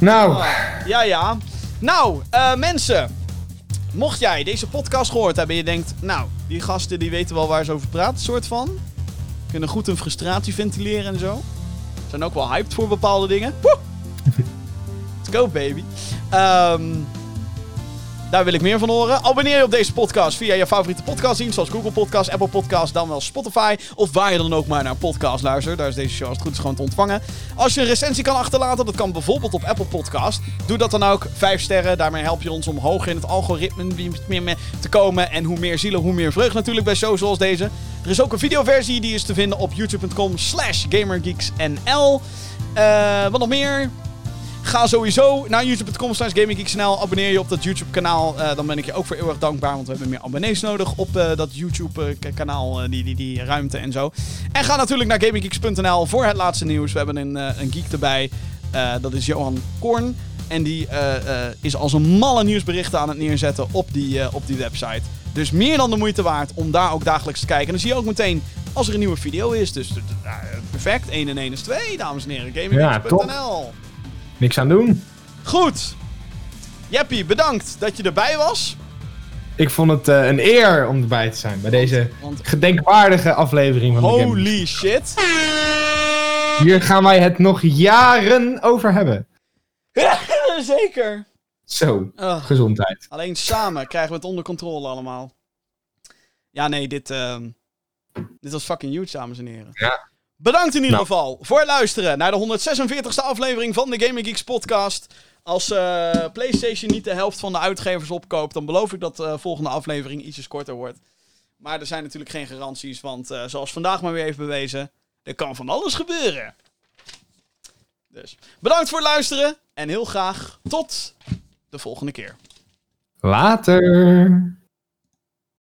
Nou, Ja, ja. Nou, eh, mensen. Mocht jij deze podcast gehoord hebben en je denkt... Nou, die gasten die weten wel waar ze over praten, soort van. Kunnen goed hun frustratie ventileren en zo. Zijn ook wel hyped voor bepaalde dingen. Woe! Let's go, baby. Ehm, daar wil ik meer van horen. Abonneer je op deze podcast via je favoriete podcastdienst, zoals Google Podcast, Apple Podcast, dan wel Spotify. Of waar je dan ook maar naar een podcast luistert. Daar is deze show als het goed is gewoon te ontvangen. Als je een recensie kan achterlaten, dat kan bijvoorbeeld op Apple Podcast. Doe dat dan ook. Vijf sterren. Daarmee help je ons om hoger in het algoritme te komen. En hoe meer zielen, hoe meer vreugd natuurlijk bij shows zoals deze. Er is ook een videoversie, die is te vinden op youtube.com slash gamergeeksnl. Eh, wat nog meer? Ga sowieso naar youtube.com slash gaminggeeksnl. Abonneer je op dat YouTube kanaal. Eh, dan ben ik je ook voor eeuwig dankbaar. Want we hebben meer abonnees nodig op eh, dat YouTube kanaal. eh, die, die, die ruimte en zo. En ga natuurlijk naar gaminggeeks.nl voor het laatste nieuws. We hebben een, een geek erbij. Dat is Johan Korn. En die is als een malle nieuwsberichten aan het neerzetten op die, op die website. Dus meer dan de moeite waard om daar ook dagelijks te kijken. En dan zie je ook meteen als er een nieuwe video is. Dus eh, perfect. 1 en 1 is 2, dames en heren. Gaminggeeks.nl niks aan doen. Goed. Jeppie, bedankt dat je erbij was. Ik vond het eh, een eer om erbij te zijn bij deze Want gedenkwaardige aflevering van de Game. holy shit. Hier gaan wij het nog jaren over hebben. Zeker. Zo, Ugh. gezondheid. Alleen samen krijgen we het onder controle allemaal. Ja, nee, dit, ehm, dit was fucking huge, dames en heren. Ja. Bedankt in ieder Nou. geval voor het luisteren naar de 146e aflevering van de Gaming Geeks podcast. Als eh, PlayStation niet de helft van de uitgevers opkoopt, dan beloof ik dat de volgende aflevering ietsjes korter wordt. Maar er zijn natuurlijk geen garanties, want eh, zoals vandaag maar weer heeft bewezen, er kan van alles gebeuren. Dus bedankt voor het luisteren en heel graag tot de volgende keer. Later.